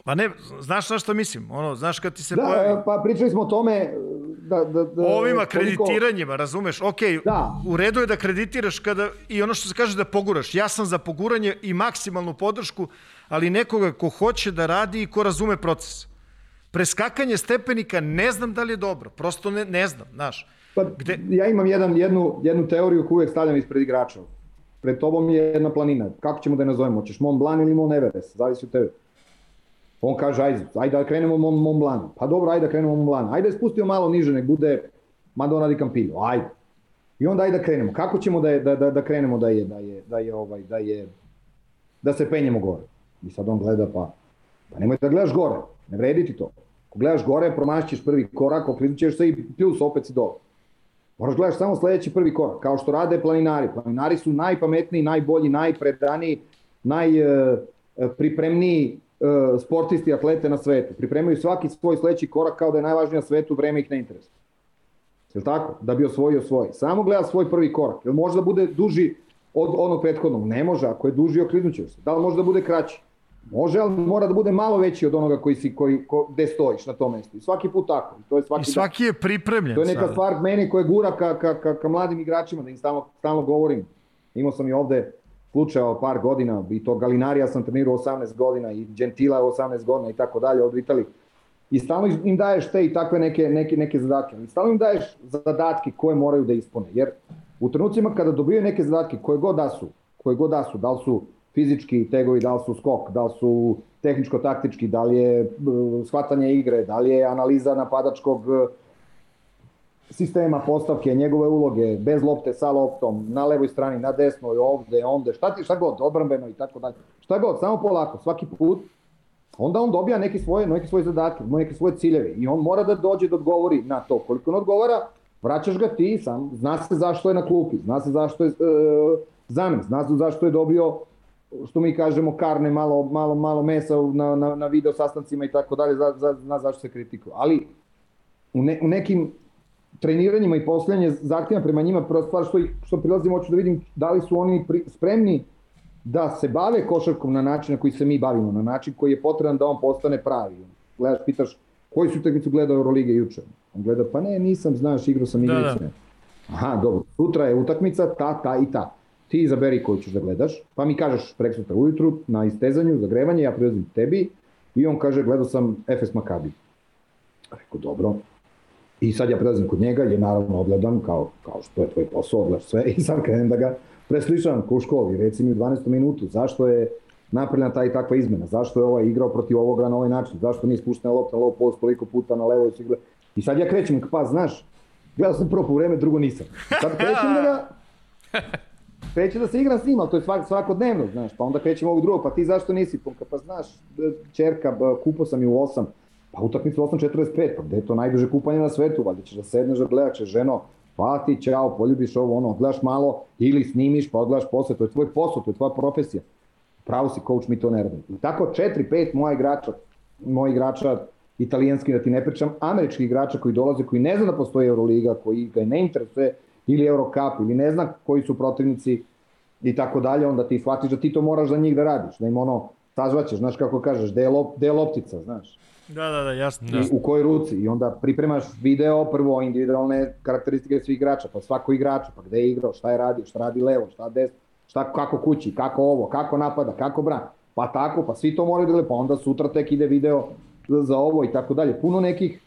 Pa ne, znaš na što mislim? Ono, znaš kad ti se da, pojavi... pa pričali smo o tome, da, da, da Ovim akreditiranjima, razumeš, ok, Da. u redu je da kreditiraš kada, i ono što se kaže da poguraš. Ja sam za poguranje i maksimalnu podršku, ali nekoga ko hoće da radi i ko razume proces. Preskakanje stepenika ne znam da li je dobro, prosto ne, ne znam, znaš. Pa, Gde- Ja imam jedan, jednu, jednu teoriju koju uvek stavljam ispred igrača. Pred tobom je jedna planina. Kako ćemo da je nazovemo? Hoćeš Mont Blanc ili Mont Everest? Zavisi od tebe. On kaže, ajde, ajde da krenemo Mont, Mont Blanc. Pa dobro, ajde da krenemo Mont Blanc. Ajde da spustimo malo niže, nek bude Madonna di Campillo. Ajde. I onda ajde da krenemo. Kako ćemo da, je, da, da, da krenemo da je, da je, da je, ovaj, da je, da se penjemo gore? I sad on gleda, pa, pa nemoj da gledaš gore. Ne vredi ti to. Ako gledaš gore, promašćeš prvi korak, okrenut ćeš se i plus opet si dole. Moraš gledaš samo sledeći prvi korak, kao što rade planinari. Planinari su najpametniji, najbolji, najpredaniji, najpripremniji e, sportisti, atlete na svetu. Pripremaju svaki svoj sledeći korak kao da je najvažniji na svetu, vreme ih ne interesuje. Je tako? Da bi osvojio svoj. Samo gleda svoj prvi korak. Jel može da bude duži od onog prethodnog? Ne može, ako je duži oklinuće se. Da li može da bude kraći? Može, ali mora da bude malo veći od onoga koji si, koji, ko, gde stojiš na tom mestu. I svaki put tako. I to je svaki I svaki je pripremljen. To je neka sada. stvar meni koja gura ka, ka, ka, ka mladim igračima, da im stalno, stalno govorim. Imao sam i ovde slučajeva par godina, i to Galinarija sam trenirao 18 godina, i Gentila 18 godina i tako dalje od Italije. I stalno im daješ te i takve neke, neke, neke zadatke. I stalno im daješ zadatke koje moraju da ispune. Jer u trenucima kada dobiju neke zadatke, koje god da su, koje god da su, da li su fizički tegovi, da li su skok, da li su tehničko-taktički, da li je uh, shvatanje igre, da li je analiza napadačkog uh, sistema postavke, njegove uloge, bez lopte, sa loptom, na levoj strani, na desnoj, ovde, onde, šta ti, šta god, odbrambeno i tako dalje. Šta god, samo polako, svaki put, onda on dobija neke svoje, neke svoje zadatke, neke svoje ciljeve i on mora da dođe da odgovori na to. Koliko on odgovara, vraćaš ga ti sam, zna se zašto je na klupi, zna se zašto je e, zamen, zna se zašto je dobio što mi kažemo karne, malo, malo, malo mesa na, na, na video sastancima i tako dalje, za, za, zna zašto se kritikuje. Ali u, ne, u nekim treniranjima i postavljanje zahtjeva prema njima, prva stvar što, ih, što prilazim, hoću da vidim da li su oni pri, spremni da se bave košarkom na način na koji se mi bavimo, na način koji je potreban da on postane pravi. Gledaš, pitaš, koji su utakmicu gledao Eurolige juče? On gleda, pa ne, nisam, znaš, igrao sam igrice. Da, da. Aha, dobro, sutra je utakmica, ta, ta i ta. Ti izaberi koju ćeš da gledaš, pa mi kažeš prek sutra ujutru na istezanju, zagrevanje, ja prilazim tebi i on kaže, gledao sam FS Makabi. Rekao, dobro, I sad ja prelazim kod njega, je naravno odgledam, kao, kao što je tvoj posao, odgledaš sve, i sad krenem da ga preslišavam ko u školi, reci mi u 12. minutu, zašto je napravljena ta i takva izmena, zašto je ovaj igrao protiv ovoga na ovaj način, zašto nije spuštena lopta na low post toliko puta na levo i gleda. I sad ja krećem, pa znaš, gledao sam prvo po vreme, drugo nisam. Sad krećem da ga, kreće da se igram s njim, ali to je svak, svakodnevno, znaš, pa onda krećem ovog drugog, pa ti zašto nisi, pa, pa znaš, čerka, kupo sam ju u 8, Pa utakmicu 8.45, pa gde je to najduže kupanje na svetu, valjda ćeš da sedneš da gledaš, ženo, pa ti, čao, poljubiš ovo, ono, odgledaš malo ili snimiš, pa odgledaš posle, to je tvoj posao, to je tvoja profesija. Pravo si, coach, mi to ne radimo. I tako 4-5 moja igrača, moja igrača, italijanski, da ti ne pričam, američki igrača koji dolaze, koji ne zna da postoji Euroliga, koji ga ne interesuje, ili Eurocup, ili ne zna koji su protivnici i tako dalje, onda ti shvatiš da ti to moraš za njih da radiš, da im ono, sazvaćeš, znaš kako kažeš, gde je, lop, gde je loptica, znaš. Da, da, da, jasno. I u kojoj ruci i onda pripremaš video, prvo individualne karakteristike svih igrača, pa svako igrača, pa gde je igrao, šta je radio, šta radi levo, šta desno, šta, kako kući, kako ovo, kako napada, kako bran, pa tako, pa svi to moraju da pa onda sutra tek ide video za ovo i tako dalje. Puno nekih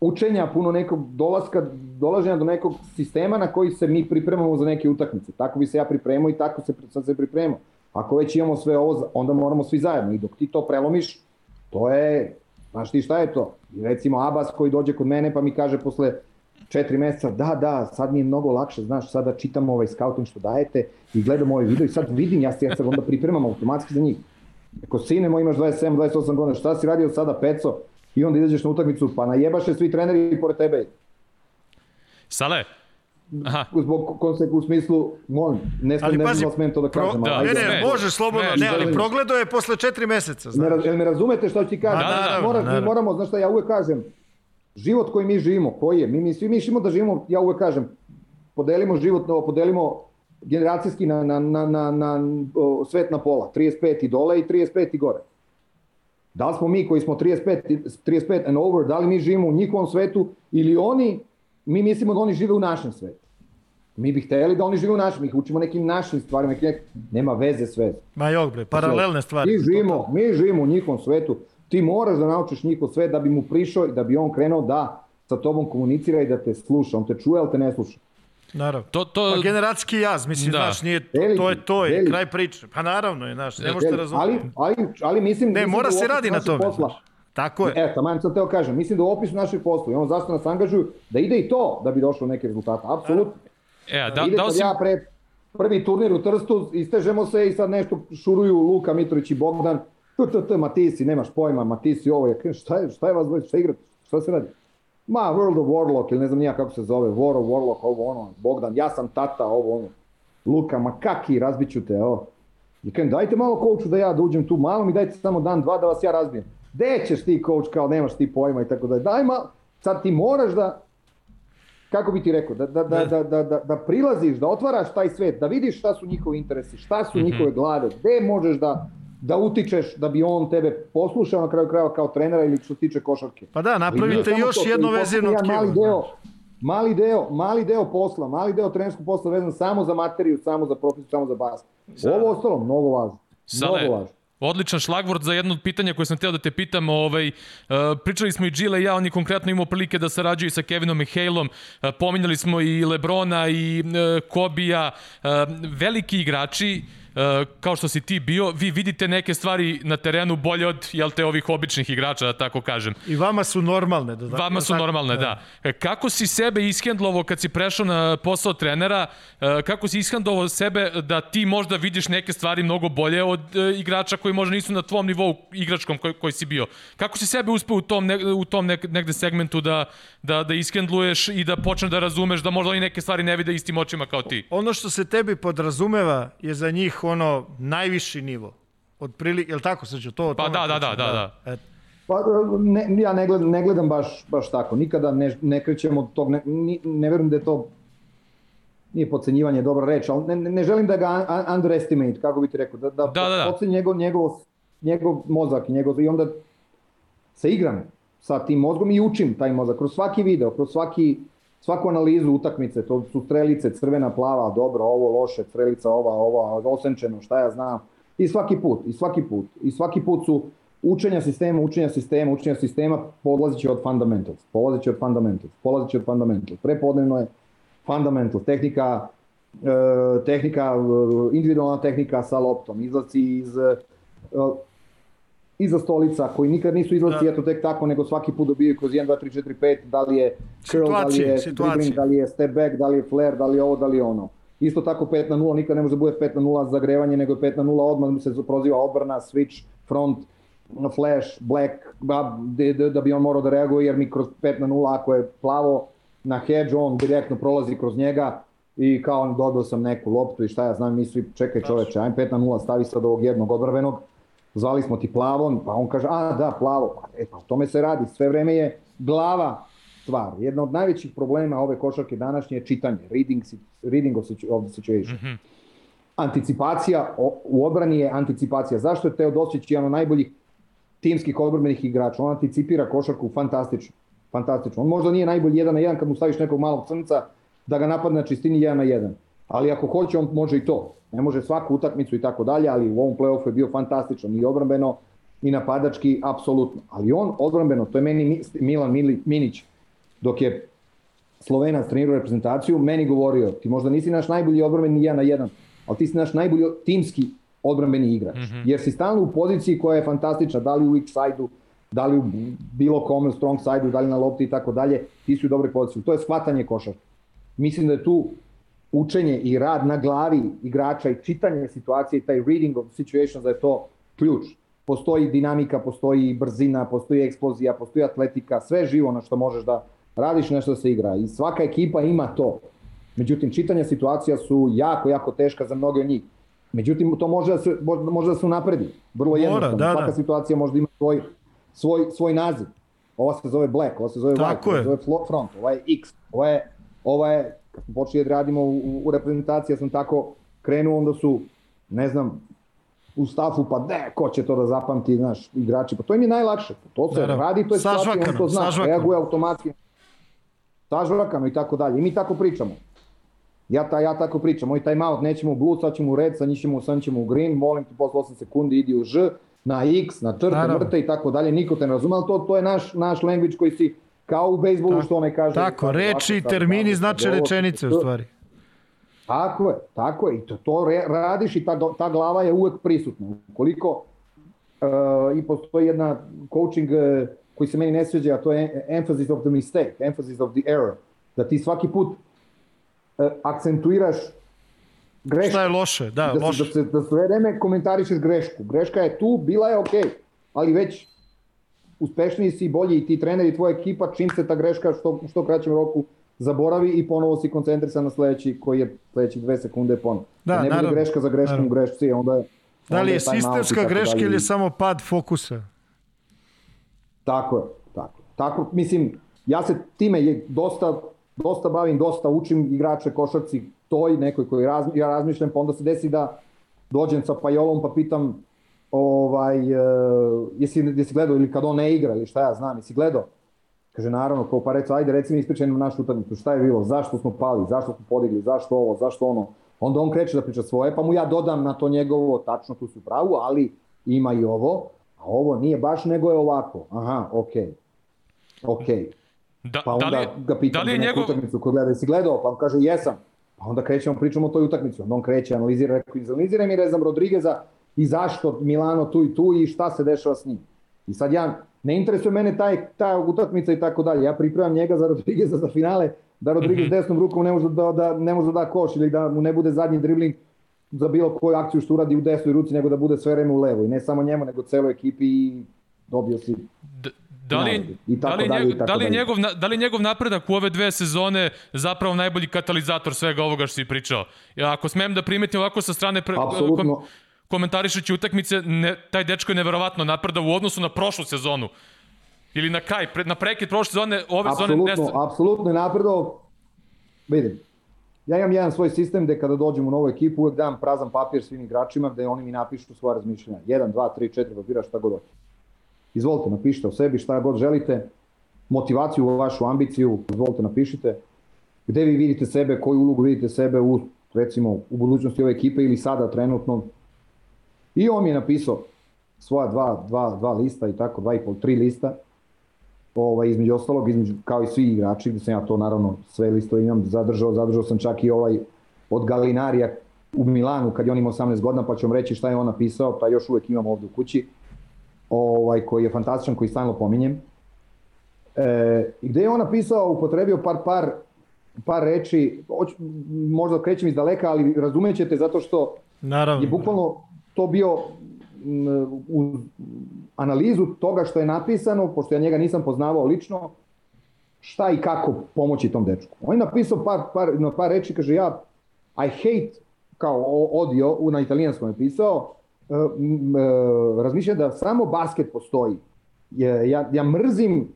učenja, puno nekog dolaska, dolaženja do nekog sistema na koji se mi pripremamo za neke utakmice. Tako bi se ja pripremao i tako se, sad se pripremao. Ako već imamo sve ovo, onda moramo svi zajedno i dok ti to prelomiš, to je Znaš ti šta je to? I recimo Abbas koji dođe kod mene pa mi kaže posle četiri meseca, da, da, sad mi je mnogo lakše, znaš, sada čitam ovaj scouting što dajete i gledam ovaj video i sad vidim, ja se ja sad onda pripremam automatski za njih. Ako sine moj imaš 27, 28 godina, šta si radio sada, peco? I onda izađeš na utakmicu, pa najebaše svi treneri pored tebe. Sale, Aha. Zbog konse u smislu, molim, ne smem, ne znam smem to da kažem. Pro, da, ne, ne, može slobodno, ne, ne, ali progledao je posle četiri meseca. Znaš. Ne, me razumete što ću ti kažem? Da, da, da, Mora, da, mi moramo, znaš šta, ja uvek kažem, život koji mi živimo, koji je, mi, mi svi mišljamo da živimo, ja uvek kažem, podelimo život, podelimo generacijski na, na, na, na, na o, svet na pola, 35 i dole i 35 i gore. Da li smo mi koji smo 35, 35 and over, da li mi živimo u njihovom svetu ili oni, mi mislimo da oni žive u našem svetu. Mi bi hteli da oni žive u našem, mi ih učimo nekim našim stvarima, nekim, nek... nema veze sve. Ma jok bre, paralelne stvari. Mi živimo, mi živimo u njihovom svetu. Ti moraš da naučiš njihov svet da bi mu prišao i da bi on krenuo da sa tobom komunicira i da te sluša. On te čuje, ali te ne sluša. Naravno. To, to... Pa generacijski jaz, mislim, Da. znaš, nije, Veliki, to je to, je kraj priče. Pa naravno je, znaš, ne možete ali, razumjeti. ali, ali mislim... Ne, mislim mora da u se radi na tome. Posla, znaš. Tako je. E, tamo sam teo kažem, mislim da u opisu našeg posla i ono zašto nas angažuju, da ide i to da bi došlo do neke rezultate. Apsolutno. E, da, dao kad si... ja pred prvi turnir u Trstu, istežemo se i sad nešto šuruju Luka Mitrović i Bogdan, t, t, t, ma ti si, nemaš pojma, ma ti si ovo, ja kažem, šta je, šta je vas dvojica, šta igrate, šta se radi? Ma, World of Warlock, ili ne znam nija kako se zove, War of Warlock, ovo ono, Bogdan, ja sam tata, ovo ono, Luka, ma kaki, razbiću te, ovo. I kažem, dajte malo coachu da ja da uđem tu, malo mi dajte samo dan, dva da vas ja razbijem. Gde ćeš ti coach, kao nemaš ti pojma i tako da, daj malo, sad ti moraš da, kako bi ti rekao, da, da, da, da, da, da, da prilaziš, da otvaraš taj svet, da vidiš šta su njihovi interesi, šta su njihove glave, gde možeš da, da utičeš da bi on tebe poslušao na kraju krajeva kao trenera ili što se tiče košarke. Pa da, Ali napravite samo još to, jedno vezivno tkivo. Mali deo, znaš. mali deo, mali deo posla, mali deo trenerskog posla vezan samo za materiju, samo za profesiju, samo za basket. Ovo ostalo mnogo važno. Sale, Mnogo važno. Odličan šlagvort za jedno od pitanja koje sam hteo da te pitam. Ovaj, uh, pričali smo i Gile i ja, on je konkretno imao prilike da sarađuje i sa Kevinom Mihailom. Uh, pominjali smo i Lebrona i uh, Kobija. Veliki igrači, kao što si ti bio, vi vidite neke stvari na terenu bolje od jel te, ovih običnih igrača, da tako kažem. I vama su normalne. Da, Vama su tako- normalne, da. E, Kako si sebe ishendlovao kad si prešao na posao trenera? E, Kako si ishendlovao sebe da ti možda vidiš neke stvari mnogo bolje od e, igrača koji možda nisu na tvom nivou igračkom koji, koji si bio? Kako si sebe uspeo u tom, ne, u tom nek, negde segmentu da, da, da ishendluješ i da počneš da razumeš da možda oni neke stvari ne vide istim očima kao ti? Ono što se tebi podrazumeva je za njih ono najviši nivo. Otprilike, je li tako Srđo? To, Pa da, da, da, da, da. Eto. Pa, ne, ja ne gledam, ne gledam baš, baš tako. Nikada ne, ne krećem od tog, ne, ne verujem da je to nije podcenjivanje dobra reč, ali ne, ne, želim da ga un- underestimate, kako bi ti rekao, da, da, Da, da, da. podcenim njegov, njegov, njegov mozak i, njegov, i onda se igram sa tim mozgom i učim taj mozak kroz svaki video, kroz svaki, svaku analizu utakmice, to su strelice, crvena, plava, dobro, ovo loše, strelica ova, ova, osenčeno, šta ja znam. I svaki put, i svaki put, i svaki put su učenja sistema, učenja sistema, učenja sistema, polazići od fundamentals, polazići od fundamentals, polazići od fundamentals. Prepodnevno je fundamental, tehnika, e, tehnika, e, individualna tehnika sa loptom, izlaci iz e, iza stolica koji nikad nisu izlaci Da. eto tek tako, nego svaki put dobijaju kroz 1, 2, 3, 4, 5, da li je curl, da li Situacije, je situacije. dribbling, da li je step back, da li je flare, da li je ovo, da li je ono. Isto tako 5 na 0, nikad ne može da bude 5 na 0 zagrevanje, nego je 5 na 0 odmah mu se proziva odbrana, switch, front, flash, black, da, da bi on morao da reaguje, jer mi kroz 5 na 0, ako je plavo na hedge, on direktno prolazi kroz njega i kao on dodao sam neku loptu i šta ja znam, mi svi, čekaj čoveče, ajme 5 na 0, stavi sad ovog jednog odbrvenog, zvali smo ti plavon, pa on kaže, a da, plavo, pa, e, pa o tome se radi, sve vreme je glava stvar. Jedna od najvećih problema ove košarke današnje je čitanje, reading, reading of, situ, of the situation. Anticipacija o, u odbrani je anticipacija. Zašto je Teodosić jedan od najboljih timskih odbrbenih igrača? On anticipira košarku fantastično. Fantastično. On možda nije najbolji jedan na jedan kad mu staviš nekog malog crnca da ga napadne na čistini jedan na jedan. Ali ako hoće, on može i to. Ne može svaku utakmicu i tako dalje, ali u ovom play-offu je bio fantastičan i odbrambeno i napadački, apsolutno. Ali on odbrambeno, to je meni Mi- Milan Minić, dok je Slovenac trenirao reprezentaciju, meni govorio, ti možda nisi naš najbolji odbrambeni jedan na jedan, ali ti si naš najbolji timski odbrambeni igrač. Jer si stalno u poziciji koja je fantastična, da li u weak side-u, da li u bilo kome, strong side-u, da li na lopti i tako dalje, ti si u dobroj poziciji. To je shvatanje košarke. Mislim da je tu učenje i rad na glavi igrača i čitanje situacije i taj reading of situations da je to ključ. Postoji dinamika, postoji brzina, postoji eksplozija, postoji atletika, sve živo na što možeš da radiš nešto da se igra i svaka ekipa ima to. Međutim, čitanja situacija su jako, jako teška za mnoge od njih. Međutim, to može da se, možda- može da se unapredi. Vrlo jednostavno. da, Svaka da. situacija može da ima svoj, svoj, svoj naziv. Ova se zove black, ova se zove white, Tako ova je. se zove front, ova je x, ova je, ova je počeli da radimo u, u reprezentaciji, ja sam tako krenuo, onda su, ne znam, u stafu, pa ne, ko će to da zapamti, znaš, igrači, pa to im je najlakše. To se Naravno. radi, to je situacija, on to zna, sažvakano. reaguje automatski. Sažvakano i tako dalje. I mi tako pričamo. Ja, ta, ja tako pričam, moj time out, nećemo u blue, sad ćemo u red, sad ćemo, sad ćemo u green, molim te posle 8 sekundi idi u ž, na x, na črte, mrte i tako dalje, niko te ne razume, ali to, to je naš, naš language koji si, kao u bejsbolu što onaj kaže. Tako, reči i termini znače rečenice u stvari. Tako je, tako je. I to, to re, radiš i ta, ta glava je uvek prisutna. Ukoliko uh, i postoji jedna coaching uh, koji se meni ne sviđa, a to je emphasis of the mistake, emphasis of the error. Da ti svaki put uh, akcentuiraš grešku. Šta je loše? Da, da, loše. da, se, da sve vreme komentarišeš grešku. Greška je tu, bila je okej, ali već uspešniji si, bolji i ti trener i tvoja ekipa, čim se ta greška što, što kraćem roku zaboravi i ponovo si koncentrisan na sledeći koji je sledećih dve sekunde ponovo. Da, ne bude greška za greškom Naravno. grešci, onda je Da li je sistemska greška ili je samo pad fokusa? Tako je, tako. Tako, mislim, ja se time je dosta, dosta bavim, dosta učim igrače košarci toj nekoj koji raz, ja razmišljam, pa onda se desi da dođem sa Pajolom pa pitam ovaj, uh, jesi, jesi gledao ili kad on ne igra ili šta ja znam, jesi gledao? Kaže, naravno, kao pa reco, ajde reci mi ispričaj nam našu utakmicu, šta je bilo, zašto smo pali, zašto smo podigli, zašto ovo, zašto ono. Onda on kreće da priča svoje, pa mu ja dodam na to njegovo, tačno tu su pravu, ali ima i ovo, a ovo nije baš, nego je ovako. Aha, okej. Okej. Da, Pa da, onda li, je- ga pitam da li je njegov... utakmicu koju gleda, jesi gledao? Pa on kaže, jesam. Pa onda krećemo, pričamo o toj utakmici. Onda on kreće, analizira, rekao, izanalizira mi, ne znam, Rodrigueza i zašto Milano tu i tu i šta se dešava s njim. I sad ja, ne interesuje mene taj, ta utakmica i tako dalje. Ja pripremam njega za Rodrigueza za finale, da Rodriguez Mhm. desnom rukom ne može da, da, ne može da da koš ili da mu ne bude zadnji dribling za bilo koju akciju što uradi u desnoj ruci, nego da bude sve vreme u levo. I ne samo njemu, nego celoj ekipi i dobio si D- Da li, da, tako li, dalje, njegov, da, li njegov, da li je njegov napredak u ove dve sezone zapravo najbolji katalizator svega ovoga što si pričao? Ja, ako smem da primetim ovako sa strane pre, Apsolutno. Komentarišući utakmice, ne, taj dečko je neverovatno napredao u odnosu na prošlu sezonu. Ili na kraj, pre, na prekid prošle sezone, ove sezone... Apsolutno, apsolutno je napredao. Vidim, ja imam jedan svoj sistem gde kada dođem u novu ekipu uvek dam prazan papir svim igračima gde oni mi napišu svoje razmišljenja. 1, 2, 3, 4 papira, šta god hoće. Izvolite, napišite o sebi šta god želite, motivaciju, vašu ambiciju, izvolite, napišite. Gde vi vidite sebe, koju ulogu vidite sebe u, recimo, u budućnosti ove ekipe ili sada trenutno. I on mi je napisao svoja dva, dva, dva lista i tako, dva i pol, tri lista ovaj, između ostalog, između, kao i svi igrači, gde sam ja to naravno sve listo imam zadržao, zadržao sam čak i ovaj od Galinarija u Milanu kad je on imao 18 godina, pa ću vam reći šta je on napisao, taj još uvek imam ovde u kući, ovaj, koji je fantastičan, koji stalno pominjem. E, gde je on napisao, upotrebio par, par, par reči, možda krećem iz daleka, ali razumećete zato što Naravno. je bukvalno to bio u analizu toga što je napisano, pošto ja njega nisam poznavao lično, šta i kako pomoći tom dečku. On je napisao par, par, na par reči, kaže ja I hate, kao odio, na italijanskom je pisao, e, e, razmišljam da samo basket postoji. Ja, ja mrzim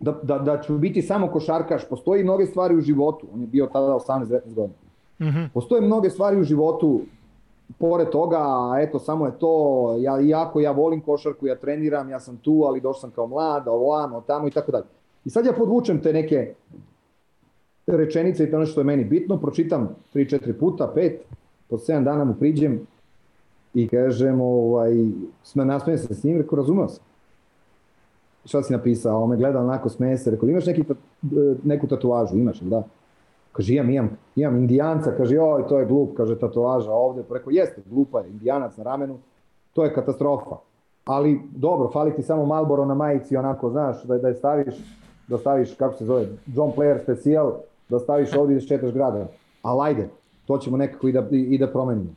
da, da, da ću biti samo košarkaš, postoji mnoge stvari u životu, on je bio tada 18-19 godina. Mhm. Postoje mnoge stvari u životu, pored toga, eto, samo je to, ja, iako ja volim košarku, ja treniram, ja sam tu, ali došao sam kao mlad, ovamo, tamo i tako dalje. I sad ja podvučem te neke rečenice i to ono što je meni bitno, pročitam 3-4 puta, 5, po 7 dana mu priđem i kažem, ovaj, nasmijem se s njim, rekao, razumeo sam. Šta si napisao? On me gleda onako, smeje se, rekao, imaš neki, ta- neku tatuažu, imaš, da? Kaže, imam, imam, imam indijanca, kaže, oj, to je glup, kaže, tatuaža ovde. Rekao, jeste, glupa je, indijanac na ramenu, to je katastrofa. Ali, dobro, fali ti samo Malboro na majici, onako, znaš, da, da je staviš, da staviš, kako se zove, John Player special, da staviš ovdje i da šetaš grada. Ali ajde, to ćemo nekako i da, i, i da promenimo.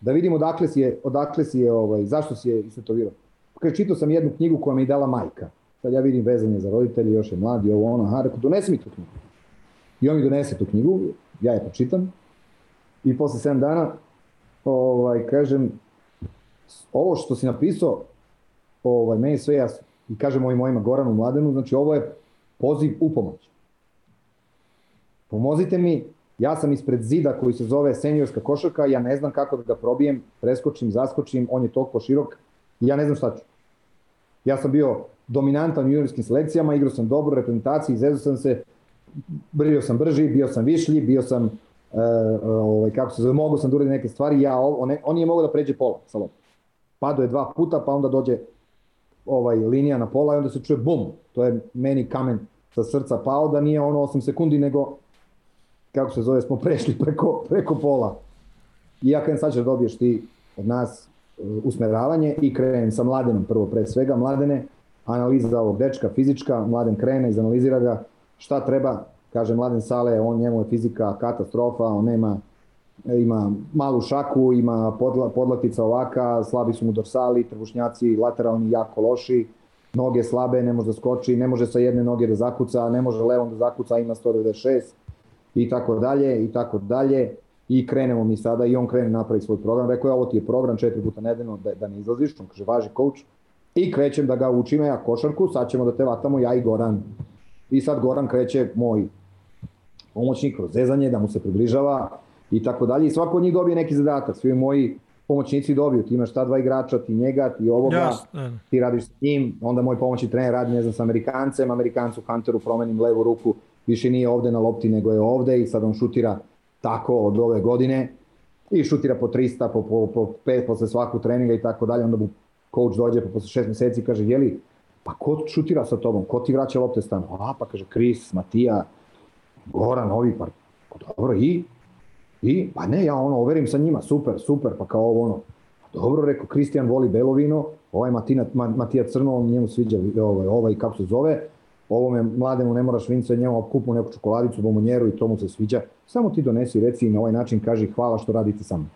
Da vidimo odakle si je, odakle si je ovaj, zašto si je istetovirao. Kaže, čitao sam jednu knjigu koja mi je dala majka. Sad ja vidim vezanje za roditelje, još je mladi, ovo ono, aha, rekao, donesi mi tu knjigu. I on mi donese tu knjigu, ja je pročitam i posle 7 dana ovaj, kažem, ovo što si napisao, ovaj, meni sve jasno. I kažem ovim mojima Goranu Mladenu, znači ovo je poziv u pomoć. Pomozite mi, Ja sam ispred zida koji se zove seniorska košarka, ja ne znam kako da ga probijem, preskočim, zaskočim, on je toliko širok i ja ne znam šta ću. Ja sam bio dominantan u juniorskim selekcijama, igrao sam dobro reprezentaciji, izezao sam se, bio sam brži, bio sam višlji, bio sam, uh, ovaj, kako se zove, mogu sam da uradim neke stvari, ja, on, on nije mogao da pređe pola sa lopom. Pado je dva puta, pa onda dođe ovaj linija na pola i onda se čuje bum. To je meni kamen sa srca pao da nije ono 8 sekundi nego kako se zove smo prešli preko, preko pola. I ja krenem sad ćeš da dobiješ ti od nas uh, usmeravanje i krenem sa mladenom prvo pre svega. Mladene, analiza ovog dečka, fizička, mladen krene, izanalizira ga šta treba, kaže mladen Sale, on njemu je fizika katastrofa, on nema ima malu šaku, ima podla, podlatica ovaka, slabi su mu dorsali, trbušnjaci lateralni jako loši, noge slabe, ne može da skoči, ne može sa jedne noge da zakuca, ne može levom da zakuca, ima 196 i tako dalje i tako dalje i krenemo mi sada i on krene napravi svoj program. Rekao je ovo ti je program četiri puta nedeljno da, da ne izlaziš, on kaže važi coach i krećem da ga učim ja košarku, sad ćemo da te vatamo ja i Goran. I sad Goran kreće moj pomoćnik kroz zezanje, da mu se približava i tako dalje. I svako od njih dobije neki zadatak, svi moji pomoćnici dobiju, ti imaš ta dva igrača, ti njega, ti ovoga, yes, ti radiš s njim, onda moj pomoćni trener radi, ne znam, sa Amerikancem, Amerikancu Hunteru promenim levu ruku, više nije ovde na lopti nego je ovde i sad on šutira tako od ove godine. I šutira po 300, po, po, po 5 posle svakog treninga i tako dalje, onda mu coach dođe pa posle 6 meseci i kaže, jeli, pa ko šutira sa tobom, ko ti vraća lopte stanu? A, pa kaže, Kris, Matija, Goran, ovi, pa, pa dobro, i? I, pa ne, ja ono, overim sa njima, super, super, pa kao ovo ono, dobro, rekao, Kristijan voli belo vino, ovaj Matina, Matija Crno, on njemu sviđa ovaj, ovaj, kako se zove, ovome mlademu ne moraš vinca, njemu kupu neku čokoladicu, bombonjeru i to mu se sviđa. Samo ti donesi reci i na ovaj način kaži hvala što radite sa mnom.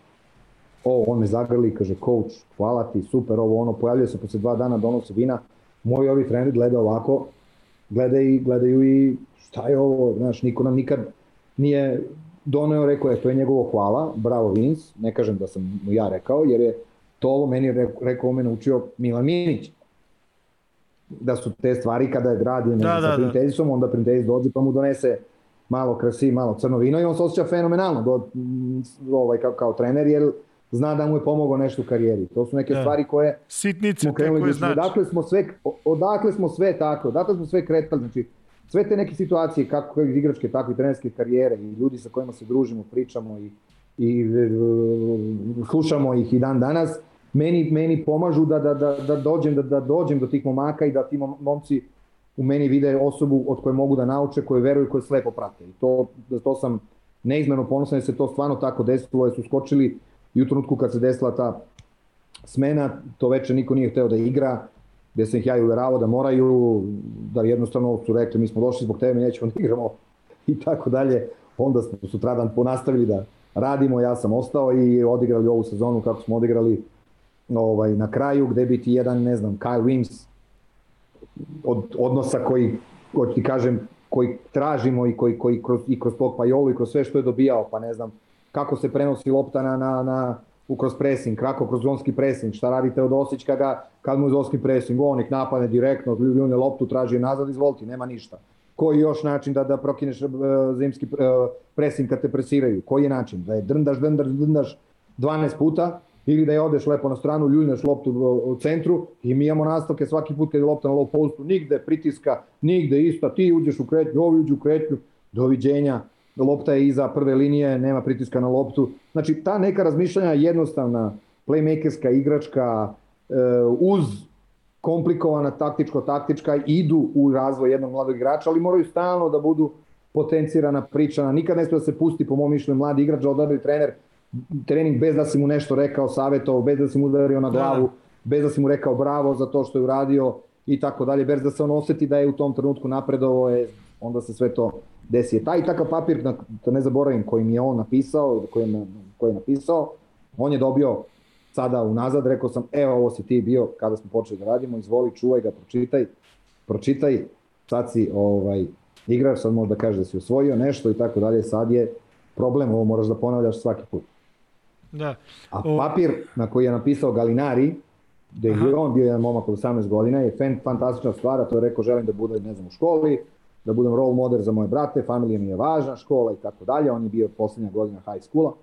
O, on me zagrli, kaže coach, hvala ti, super, ovo ono, pojavljuje se posle dva dana, donosi vina. Moji ovi treneri gleda ovako, gledaju, gledaju i šta je ovo, znaš, niko nam nikad nije doneo, rekao je, to je njegovo hvala, bravo Vince, ne kažem da sam mu ja rekao, jer je to ovo meni rekao, me naučio Milan Minić da su te stvari kada je gradi da, da, sa da. Printezisom, onda Printezis dođe pa mu donese malo krasi, malo crno vino i on se osjeća fenomenalno do, ovaj, kao, kao trener jer zna da mu je pomogao nešto u karijeri. To su neke da. stvari koje sitnice smo krenuli da znači. Odakle smo sve odakle smo sve tako, odakle smo sve kretali, znači sve te neke situacije kako igračke tako i trenerske karijere i ljudi sa kojima se družimo, pričamo i i slušamo ih i dan danas meni, meni pomažu da, da, da, da, dođem, da, da dođem do tih momaka i da ti momci u meni vide osobu od koje mogu da nauče, koje veruju, koje slepo prate. I to, to sam neizmeno ponosan, jer se to stvarno tako desilo, jer su skočili i u trenutku kad se desila ta smena, to veče niko nije hteo da igra, gde sam ih ja i uveravao da moraju, da jednostavno su rekli mi smo došli zbog tebe, mi nećemo da igramo i tako dalje. Onda smo sutradan ponastavili da radimo, ja sam ostao i odigrali ovu sezonu kako smo odigrali ovaj, na kraju, gde bi ti jedan, ne znam, Kyle Wims od odnosa koji, koji ti kažem, koji tražimo i koji, koji kroz, i kroz tog pajolu i kroz sve što je dobijao, pa ne znam, kako se prenosi lopta na, na, na u kroz kako kroz zonski pressing, šta radite od Osić kada, kad mu je zonski pressing, on ih napadne direktno, ljune loptu, traži nazad, izvoliti, nema ništa. Koji još način da, da prokineš uh, zimski uh, kad te presiraju? Koji je način? Da je drndaš, drndaš, drndaš 12 puta, ili da je odeš lepo na stranu, ljuljneš loptu u centru i mi imamo nastavke svaki put kad je lopta na low postu, nigde pritiska, nigde ista, ti uđeš u kretnju, ovi uđu u kretnju, doviđenja, lopta je iza prve linije, nema pritiska na loptu. Znači, ta neka razmišljanja jednostavna, playmakerska igračka, e, uz komplikovana taktičko-taktička idu u razvoj jednog mladog igrača, ali moraju stalno da budu potencirana, pričana. Nikad ne da se pusti, po mom mišljenju, mladi igrač da odabri trener trening bez da si mu nešto rekao, savjetovao, bez da si mu udario na glavu, da, da. bez da si mu rekao bravo za to što je uradio i tako dalje, bez da se on oseti da je u tom trenutku napredovo, je, onda se sve to desi. Taj takav papir, da ne zaboravim, koji mi je on napisao, koji je, koji je napisao, on je dobio sada unazad, rekao sam, evo ovo si ti bio kada smo počeli da radimo, izvoli, čuvaj ga, pročitaj, pročitaj, sad si ovaj, igrač, sad možda kaže da si osvojio nešto i tako dalje, sad je problem, ovo moraš da ponavljaš svaki put. Da. A papir na koji je napisao Galinari, gde je on bio jedan momak od 18 godina, je fan, fantastična stvar, a to je rekao želim da bude, ne znam, u školi, da budem role model za moje brate, familija mi je važna, škola i tako dalje, on je bio poslednja godina high schoola.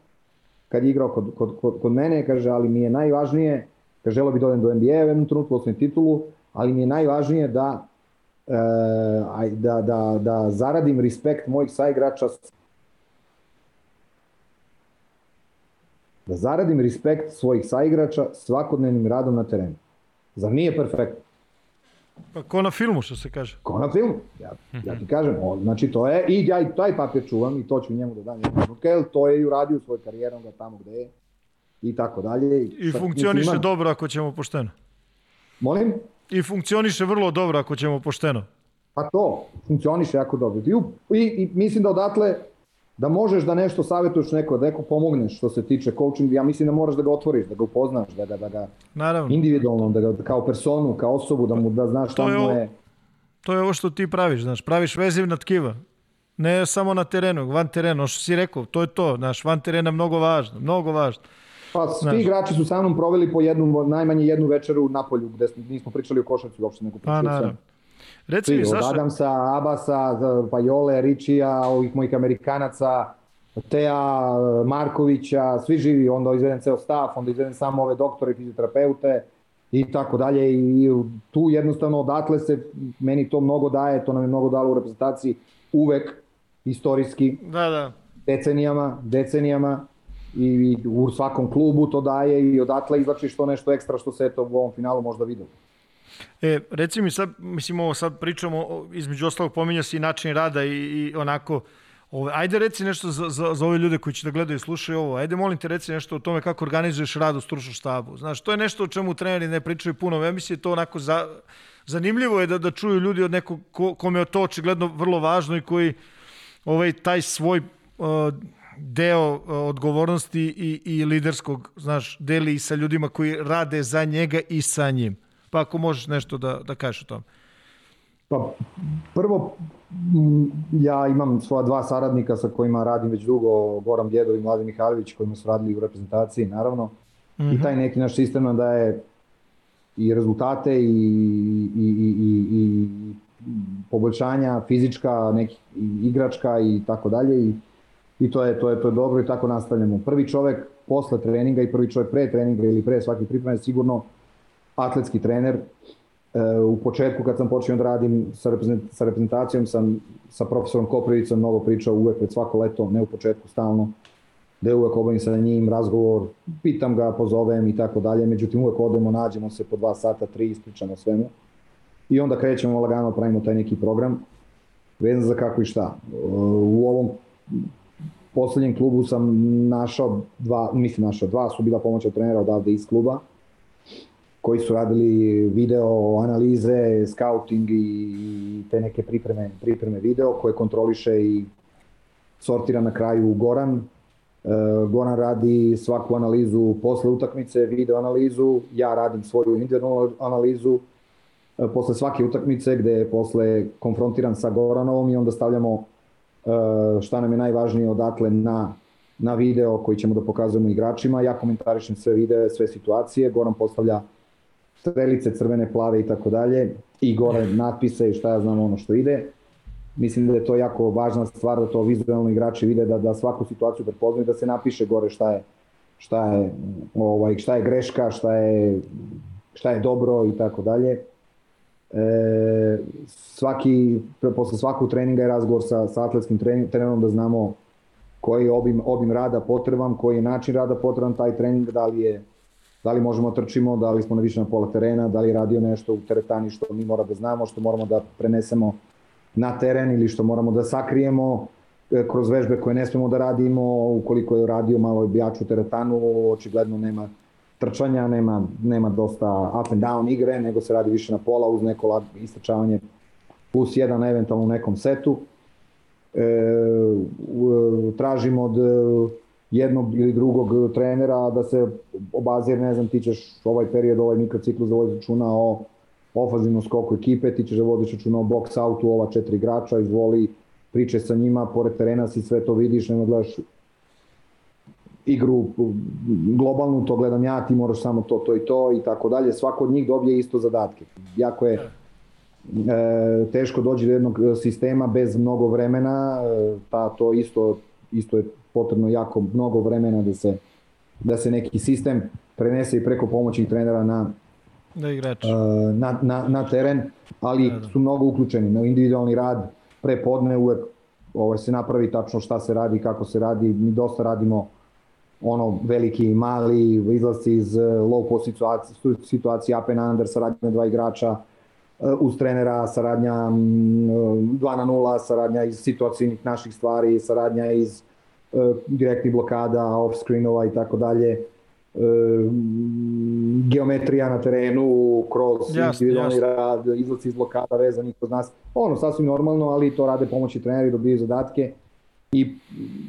Kad je igrao kod, kod, kod, kod mene, kaže, ali mi je najvažnije, kaže, želo bi da odem do NBA u jednom trenutku, osnovim titulu, ali mi je najvažnije da, e, da, da, da zaradim respekt mojih saigrača da zaradim respekt svojih saigrača svakodnevnim radom na terenu. Zar nije perfektno? Pa ko na filmu, što se kaže. Ko na filmu, ja, ja ti kažem. O, znači to je, i ja i taj papir čuvam i to ću njemu da dam jednu trenutku, jer to je i uradio svoj karijerom ga tamo gde je i tako dalje. I funkcioniše ima... dobro ako ćemo pošteno. Molim? I funkcioniše vrlo dobro ako ćemo pošteno. Pa to, funkcioniše jako dobro. I, i, i mislim da odatle da možeš da nešto savjetuješ neko, da neko pomogneš što se tiče coaching, ja mislim da moraš da ga otvoriš, da ga upoznaš, da ga, da ga Naravno. individualno, da ga kao personu, kao osobu, da mu da znaš šta mu je... To je ovo što ti praviš, znaš, praviš vezivna tkiva. Ne samo na terenu, van terena, što si rekao, to je to, znaš, van terena mnogo važno, mnogo važno. Pa svi znaš. igrači su sa mnom proveli po jednu, najmanje jednu večeru u Napolju, gde nismo pričali o košarci uopšte, nego pričali pa, naravno. Reci mi, Saša... Od Adamsa, Abasa, Pajole, Ričija, ovih mojih Amerikanaca, Teja, Markovića, svi živi, onda izvedem ceo stav, onda izvedem samo ove doktore, fizioterapeute i tako dalje i tu jednostavno odatle se meni to mnogo daje, to nam je mnogo dalo u reprezentaciji uvek istorijski da, da. decenijama, decenijama i, i u svakom klubu to daje i odatle izlačiš to nešto ekstra što se eto u ovom finalu možda videlo. E, reci mi sad, mislim, ovo sad pričamo, između ostalog pominja se i način rada i, i onako, ove, ajde reci nešto za, za, za ove ljude koji će da gledaju i slušaju ovo, ajde molim te reci nešto o tome kako organizuješ rad u stručnom štabu. Znaš, to je nešto o čemu treneri ne pričaju puno, ja mislim to onako za, zanimljivo je da, da čuju ljudi od nekog ko, kome je to očigledno vrlo važno i koji ovaj, taj svoj uh, deo odgovornosti i, i liderskog, znaš, deli i sa ljudima koji rade za njega i sa njim. Pa ako možeš nešto da, da kažeš o tome. Pa, prvo, ja imam svoja dva saradnika sa kojima radim već dugo, Goran Bjedov i Mladen Mihajlović, kojima su radili u reprezentaciji, naravno. Mm -hmm. I taj neki naš sistem nam daje i rezultate i, i, i, i, i poboljšanja fizička, nekih igračka i tako dalje i, i to je to je to je dobro i tako nastavljamo. Prvi čovek posle treninga i prvi čovek pre treninga ili pre svake pripreme sigurno atletski trener. E, u početku kad sam počeo da radim sa, sa reprezentacijom sam sa profesorom Koprivicom mnogo pričao uvek pred svako leto, ne u početku stalno, da je uvek obavim sa njim razgovor, pitam ga, pozovem i tako dalje, međutim uvek odemo, nađemo se po dva sata, tri, ispričamo svemu i onda krećemo lagano, pravimo taj neki program vezan za kako i šta. U ovom poslednjem klubu sam našao dva, mislim našao dva, su bila pomoća trenera odavde iz kluba, koji su radili video analize, scouting i te neke pripreme, pripreme video koje kontroliše i sortira na kraju Goran. E, Goran radi svaku analizu posle utakmice, video analizu, ja radim svoju individualnu analizu e, posle svake utakmice gde je posle konfrontiran sa Goranovom i onda stavljamo e, šta nam je najvažnije odatle na na video koji ćemo da pokazujemo igračima. Ja komentarišem sve videe, sve situacije, Goran postavlja strelice crvene, plave i tako dalje i gore natpise i šta ja znam ono što ide. Mislim da je to jako važna stvar da to vizualno igrači vide da da svaku situaciju prepoznaju da se napiše gore šta je šta je ovaj šta je greška, šta je šta je dobro i tako dalje. E, svaki posle svakog treninga je razgovor sa sa atletskim trenerom da znamo koji je obim obim rada potreban, koji je način rada potreban taj trening, da li je da li možemo da trčimo, da li smo na više na pola terena, da li radio nešto u teretani što mi mora da znamo, što moramo da prenesemo na teren ili što moramo da sakrijemo e, kroz vežbe koje ne smemo da radimo, ukoliko je radio malo jaču teretanu, očigledno nema trčanja, nema, nema dosta up and down igre, nego se radi više na pola uz neko istračavanje plus jedan eventualno u nekom setu. E, tražimo od jednog ili drugog trenera da se obazir, ne znam, ti ćeš ovaj period, ovaj mikrociklus da vodiš računa o ofazivnom skoku ekipe, ti ćeš da vodiš računa o box outu ova četiri igrača, izvoli, priče sa njima, pored terena si sve to vidiš, nema gledaš igru globalnu, to gledam ja, ti moraš samo to, to i to i tako dalje. Svako od njih dobije isto zadatke. Jako je e, teško dođe do jednog sistema bez mnogo vremena, e, pa to isto, isto je potrebno jako mnogo vremena da se, da se neki sistem prenese i preko pomoćnih trenera na, da igrač. E, na, na, na teren, ali da, da. su mnogo uključeni na individualni rad, pre podne uvek ovaj, se napravi tačno šta se radi, kako se radi, mi dosta radimo ono veliki i mali, izlasci iz low post situacije, situacije up and under, saradnja dva igrača, uz trenera, saradnja 2 na 0, saradnja iz situacijnih naših stvari, saradnja iz direktnih blokada, off-screenova i tako dalje geometrija na terenu, kroz individualni rad, izlaci iz blokada vezanih kod nas. Ono, sasvim normalno, ali to rade pomoći treneri, dobiju zadatke. I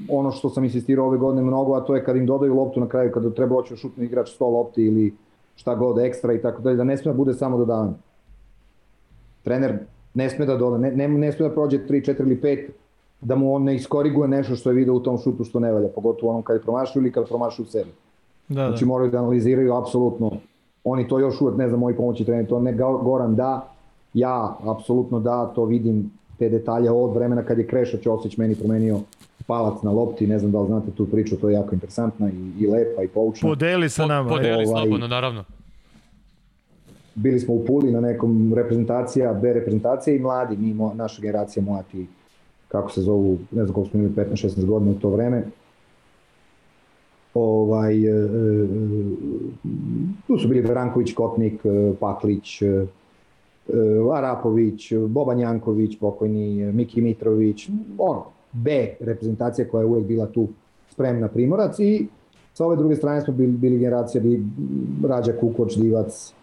ono što sam insistirao ove godine mnogo, a to je kad im dodaju loptu na kraju, kada treba oći šutno igrač 100 lopti ili šta god ekstra i tako dalje, da ne sme da bude samo dodavanje. Trener ne sme da doda, ne, ne, ne sme da prođe 3, 4 ili 5 da mu on ne iskoriguje nešto što je video u tom šutu što ne valja, pogotovo onom kad je promašio ili kad promašio u sebi. Da, da. Znači moraju da analiziraju apsolutno. Oni to još uvek, ne znam, moji pomoći treneri, to ne Goran da, ja apsolutno da, to vidim te detalje od vremena kad je Kreša Ćosić meni promenio palac na lopti, ne znam da li znate tu priču, to je jako interesantna i, i lepa i poučna. Podeli sa nama. Podeli ovaj, slobodno, naravno. Bili smo u Puli na nekom reprezentacija, B reprezentacija i mladi, mi, naša generacija mladi, kako se zovu, ne znam koliko smo imali, 15-16 godina u to vreme, ovaj, e, e, tu su bili Branković, Kotnik, e, Paklić, Arapović, Boban Janković, pokojni, Miki Mitrović, ono, B reprezentacija koja je uvek bila tu spremna primorac i sa ove druge strane smo bili, bili generacija bi Rađa Kukoč, Divac,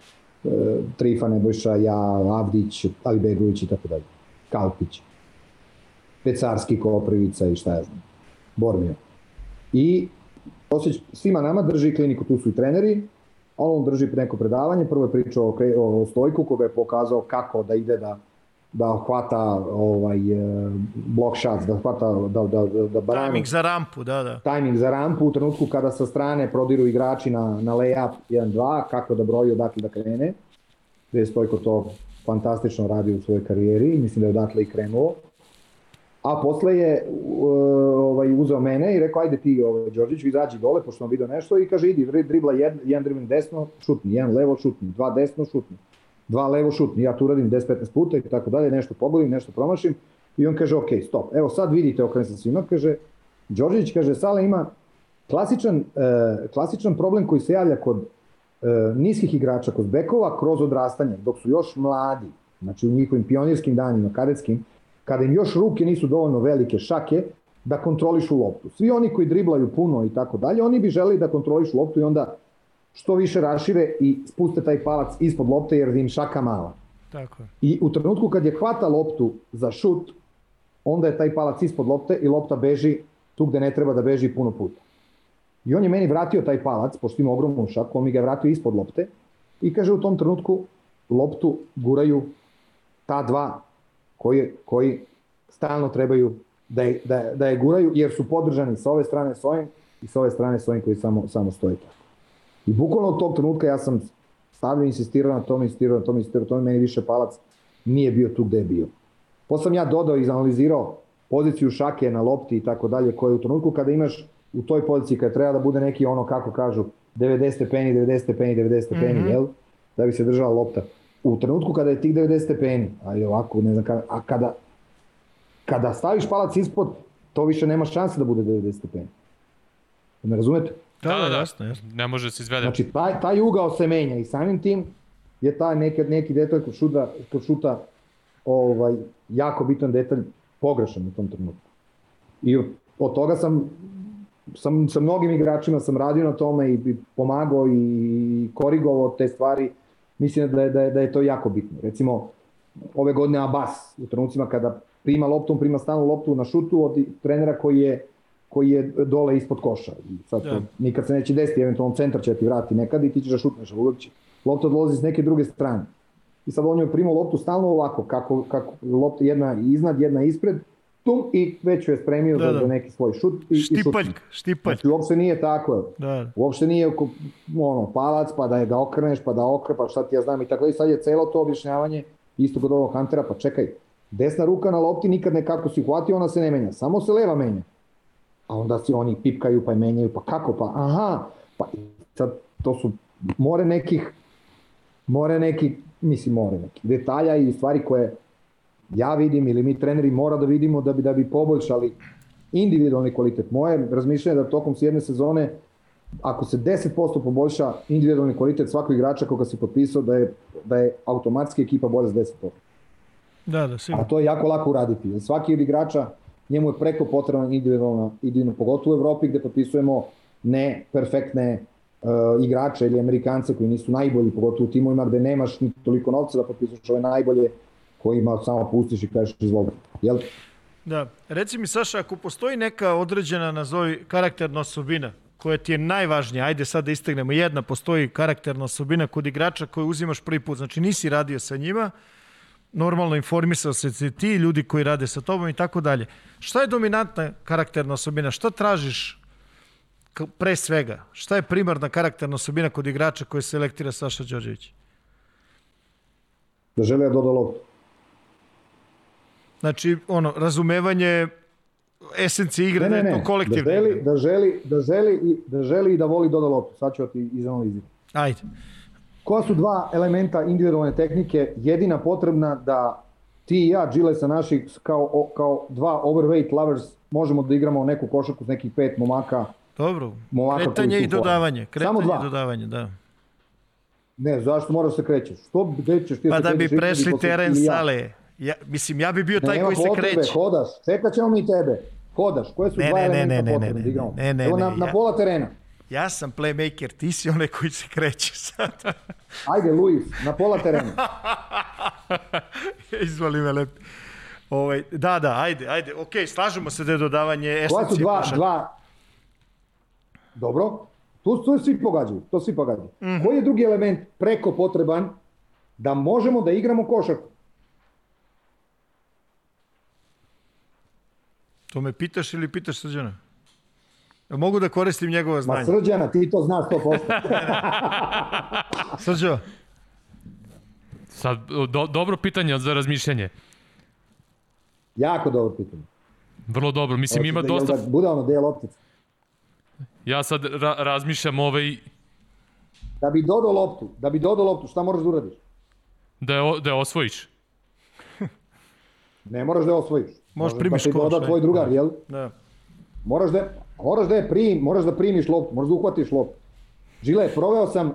Trifa Nebojša, ja, Avdić, Alibegović i tako dalje, Kalpić, Pecarski, Koprivica i šta ja znam, Bormio. I Osić svima nama drži kliniku, tu su i treneri, on drži neko predavanje, prvo je pričao o, o Stojku koga je pokazao kako da ide da da hvata ovaj e, block shots, da hvata da da da, da brani. Timing za rampu, da, da. Timing za rampu u trenutku kada sa strane prodiru igrači na na layup 1-2, kako da broji odakle da krene. Da je Stojko to fantastično radi u svojoj karijeri, mislim da je odatle i krenuo. A posle je ovaj, uzeo mene i rekao, ajde ti, ovaj, Đorđić, izađi dole, pošto sam vidio nešto, i kaže, idi, dribla jedan, jedan dribling desno, šutni, jedan levo, šutni, dva desno, šutni, dva levo, šutni, ja tu radim 10-15 puta i tako dalje, nešto pogodim, nešto promašim, i on kaže, ok, stop, evo sad vidite, okrenem se svima, kaže, Đorđić, kaže, Sala ima klasičan, uh, klasičan problem koji se javlja kod uh, niskih igrača, kod bekova, kroz odrastanje, dok su još mladi, znači u njihovim pionirskim danima, kadetskim, kada im još ruke nisu dovoljno velike šake, da kontrolišu loptu. Svi oni koji driblaju puno i tako dalje, oni bi želeli da kontrolišu loptu i onda što više rašire i spuste taj palac ispod lopte jer im šaka mala. Tako. I u trenutku kad je hvata loptu za šut, onda je taj palac ispod lopte i lopta beži tu gde ne treba da beži puno puta. I on je meni vratio taj palac, pošto ima ogromnu šaku, on mi ga je vratio ispod lopte i kaže u tom trenutku loptu guraju ta dva koji, koji stalno trebaju da je, da, da je guraju, jer su podržani sa ove strane s ovim i sa ove strane s ovim koji samo, samo stoje tako. I bukvalno od tog trenutka ja sam stavljao, insistirao na tom, insistirao na tom, insistirao na tom, meni više palac nije bio tu gde je bio. Posle sam ja dodao i zanalizirao poziciju šake na lopti i tako dalje, koje u trenutku kada imaš u toj poziciji kada treba da bude neki ono kako kažu 90 stepeni, 90 stepeni, 90 stepeni, mm -hmm. jel? Da bi se držala lopta u trenutku kada je tih 90 stepeni, ali ovako, ne znam, kada, a kada, kada staviš palac ispod, to više nema šanse da bude 90 stepeni. Ne razumete? Da, da, da, jasno, jasno. Ne može se izvede. Znači, taj, taj ugao se menja i samim tim je taj neki, neki detalj kod šuta, kod šuta ovaj, jako bitan detalj pogrešan u tom trenutku. I od toga sam sam sa mnogim igračima sam radio na tome i, i pomagao i korigovao te stvari mislim da je, da je, da je to jako bitno. Recimo, ove godine Abbas, u trenucima kada prima loptu, prima stalnu loptu na šutu od trenera koji je koji je dole ispod koša. I sad to, ja. Da. nikad se neće desiti, eventualno centar će ti vrati nekad i ti ćeš da šutneš, ali uvek će. Lopta odlazi s neke druge strane. I sad on je primao loptu stalno ovako, kako, kako lopta jedna iznad, jedna ispred, tum i već je spremio da, da. za neki svoj šut i, štipaljk, i štipaljk. Znači, uopšte nije tako. Da. Uopšte nije ono, palac, pa da je ga okreneš, pa da okre, pa šta ti ja znam i tako. I sad je celo to objašnjavanje isto kod ovog Huntera, pa čekaj, desna ruka na lopti nikad ne kako si uhvatio, ona se ne menja, samo se leva menja. A onda se oni pipkaju pa menjaju, pa kako, pa aha, pa sad to su more nekih, more nekih, mislim more nekih detalja i stvari koje ja vidim ili mi treneri mora da vidimo da bi, da bi poboljšali individualni kvalitet. Moje razmišljanje je da tokom jedne sezone ako se 10% poboljša individualni kvalitet svakog igrača koga si potpisao, da je, da je automatski ekipa bolja za 10%. Da, da, sigurno. A to je jako lako uraditi. Svaki od igrača, njemu je preko potreban individualna, individualno, pogotovo u Evropi gde potpisujemo ne perfektne uh, igrače ili Amerikance koji nisu najbolji, pogotovo u timovima gde nemaš ni toliko novca da potpisuješ ove najbolje kojima samo pustiš i kažeš izvoli. Jel? Da. Reci mi, Saša, ako postoji neka određena, nazovi, karakterna osobina koja ti je najvažnija, ajde sad da istegnemo, jedna postoji karakterna osobina kod igrača koju uzimaš prvi put, znači nisi radio sa njima, normalno informisao se ti, ljudi koji rade sa tobom i tako dalje. Šta je dominantna karakterna osobina? Šta tražiš pre svega? Šta je primarna karakterna osobina kod igrača koje selektira Saša Đorđević? Da žele da doda loptu. Znači, ono, razumevanje esencije igre, ne, ne, ne. da to kolektivno. Da želi, da, želi, da, želi, i, da želi i da voli doda loptu. Sad ću ti izanalizirati. Ajde. Koja su dva elementa individualne tehnike jedina potrebna da ti i ja, Gile sa naših, kao, kao dva overweight lovers, možemo da igramo neku košarku s nekih pet momaka. Dobro, momaka kretanje i dodavanje. Kretanje Samo dva. i dodavanje, da. Ne, zašto moraš da se krećeš? Što gde ćeš ti pa da, da bi prešli teren sale. Ja, mislim, ja bi bio taj Nema koji se potrebe, kreće. hodaš, čekat ćemo mi tebe. Hodaš, koje su ne, dva ne, elementa ne, ne, potrebne ne, ne? Ne, ne, Evo na, na pola terena. Ja sam playmaker, ti si onaj koji se kreće sad. Ajde, Luis, na pola terena. Izvoli me lepi. Ovaj, da, da, ajde, ajde. Ok, slažemo se da je dodavanje. Koja su dva, dva... Dobro, tu, tu svi pogađaju, to svi pogađaju. Mm -hmm. Koji je drugi element preko potreban da možemo da igramo košarku? To me pitaš ili pitaš Srđana? Mogu da koristim njegova znanja? Ma Srđana, ti to znaš 100%. Srđo? Sad, do, dobro pitanje za razmišljanje. Jako dobro pitanje. Vrlo dobro, mislim ima da, dosta... Da bude ono del loptica. Ja sad ra razmišljam ovaj... Da bi dodao loptu, da bi dodao loptu, šta moraš da uradiš? Da je, da je osvojiš. ne moraš da je osvojiš. Možeš primiš koš. Da tvoj drugar, jel? Da. Moraš da, moraš da je prim, moraš da primiš loptu, moraš da uhvatiš loptu. Žile, proveo sam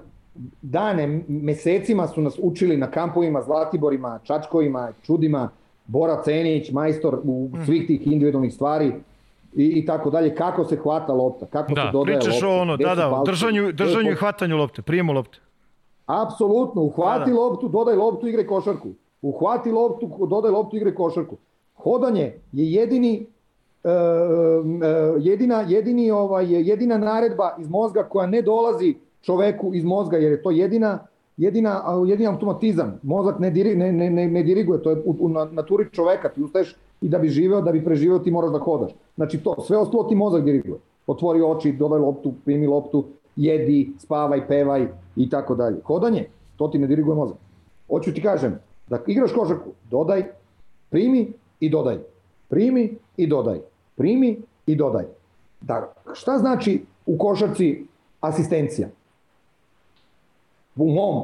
dane, mesecima su nas učili na kampovima, Zlatiborima, Čačkovima, Čudima, Bora Cenić, majstor u mhm. svih tih individualnih stvari i, i tako dalje, kako se hvata lopta, kako da, se dodaje lopta. Da, pričaš o ono, da, da, držanju, držanju i hvatanju lopte, prijemu lopte. Apsolutno, uhvati da, da. loptu, dodaj loptu, igre košarku. Uhvati loptu, dodaj loptu, igre košarku. Hodanje je jedini uh, uh, jedina jedini ovaj jedina naredba iz mozga koja ne dolazi čoveku iz mozga jer je to jedina jedina jedini automatizam. Mozak ne, diri, ne, ne, ne, ne diriguje, to je u, u naturi čoveka, ti ustaješ i da bi živeo, da bi preživeo ti moraš da hodaš. Znači to, sve ostalo ti mozak diriguje. Otvori oči, dodaj loptu, primi loptu, jedi, spavaj, pevaj i tako dalje. Hodanje, to ti ne diriguje mozak. Hoću ti kažem, da igraš košarku, dodaj, primi, i dodaj. Primi i dodaj. Primi i dodaj. Da, šta znači u košarci asistencija? U mom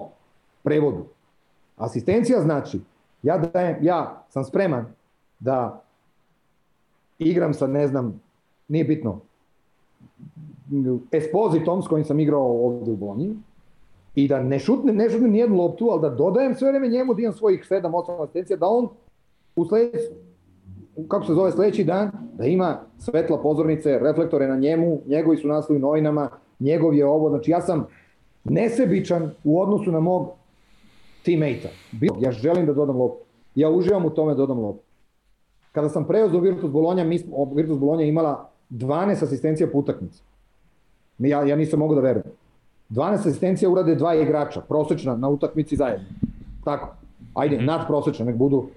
prevodu. Asistencija znači ja dajem, ja sam spreman da igram sa, ne znam, nije bitno, Espozitom s kojim sam igrao ovde u Bolonji i da ne šutnem, ne šutnem nijednu loptu, ali da dodajem sve vreme njemu da imam svojih 7-8 asistencija, da on u sledeći, kako se zove sledeći dan, da ima svetla pozornice, reflektore na njemu, njegovi su naslovi novinama, njegov je ovo, znači ja sam nesebičan u odnosu na mog teammate-a. Ja želim da dodam loptu. Ja uživam u tome da dodam loptu. Kada sam preuzeo Virtus Bolonja, mi smo, Virtus Bolonja imala 12 asistencija po utakmici. Ja, ja nisam mogao da verujem. 12 asistencija urade dva igrača, prosečna na utakmici zajedno. Tako. Ajde, mm. nadprosečna, nek budu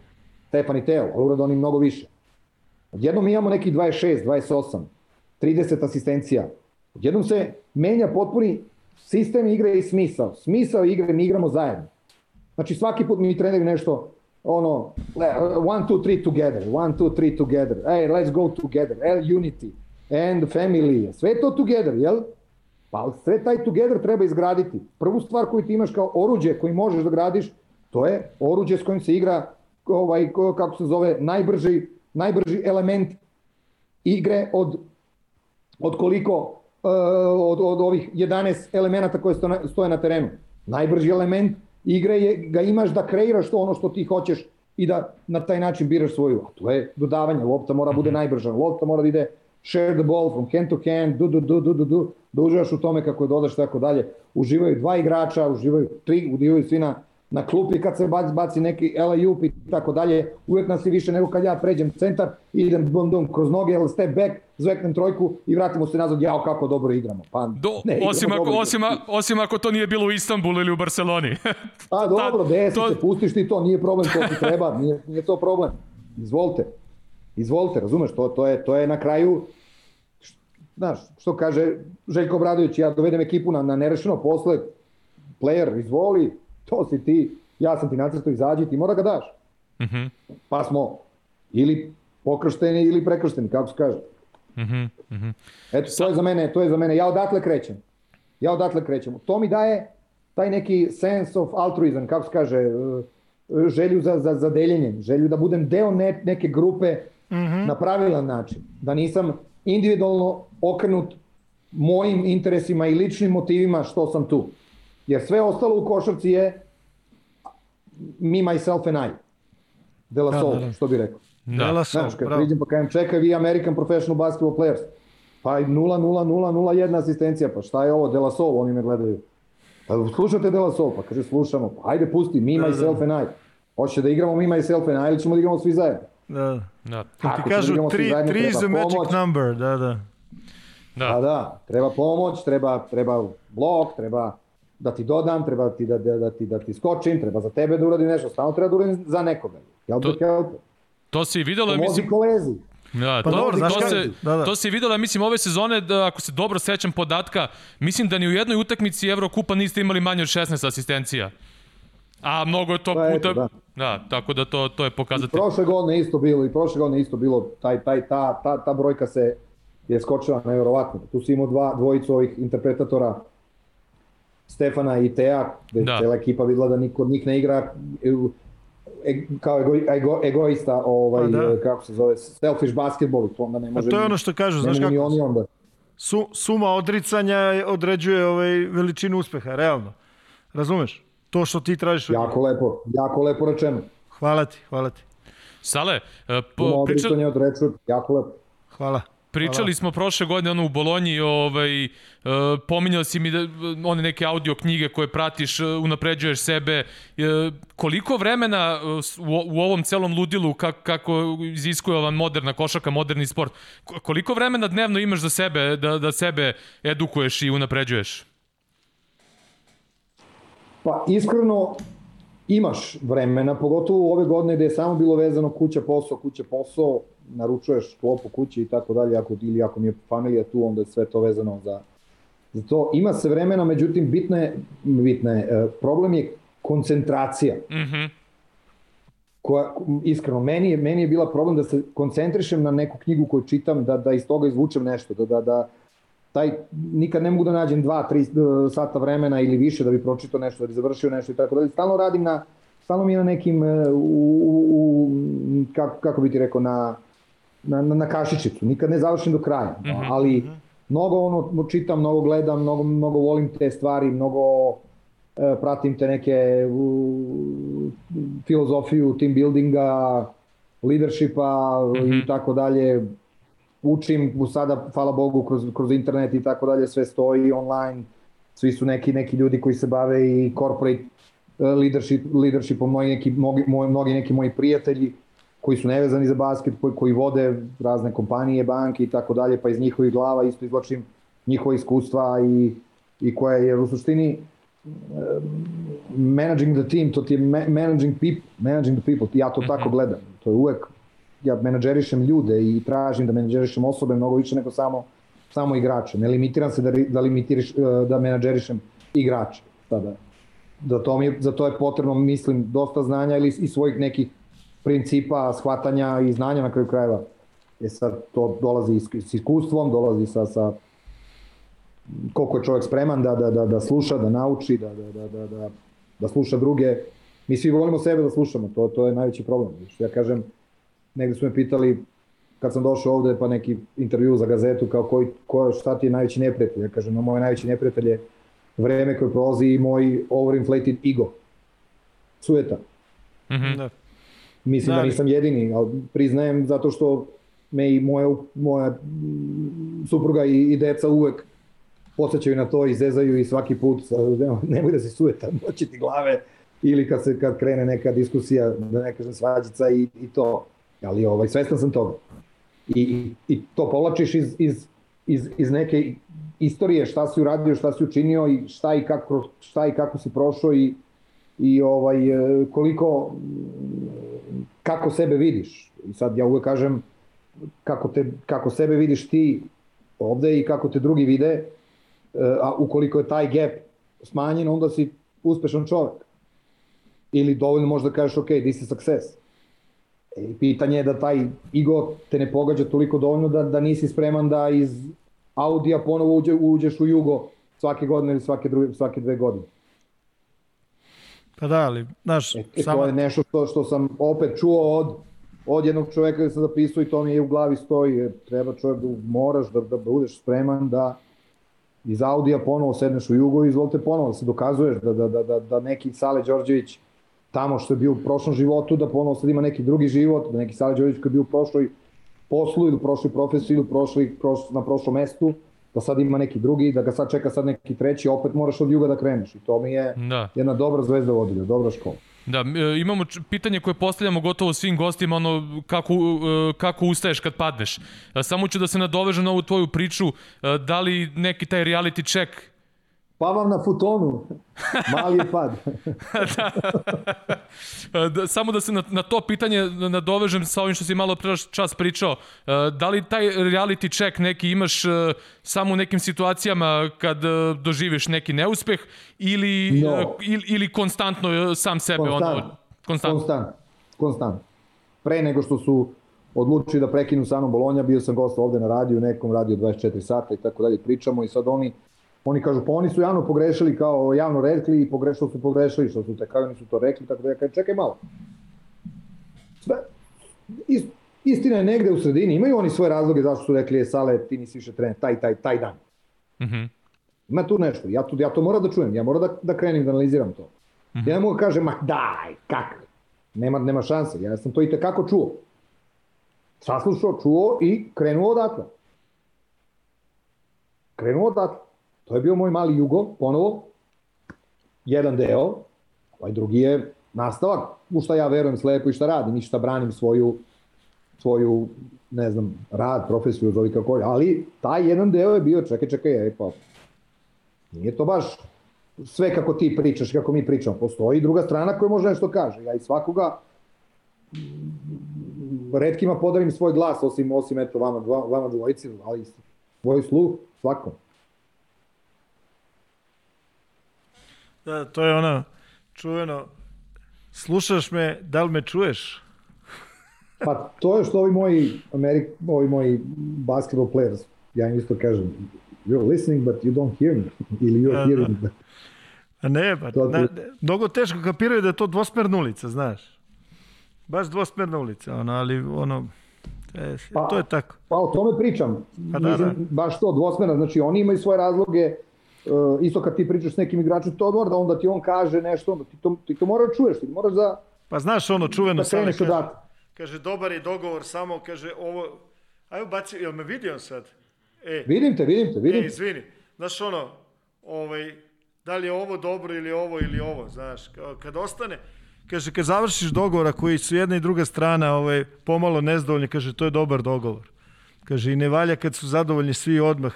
Stefan i Teo, ali urade oni mnogo više. Odjednom mi imamo neki 26, 28, 30 asistencija. Odjednom se menja potpuni sistem igre i smisao. Smisao igre mi igramo zajedno. Znači svaki put mi treneri nešto ono, one, two, three together, one, two, three together, hey, let's go together, L unity, and family, sve to together, jel? Pa sve taj together treba izgraditi. Prvu stvar koju ti imaš kao oruđe koji možeš da gradiš, to je oruđe s kojim se igra, ovaj, kako se zove, najbrži, najbrži element igre od, od koliko, uh, od, od ovih 11 elemenata koje stoje na terenu. Najbrži element igre je, ga imaš da kreiraš to ono što ti hoćeš i da na taj način biraš svoju. A to je dodavanje, lopta mora bude mhm. najbrža, lopta mora da ide share the ball from hand to hand, du, du, du, du, du, du, da uživaš u tome kako je dodaš tako dalje. Uživaju dva igrača, uživaju tri, uživaju svi na, na klupi kad se baci, baci neki LA i tako dalje, uvek nas je više nego kad ja pređem centar, idem bum bum kroz noge, step back, zveknem trojku i vratimo se nazad, jao kako dobro igramo. Pa, Do, ne, osim, ako, osim, osim ako to nije bilo u Istanbulu ili u Barceloni. A dobro, desi to... se, pustiš ti to, nije problem, to ti treba, nije, nije to problem. Izvolite. Izvolite, razumeš, to, to, je, to je na kraju, znaš, što kaže Željko Bradović, ja dovedem ekipu na, na nerešeno posle, player, izvoli, to si ti, ja sam ti nacrto izađi, ti mora ga daš. Mm -hmm. Pa smo ili pokršteni ili prekršteni, kako se kaže. Mm -hmm. Mm -hmm. Eto, to je za mene, to je za mene. Ja odatle krećem. Ja odatle krećem. To mi daje taj neki sense of altruism, kako se kaže, e, želju za, za, za deljenjem, želju da budem deo ne, neke grupe mm -hmm. na pravilan način. Da nisam individualno okrenut mojim interesima i ličnim motivima što sam tu. Jer sve ostalo u košarci je me, myself and I. De la da, Soul, da, da. što bi rekao. Da. De la Soul, Znaš, kad priđem pa kajem, čekaj vi American Professional Basketball Players. Pa 0, 0, 0, 0, jedna asistencija, pa šta je ovo, De La Soul, oni me gledaju. Pa slušate De La Soul, pa kaže slušamo, pa ajde pusti, me, da, myself da. and I. Hoće da igramo me, myself and I ili ćemo da igramo svi zajedno? Da. Da. Ti kažu 3 is the magic pomoć. number, da, da. Da. da, da, treba pomoć, treba, treba blok, treba da ti dodam, treba ti da, da, da, ti, da ti skočim, treba za tebe da uradim nešto, stalno treba da uradim za nekoga. Jel to, help? To si videlo, Pomozi mislim... kolezi. Da, pa to, dobro, znaš to, se, da, da. to se videlo, mislim, ove sezone, da, ako se dobro sećam podatka, mislim da ni u jednoj utakmici Evrokupa niste imali manje od 16 asistencija. A mnogo je to pa puta... Eto, da. da. tako da to, to je pokazatelj. I prošle godine isto bilo, i prošle godine isto bilo, taj, taj, ta, ta, ta brojka se je skočila nevjerovatno. Tu si imao dva, dvojicu ovih interpretatora Stefana i Teja, gde da. cela ekipa videla da niko od njih ne igra e, kao ego, ego, egoista, ovaj, pa da. kako se zove, selfish basketball, to onda ne može... A to je ono što kažu, znaš kako? Oni onda. Su, suma odricanja određuje ovaj veličinu uspeha, realno. Razumeš? To što ti tražiš... Jako lepo, jako lepo rečeno. Hvala ti, hvala ti. Sale, uh, po, priča... odrečuje, jako lepo. Hvala. Pričali Hvala. smo prošle godine ono u Bolonji, ovaj, uh, pominjao si mi da, one neke audio knjige koje pratiš, uh, unapređuješ sebe. Uh, koliko vremena u, u ovom celom ludilu, kako, kako iziskuje ova moderna košaka, moderni sport, koliko vremena dnevno imaš za sebe, da, da sebe edukuješ i unapređuješ? Pa iskreno, imaš vremena, pogotovo ove godine gde je samo bilo vezano kuća, posao, kuća, posao, naručuješ klopu kući i tako dalje, ako, ili ako mi je familija tu, onda je sve to vezano za, za to. Ima se vremena, međutim, bitno je, bitno je, e, problem je koncentracija. Mm -hmm. koja, iskreno, meni je, meni je bila problem da se koncentrišem na neku knjigu koju čitam, da, da iz toga izvučem nešto, da, da, da taj, nikad ne mogu da nađem dva, tri e, sata vremena ili više da bi pročitao nešto, da bi završio nešto i tako dalje. Stalno radim na, stalno mi je na nekim, e, u, u, u, kako, kako bi ti rekao, na, na, na, na kašičicu, nikad ne završim do kraja, mm -hmm. ali mnogo ono čitam, mnogo gledam, mnogo, mnogo volim te stvari, mnogo e, pratim te neke u, filozofiju team buildinga, leadershipa mm -hmm. i tako dalje. Učim sada, hvala Bogu, kroz, kroz internet i tako dalje, sve stoji online. Svi su neki neki ljudi koji se bave i corporate e, leadership, leadershipom, mnogi neki, mnogi, mnogi neki moji prijatelji koji su nevezani za basket, koji, koji vode razne kompanije, banke i tako dalje, pa iz njihovih glava isto izvlačim njihova iskustva i, i koja je u suštini managing the team, to ti je managing people, managing the people, ja to tako mhm. gledam. To je uvek, ja menadžerišem ljude i tražim da menadžerišem osobe mnogo više nego samo samo igrače. Ne limitiram se da, da, limitiriš, da menadžerišem igrače. Tada. Za to, mi, za to je potrebno, mislim, dosta znanja ili i svojih nekih principa, shvatanja i znanja na kraju krajeva. E sad, to dolazi s iskustvom, dolazi sa, sa koliko je čovjek spreman da, da, da, da sluša, da nauči, da, da, da, da, da, da sluša druge. Mi svi volimo sebe da slušamo, to, to je najveći problem. Ja kažem, negde su me pitali kad sam došao ovde pa neki intervju za gazetu kao koji, ko, šta ti je najveći neprijatelj. Ja kažem, no, moj najveći neprijatelj je vreme koje prolazi i moj overinflated ego. Sujeta. Mm -hmm. Mislim da, da nisam jedini, ali priznajem zato što me i moja, moja supruga i, i deca uvek podsjećaju na to i zezaju i svaki put nemoj da se sujeta, moći ti glave ili kad se kad krene neka diskusija, da ne kažem svađica i, i to. Ali ovaj, svestan sam toga. I, i, i to povlačiš iz, iz, iz, iz neke istorije šta si uradio, šta si učinio i šta i kako, šta i kako si prošao i, i ovaj, koliko kako sebe vidiš. I sad ja uvek kažem kako, te, kako sebe vidiš ti ovde i kako te drugi vide, a ukoliko je taj gap smanjen, onda si uspešan čovek. Ili dovoljno možda kažeš, ok, this is success. E, pitanje je da taj ego te ne pogađa toliko dovoljno da, da nisi spreman da iz Audija ponovo uđe, uđeš u jugo svake godine ili svake, druge, svake dve godine. Pa da, ali, znaš... E, samo... To je nešto što, što sam opet čuo od, od jednog čoveka da sam zapisao i to mi je u glavi stoji. Treba čovjek da moraš da, da budeš spreman da iz Audija ponovo sedneš u jugo i izvolite ponovo da se dokazuješ da, da, da, da, da neki Sale Đorđević tamo što je bio u prošlom životu, da ponovo sad ima neki drugi život, da neki Sale Đorđević koji je bio u prošloj poslu ili u prošloj profesiji ili prošli, proš, na prošlom mestu, da sad ima neki drugi, da ga sad čeka sad neki treći, opet moraš od juga da kreneš. I to mi je da. jedna dobra zvezda vodilja, dobra škola. Da, e, imamo pitanje koje postavljamo gotovo svim gostima, ono kako, e, kako ustaješ kad padneš. E, samo ću da se nadovežem na ovu tvoju priču, da li neki taj reality check Pa vam na futonu. Mali je pad. da. da, samo da se na, na to pitanje nadovežem sa ovim što si malo pre čas pričao. Da li taj reality check neki imaš samo u nekim situacijama kad doživiš neki neuspeh ili, no. ili, ili konstantno sam sebe? Konstant. Ono, konstant. Konstant. Konstant. Pre nego što su odlučili da prekinu sa mnom Bolonja, bio sam gost ovde na radiju, nekom radio 24 sata i tako dalje, pričamo i sad oni Oni kažu, pa oni su javno pogrešili, kao javno rekli i pogrešili su pogrešili, što su te, kao oni su to rekli, tako da ja kažem, čekaj malo. Sve, ist, istina je negde u sredini, imaju oni svoje razloge zašto su rekli, je Sale, ti nisi više trener, taj, taj, taj dan. Mm -hmm. Ima tu nešto, ja, tu, ja to moram da čujem, ja moram da, da krenim da analiziram to. Mm -hmm. Ja ne mogu da kažem, ma daj, kak, nema, nema šanse, ja sam to i tekako čuo. Saslušao, čuo i krenuo odatle. Krenuo odatle. To je bio moj mali jugo, ponovo, jedan deo, ovaj drugi je nastavak, u šta ja verujem slepo i šta radim i šta branim svoju, svoju ne znam, rad, profesiju, zove kako je, ali taj jedan deo je bio, čekaj, čekaj, e, pa, nije to baš sve kako ti pričaš, kako mi pričamo. Postoji druga strana koja može nešto kaže. Ja i svakoga redkima podarim svoj glas, osim, osim eto, vama, vama dvojici, ali svoj sluh svakom. Da, to je ono čuveno, slušaš me, da li me čuješ? pa to je što ovi moji, Amerik, ovi moji basketball players, ja im isto kažem, you're listening but you don't hear me, ili you're da, da. hearing me. A ne, pa, to, na, mnogo teško kapiraju da je to dvosmerna ulica, znaš. Baš dvosmerna ulica, ono, ali ono, e, pa, to je tako. Pa o tome pričam. Pa, da, da. Baš to, dvosmerna, znači oni imaju svoje razloge, uh, isto kad ti pričaš s nekim igračem, to mora da onda ti on kaže nešto, onda ti to, ti to moraš da čuješ, ti moraš da... Pa znaš ono čuveno da sale kaže, kaže, dobar je dogovor, samo kaže ovo, ajmo baci, jel me vidio sad? E, vidim te, vidim te, vidim e, izvini, znaš ono, ovaj, da li je ovo dobro ili ovo ili ovo, znaš, kad ostane, kaže, kad završiš dogovora koji su jedna i druga strana ovaj, pomalo nezdovoljni, kaže, to je dobar dogovor. Kaže, i ne valja kad su zadovoljni svi odmah,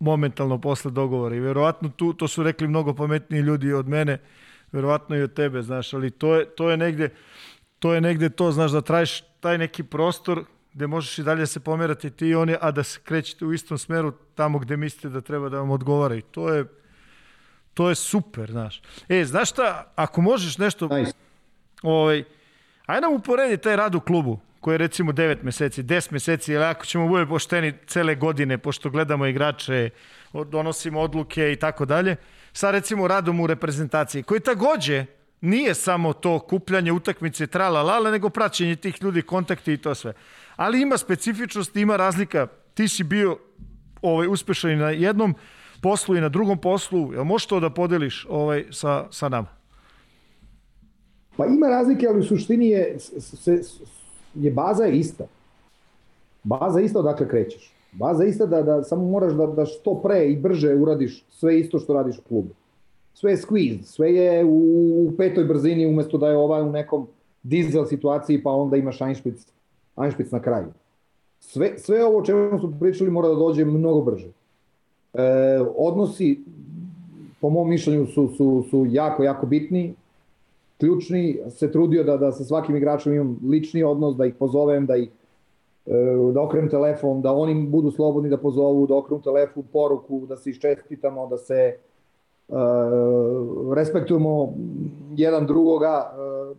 momentalno posle dogovora i verovatno tu, to su rekli mnogo pametniji ljudi od mene, verovatno i od tebe, znaš, ali to je, to je negde to je negde to, znaš, da trajiš taj neki prostor gde možeš i dalje se pomerati ti i oni, a da se krećete u istom smeru tamo gde mislite da treba da vam odgovara i to je To je super, znaš. E, znaš šta, ako možeš nešto... Nice. Ovaj, ajde nam uporedi taj rad u klubu koji je recimo 9 meseci, 10 meseci, ili ako ćemo bude pošteni cele godine, pošto gledamo igrače, donosimo odluke i tako dalje, sa recimo radom u reprezentaciji, koji takođe nije samo to kupljanje utakmice trala lala, nego praćenje tih ljudi, kontakti i to sve. Ali ima specifičnost, ima razlika. Ti si bio ovaj, uspešan i na jednom poslu i na drugom poslu. Jel možeš to da podeliš ovaj, sa, sa nama? Pa ima razlike, ali u suštini je, se, je baza je ista. Baza je ista odakle krećeš. Baza je ista da, da samo moraš da, da što pre i brže uradiš sve isto što radiš u klubu. Sve je squeeze, sve je u, u petoj brzini umesto da je ovaj u nekom dizel situaciji pa onda imaš Einspitz, Einspitz na kraju. Sve, sve ovo o čemu smo pričali mora da dođe mnogo brže. E, odnosi, po mom mišljenju, su, su, su jako, jako bitni ključni, se trudio da, da sa svakim igračom imam lični odnos, da ih pozovem, da ih e, da okrenem telefon, da oni budu slobodni da pozovu, da okrenu telefon, poruku, da se iščestitamo, da se uh, respektujemo jedan drugoga. Uh,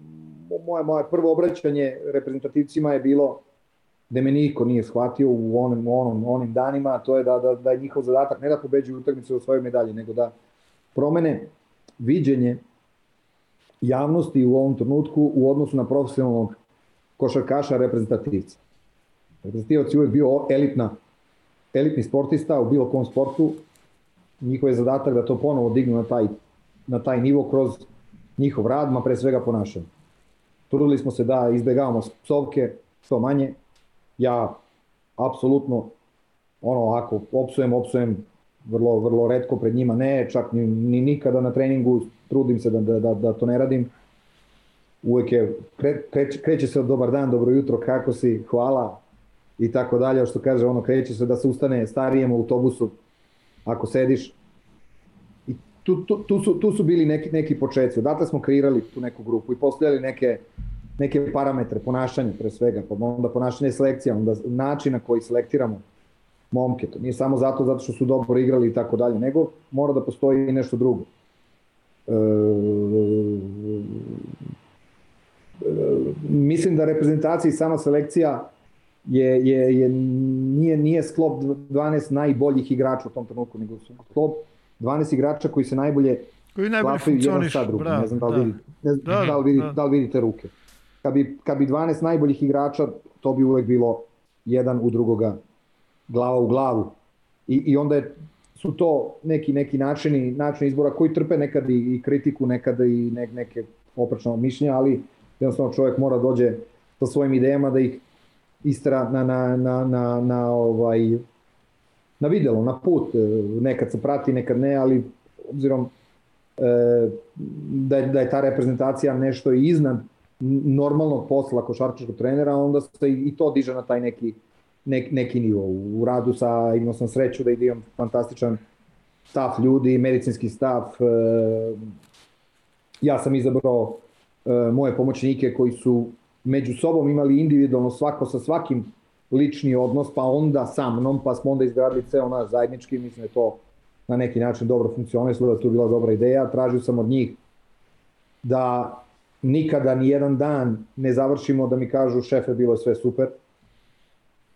moje, moje prvo obraćanje reprezentativcima je bilo da me niko nije shvatio u onim, onom, onim danima, to je da, da, da je njihov zadatak ne da pobeđuju utakmice u svojoj medalji, nego da promene viđenje javnosti u ovom trenutku u odnosu na profesionalnog košarkaša reprezentativca. Reprezentativac je uvek bio elitna, elitni sportista u bilo kom sportu. Njihov je zadatak da to ponovo dignu na taj, na taj nivo kroz njihov rad, ma pre svega ponašanje. Trudili smo se da izbegavamo psovke što manje. Ja apsolutno ono ako opsujem, opsujem vrlo, vrlo redko pred njima ne, čak ni, ni nikada na treningu trudim se da, da, da, da to ne radim. Uvek je, kre, kreće, kreće se od dobar dan, dobro jutro, kako si, hvala i tako dalje, što kaže, ono, kreće se da se ustane starijem u autobusu ako sediš. I tu, tu, tu, su, tu su bili neki, neki početci. Odatle smo kreirali tu neku grupu i postavljali neke, neke parametre, ponašanje pre svega, pa onda ponašanje selekcija, onda način na koji selektiramo momke. To nije samo zato zato što su dobro igrali i tako dalje, nego mora da postoji i nešto drugo. Mislim da reprezentacija i sama selekcija je, je, je, nije, nije sklop 12 najboljih igrača u tom trenutku, nego su sklop 12 igrača koji se najbolje koji najbolje funkcioniš. Ne znam da li, da. vidite, ne znam da, da, li vidite, da. da li vidite ruke. Kad bi, kad bi 12 najboljih igrača, to bi uvek bilo jedan u drugoga glava u glavu. I, i onda je, su to neki neki načini, načini izbora koji trpe nekad i, i kritiku, nekada i ne, neke oprečne mišljenja, ali jednostavno čovjek mora da dođe sa svojim idejama da ih istera na, na, na, na, na, ovaj, na videlo, na put. Nekad se prati, nekad ne, ali obzirom e, da, je, da je ta reprezentacija nešto iznad normalnog posla košarkaškog trenera, onda se i to diže na taj neki nek, neki nivo. U radu sa, imao sam sreću da imam fantastičan stav ljudi, medicinski stav. E, ja sam izabrao e, moje pomoćnike koji su među sobom imali individualno svako sa svakim lični odnos, pa onda sa mnom, pa smo onda izgradili ceo naš zajednički, mislim da to na neki način dobro funkcionisalo, da je bila dobra ideja. Tražio sam od njih da nikada ni jedan dan ne završimo da mi kažu šefe bilo je sve super,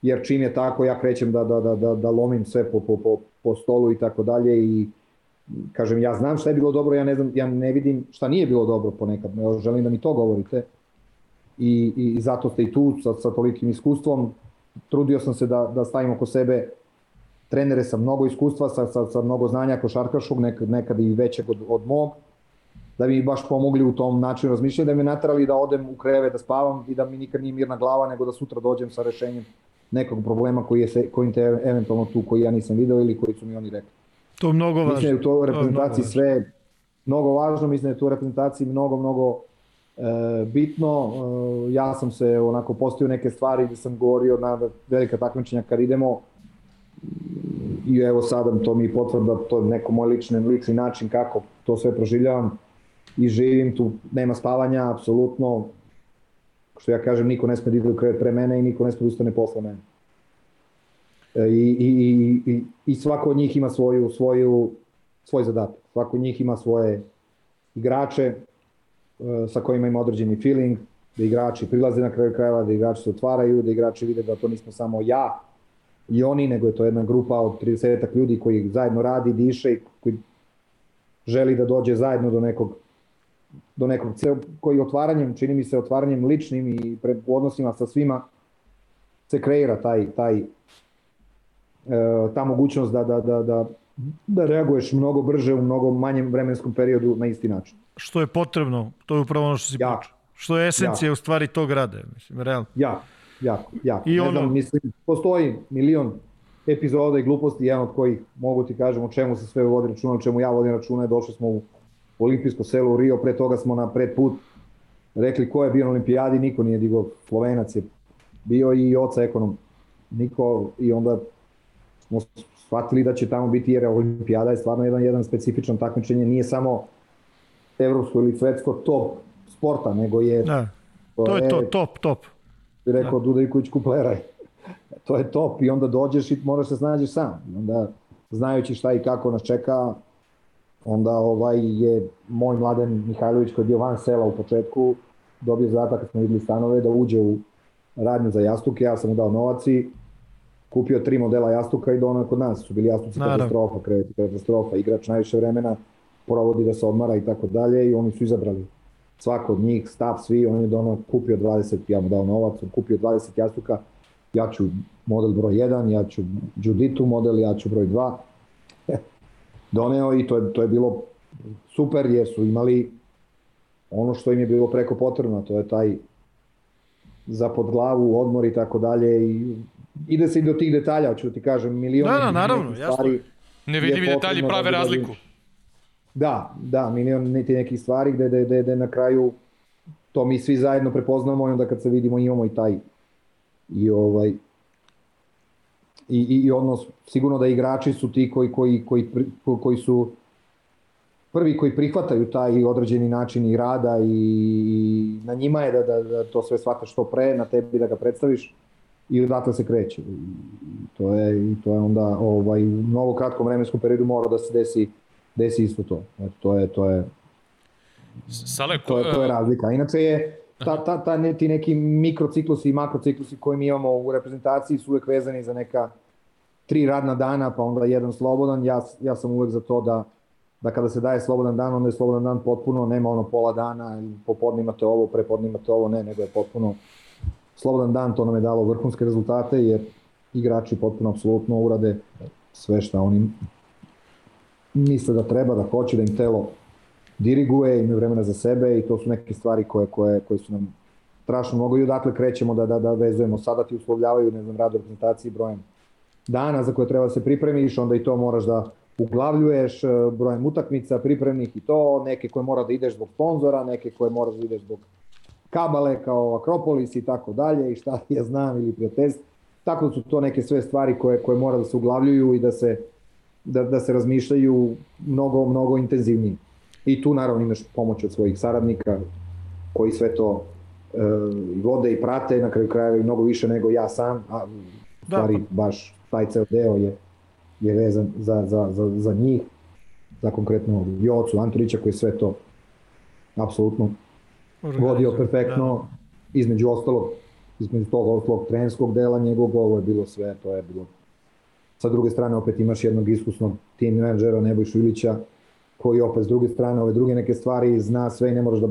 jer čim je tako ja krećem da, da, da, da, da lomim sve po, po, po, po stolu i tako dalje i kažem ja znam šta je bilo dobro, ja ne znam, ja ne vidim šta nije bilo dobro ponekad, ja želim da mi to govorite. I, i zato ste i tu sa, sa tolikim iskustvom, trudio sam se da, da stavim oko sebe trenere sa mnogo iskustva, sa, sa, sa mnogo znanja košarkaškog, nekad, nekad i većeg od, od mog, da mi baš pomogli u tom načinu razmišljanja, da me natrali da odem u kreve, da spavam i da mi nikad nije mirna glava, nego da sutra dođem sa rešenjem nekog problema koji je se, koji te eventualno tu koji ja nisam video ili koji su mi oni rekli. To je mnogo važno. Mislim da je to u reprezentaciji sve mnogo važno, mislim da je to u reprezentaciji mnogo, mnogo e, bitno. E, ja sam se onako postio neke stvari gde sam govorio na velika takmičenja kad idemo i evo sada to mi potvrda, to je neko moj lični, lični način kako to sve proživljavam i živim tu, nema spavanja, apsolutno, što ja kažem, niko ne sme da ide u krevet pre mene i niko ne sme da ustane posle mene. E, I, i, i, i, svako od njih ima svoju, svoju svoj zadatak. Svako njih ima svoje igrače e, sa kojima ima određeni feeling, da igrači prilaze na kraju krajeva, da igrači se otvaraju, da igrači vide da to nismo samo ja i oni, nego je to jedna grupa od 30 ljudi koji zajedno radi, diše i koji želi da dođe zajedno do nekog do nekog koji otvaranjem, čini mi se otvaranjem ličnim i pre, u odnosima sa svima se kreira taj, taj e, ta mogućnost da, da, da, da, da reaguješ mnogo brže u mnogo manjem vremenskom periodu na isti način. Što je potrebno, to je upravo ono što si ja. pričao. Što je esencija ja. u stvari tog rada, mislim, realno. Ja, jako, jako. I ne ono... znam, mislim, postoji milion epizoda i gluposti, jedan od kojih mogu ti kažem o čemu se sve vodi računa, o čemu ja vodim računa, došli smo u olimpijsko selo u Rio, pre toga smo na pred put rekli ko je bio na olimpijadi, niko nije digao, Slovenac je bio i oca ekonom, niko i onda smo shvatili da će tamo biti jer olimpijada je stvarno jedan, jedan specifičan takmičenje, nije samo evropsko ili svetsko top sporta, nego je... Da. To, to je, je to, top, top. Rekao da. Dudajković kupleraj. to je top i onda dođeš i moraš se snađeš sam. I onda znajući šta i kako nas čeka, onda ovaj je moj mladen Mihajlović koji je bio van sela u početku dobio zadatak kad smo videli stanove da uđe u radnju za jastuke, ja sam mu dao novac i kupio tri modela jastuka i donao kod nas. Su bili jastuci Naravno. katastrofa, kreveti katastrofa, igrač najviše vremena provodi da se odmara i tako dalje i oni su izabrali svako od njih, stav, svi, on je donao, kupio 20, ja mu dao novac, on kupio 20 jastuka, ja ću model broj 1, ja ću Juditu model, ja ću broj 2. Doneo i to je, to je bilo super jer su imali ono što im je bilo preko potrebno, to je taj za pod glavu, odmor i tako dalje i ide se i do tih detalja, hoću da ti kažem, milion da, da, naravno, stvari. Nevidljivi detalji prave da razliku. Da, da, milion niti nekih stvari gde, gde, gde, gde na kraju to mi svi zajedno prepoznamo i onda kad se vidimo imamo i taj i ovaj i, i, i odnos, sigurno da igrači su ti koji, koji, koji, koji su prvi koji prihvataju taj određeni način i rada i, i na njima je da, da, da to sve shvataš što pre, na tebi da ga predstaviš i odatle se kreće. I to je, i to je onda ovaj, u mnogo kratkom vremenskom periodu mora da se desi, desi isto to. Eto, to je, to je, Sale, to je, to je razlika. Inače je, ta, ta, ta, ne, ti neki mikrociklusi i makrociklusi koje mi imamo u reprezentaciji su uvek vezani za neka tri radna dana, pa onda jedan slobodan. Ja, ja sam uvek za to da da kada se daje slobodan dan, onda je slobodan dan potpuno, nema ono pola dana, popodne imate ovo, prepodne imate ovo, ne, nego je potpuno slobodan dan, to nam je dalo vrhunske rezultate, jer igrači potpuno apsolutno urade sve šta oni misle da treba, da hoće, da im telo diriguje, imaju vremena za sebe i to su neke stvari koje, koje, koje su nam strašno mnogo i odatle krećemo da, da, da vezujemo. Sada ti uslovljavaju, ne znam, rad reprezentaciji brojem dana za koje treba da se pripremiš, onda i to moraš da uglavljuješ e, brojem utakmica, pripremnih i to, neke koje mora da ideš zbog sponzora, neke koje moraš da ideš zbog kabale kao Akropolis i tako dalje i šta je znam ili prijateljstvo. Tako su to neke sve stvari koje, koje mora da se uglavljuju i da se, da, da se razmišljaju mnogo, mnogo intenzivnije. I tu naravno imaš pomoć od svojih saradnika koji sve to e, vode i prate, na kraju krajeva i mnogo više nego ja sam, a da, stvari baš taj ceo deo je je vezan za, za, za, za njih, za konkretno Jocu Antolića koji sve to apsolutno vodio perfektno, da. između ostalog, između tog ostalog trenerskog dela njegovog, ovo je bilo sve, to je bilo. Sa druge strane opet imaš jednog iskusnog tim menadžera Nebojšu Ilića koji opet s druge strane ove druge neke stvari zna sve i ne moraš da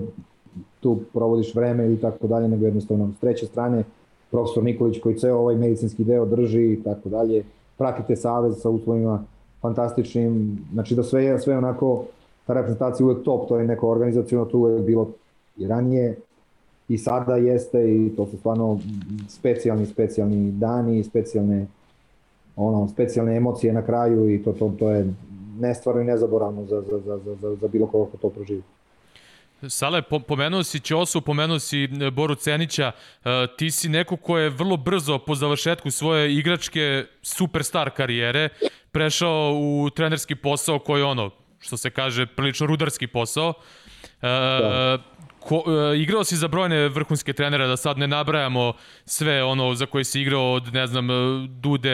tu provodiš vreme i tako dalje, nego jednostavno s treće strane profesor Nikolić koji ceo ovaj medicinski deo drži i tako dalje. Pratite savez sa uslovima fantastičnim, znači da sve je sve onako, ta reprezentacija uvek top, to je neko organizacijono, to uvek bilo i ranije. I sada jeste i to su stvarno specijalni, specijalni dani, specijalne ono, specijalne emocije na kraju i to, to, to je nestvarno i nezaboravno za, za, za, za, za bilo koga ko to proživi. Sale, pomenuo si Ćosu, pomenuo si e, Boru Cenića, e, ti si neko ko je vrlo brzo po završetku svoje igračke superstar karijere prešao u trenerski posao koji ono, što se kaže, prilično rudarski posao. E, da. Ko, e, igrao si za brojne vrhunske trenere, da sad ne nabrajamo sve ono za koje si igrao od, ne znam, Dude,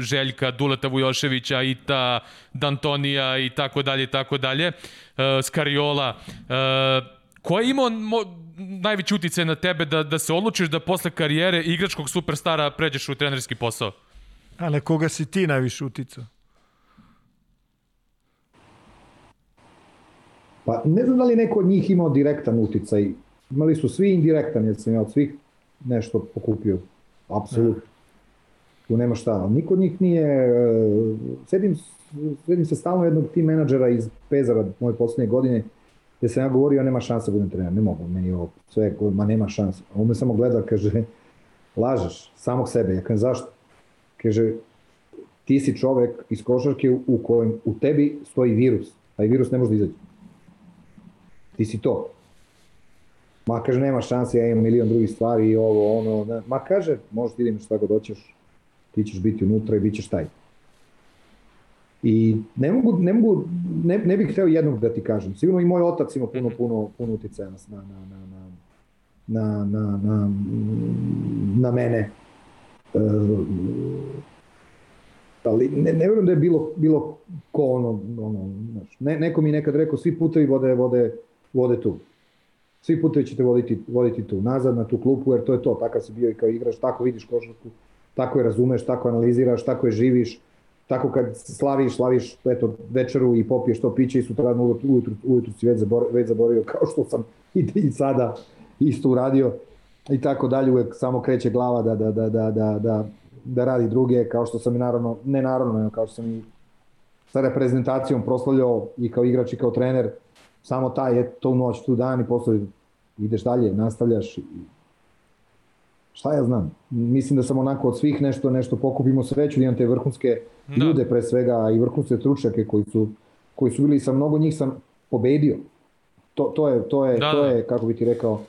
Željka, Duleta Vujoševića, Ita, Dantonija i tako dalje i tako dalje, e, Skariola. E, ko je imao mo, najveći uticaj na tebe da, da se odlučiš da posle karijere igračkog superstara pređeš u trenerski posao? A na koga si ti najviše uticao? Pa ne znam da li neko od njih imao direktan uticaj. Imali su svi indirektan, jer sam ja od svih nešto pokupio. Apsolutno. Tu nema šta. Niko od njih nije... E, sedim, sedim se stalno jednog tim menadžera iz Pezara moje poslednje godine, gde sam ja govorio, nema šanse da budem trener, ne mogu, meni ovo sve, ma nema šanse. On me samo gleda, kaže, lažeš, samog sebe. Ja kažem, zašto? Kaže, ti si čovek iz košarke u kojem u tebi stoji virus, taj virus ne može da izađe ti si to. Ma kaže, nema šanse, ja imam milion drugih stvari i ovo, ono, ne. ma kaže, možeš ti da imaš šta god hoćeš, ti ćeš biti unutra i bit ćeš taj. I ne mogu, ne mogu, ne, ne bih hteo jednog da ti kažem. Sigurno i moj otac ima puno, puno, puno uticaja na, na, na, na, na, na, na, na mene. E, ali ne, ne verujem da je bilo, bilo ko ono, ono znaš, ne, neko mi nekad rekao, svi putevi vode, vode, vode tu. Svi putevi ćete voditi, voditi tu, nazad na tu klupu, jer to je to, takav si bio i kao igrač, tako vidiš košarku, tako je razumeš, tako analiziraš, tako je živiš, tako kad slaviš, slaviš eto, večeru i popiješ to piće i sutradan ujutru, ujutru, si već, zabor, već zaboravio kao što sam i, i sada isto uradio i tako dalje, uvek samo kreće glava da, da, da, da, da, da, da radi druge, kao što sam i naravno, ne naravno, kao što sam i sa reprezentacijom proslavljao i kao igrač i kao trener, samo taj, je to noć, tu dan i posle ideš dalje, nastavljaš. Šta ja znam? Mislim da sam onako od svih nešto nešto pokupimo sreću, da imam te vrhunske da. ljude pre svega i vrhunske stručnjake koji su, koji su bili sa mnogo njih sam pobedio. To, to, je, to, je, da, to da. je, kako bi ti rekao,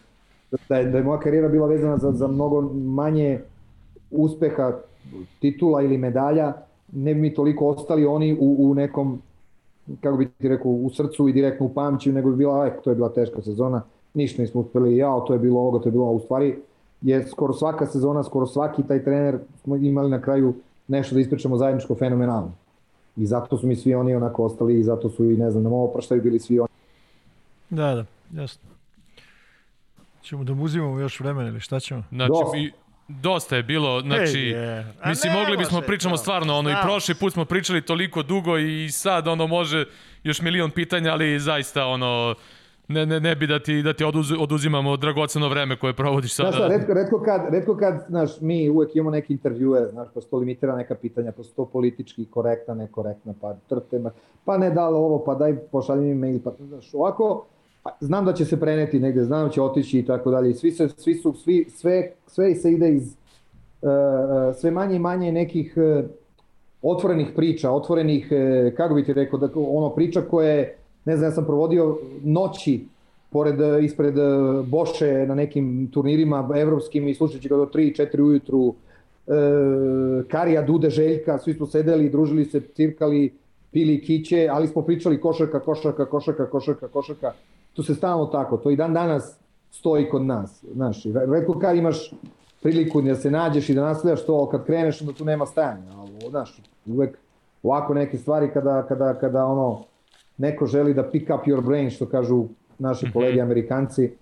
da je, da je moja karijera bila vezana za, za mnogo manje uspeha, titula ili medalja, ne bi mi toliko ostali oni u, u nekom kako bi ti rekao, u srcu i direktno u pamću, nego bi bila, aj, to je bila teška sezona, ništa nismo uspeli, ja, to je bilo ovoga, to je bilo ovo. U stvari, je skoro svaka sezona, skoro svaki taj trener smo imali na kraju nešto da ispričamo zajedničko fenomenalno. I zato su mi svi oni onako ostali i zato su i, ne znam, na ovo praštaju bili svi oni. Da, da, jasno. Ćemo da mu uzimamo još vremena ili šta ćemo? Znači, Dosta. mi, Dosta je bilo, znači, hey, yeah. mislim, mogli bismo pričamo stvarno, ono, i prošli put smo pričali toliko dugo i sad, ono, može još milion pitanja, ali zaista, ono, ne, ne, ne bi da ti, da ti oduz, oduzimamo dragoceno vreme koje provodiš sada. Znaš, redko, redko, kad, redko kad, znaš, mi uvek imamo neke intervjue, znaš, pa sto limitira neka pitanja, pa sto politički korektna, nekorektna, pa trte, pa ne da ovo, pa daj pošalji mi mail, pa, znaš, ovako, znam da će se preneti negde, znam da će otići i tako dalje. Svi se, svi su, svi, sve, sve se ide iz uh, sve manje i manje nekih uh, otvorenih priča, otvorenih, kako bi ti rekao, da, ono priča koje, ne znam, ja sam provodio noći pored, ispred Boše na nekim turnirima evropskim i slušajući ga do 3-4 ujutru, uh, Karija, Dude, Željka, svi smo sedeli, družili se, cirkali, pili kiće, ali smo pričali košarka, košarka, košarka, košarka, košarka to se stalno tako, to i dan danas stoji kod nas, znaš, redko kad imaš priliku da se nađeš i da nastavljaš to, kad kreneš onda tu nema stajanja, ali, znaš, uvek ovako neke stvari kada, kada, kada ono, neko želi da pick up your brain, što kažu naši mhm. kolegi amerikanci, e,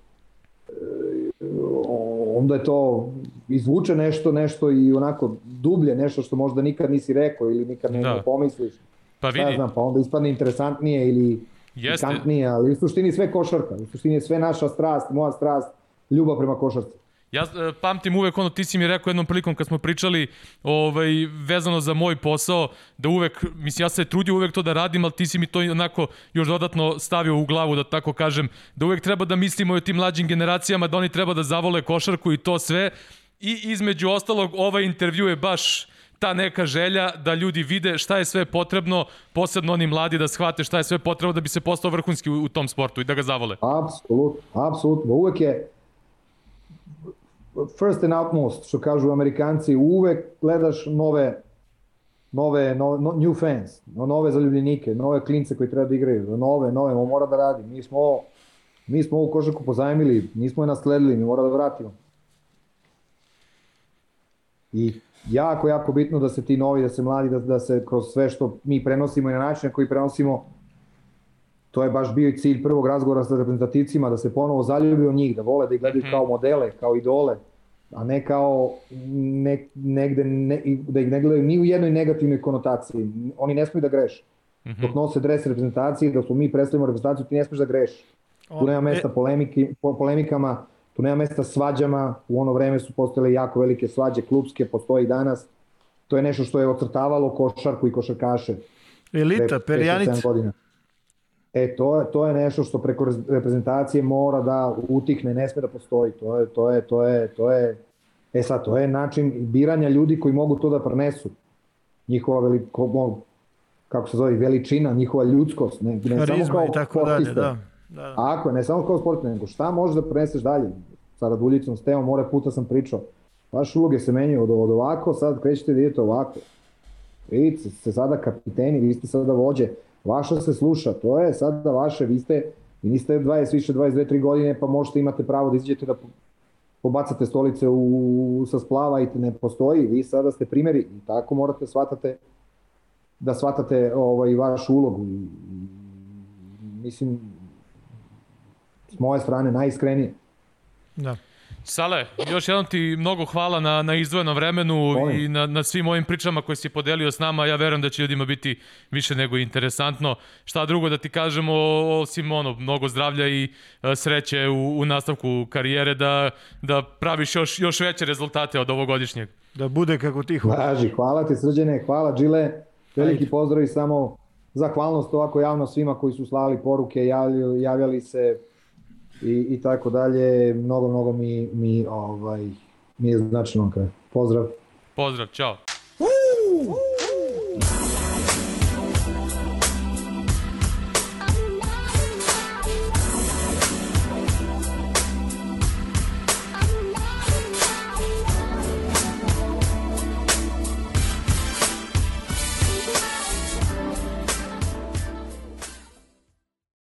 onda je to izvuče nešto, nešto i onako dublje, nešto što možda nikad nisi rekao ili nikad ne, da. pomisliš. Pa vidi. Ja znam, pa onda ispadne interesantnije ili Jeste. pikantnije, ali u suštini sve košarka, u suštini je sve naša strast, moja strast, ljubav prema košarci. Ja e, pamtim uvek ono, ti si mi rekao jednom prilikom kad smo pričali ovaj, vezano za moj posao, da uvek, mislim ja se trudio uvek to da radim, ali ti si mi to onako još dodatno stavio u glavu, da tako kažem, da uvek treba da mislimo o tim mlađim generacijama, da oni treba da zavole košarku i to sve. I između ostalog, ovaj intervju je baš ta neka želja da ljudi vide šta je sve potrebno, posebno oni mladi da shvate šta je sve potrebno da bi se postao vrhunski u, tom sportu i da ga zavole. Apsolutno, apsolutno. Uvek je first and outmost, što kažu amerikanci, uvek gledaš nove nove, no, no, new fans, no, nove zaljubljenike, nove klince koji treba da igraju, nove, nove, on mora da radi. Mi smo, mi smo ovu košarku pozajmili, nismo je nasledili, mi mora da vratimo. I jako, jako bitno da se ti novi, da se mladi, da, da se kroz sve što mi prenosimo i na način na koji prenosimo, to je baš bio i cilj prvog razgovora sa reprezentativcima, da se ponovo zaljubi u njih, da vole da ih gledaju kao modele, kao idole, a ne kao ne, negde, ne, da ih ne gledaju ni u jednoj negativnoj konotaciji. Oni ne smiju da greše. Dok nose dres reprezentacije, dok smo mi predstavimo reprezentaciju, ti ne smiješ da greš. Tu nema mesta polemiki, po, polemikama, tu nema mesta svađama, u ono vreme su postojale jako velike svađe, klubske, postoji i danas. To je nešto što je ocrtavalo košarku i košarkaše. Elita, perjanica. Godina. E, to je, to je nešto što preko reprezentacije mora da utihne, ne sme da postoji. To je, to je, to je, to je, e sad, to je način biranja ljudi koji mogu to da prenesu. Njihova veliko, kako se zove, veličina, njihova ljudskost, ne, ne Harizma samo kao i tako sportista. dalje, da. Da, da. Ako, ne samo kao sportista, nego šta možeš da preneseš dalje? Sa Raduljicom, s Teom, more puta sam pričao. Vaše uloge se menjaju od, od ovako, sad krećete da idete ovako. Vidite ste sada kapiteni, vi ste sada vođe, vaša se sluša, to je sada vaše, vi ste, vi niste 20, više 22, 3 godine, pa možete imate pravo da izađete da pobacate stolice u, sa splava i ne postoji, vi sada ste primjeri i tako morate shvatate da shvatate ovaj, vašu ulogu. Mislim, s moje strane najiskrenije. Da. Sale, još jednom ti mnogo hvala na, na izdvojenom vremenu Molim. i na, na svim ovim pričama koje si podelio s nama. Ja verujem da će ljudima biti više nego interesantno. Šta drugo da ti kažemo, osim ono, mnogo zdravlja i a, sreće u, u nastavku karijere, da, da praviš još, još veće rezultate od ovogodišnjeg. Da bude kako ti hoćeš. Važi, hvala ti srđene, hvala Džile, veliki Ajde. pozdrav i samo zahvalnost ovako javno svima koji su slali poruke, javljali, javljali se i, i tako dalje. Mnogo, mnogo mi, mi, ovaj, mi je značajno. Pozdrav. Pozdrav, čao. Woo!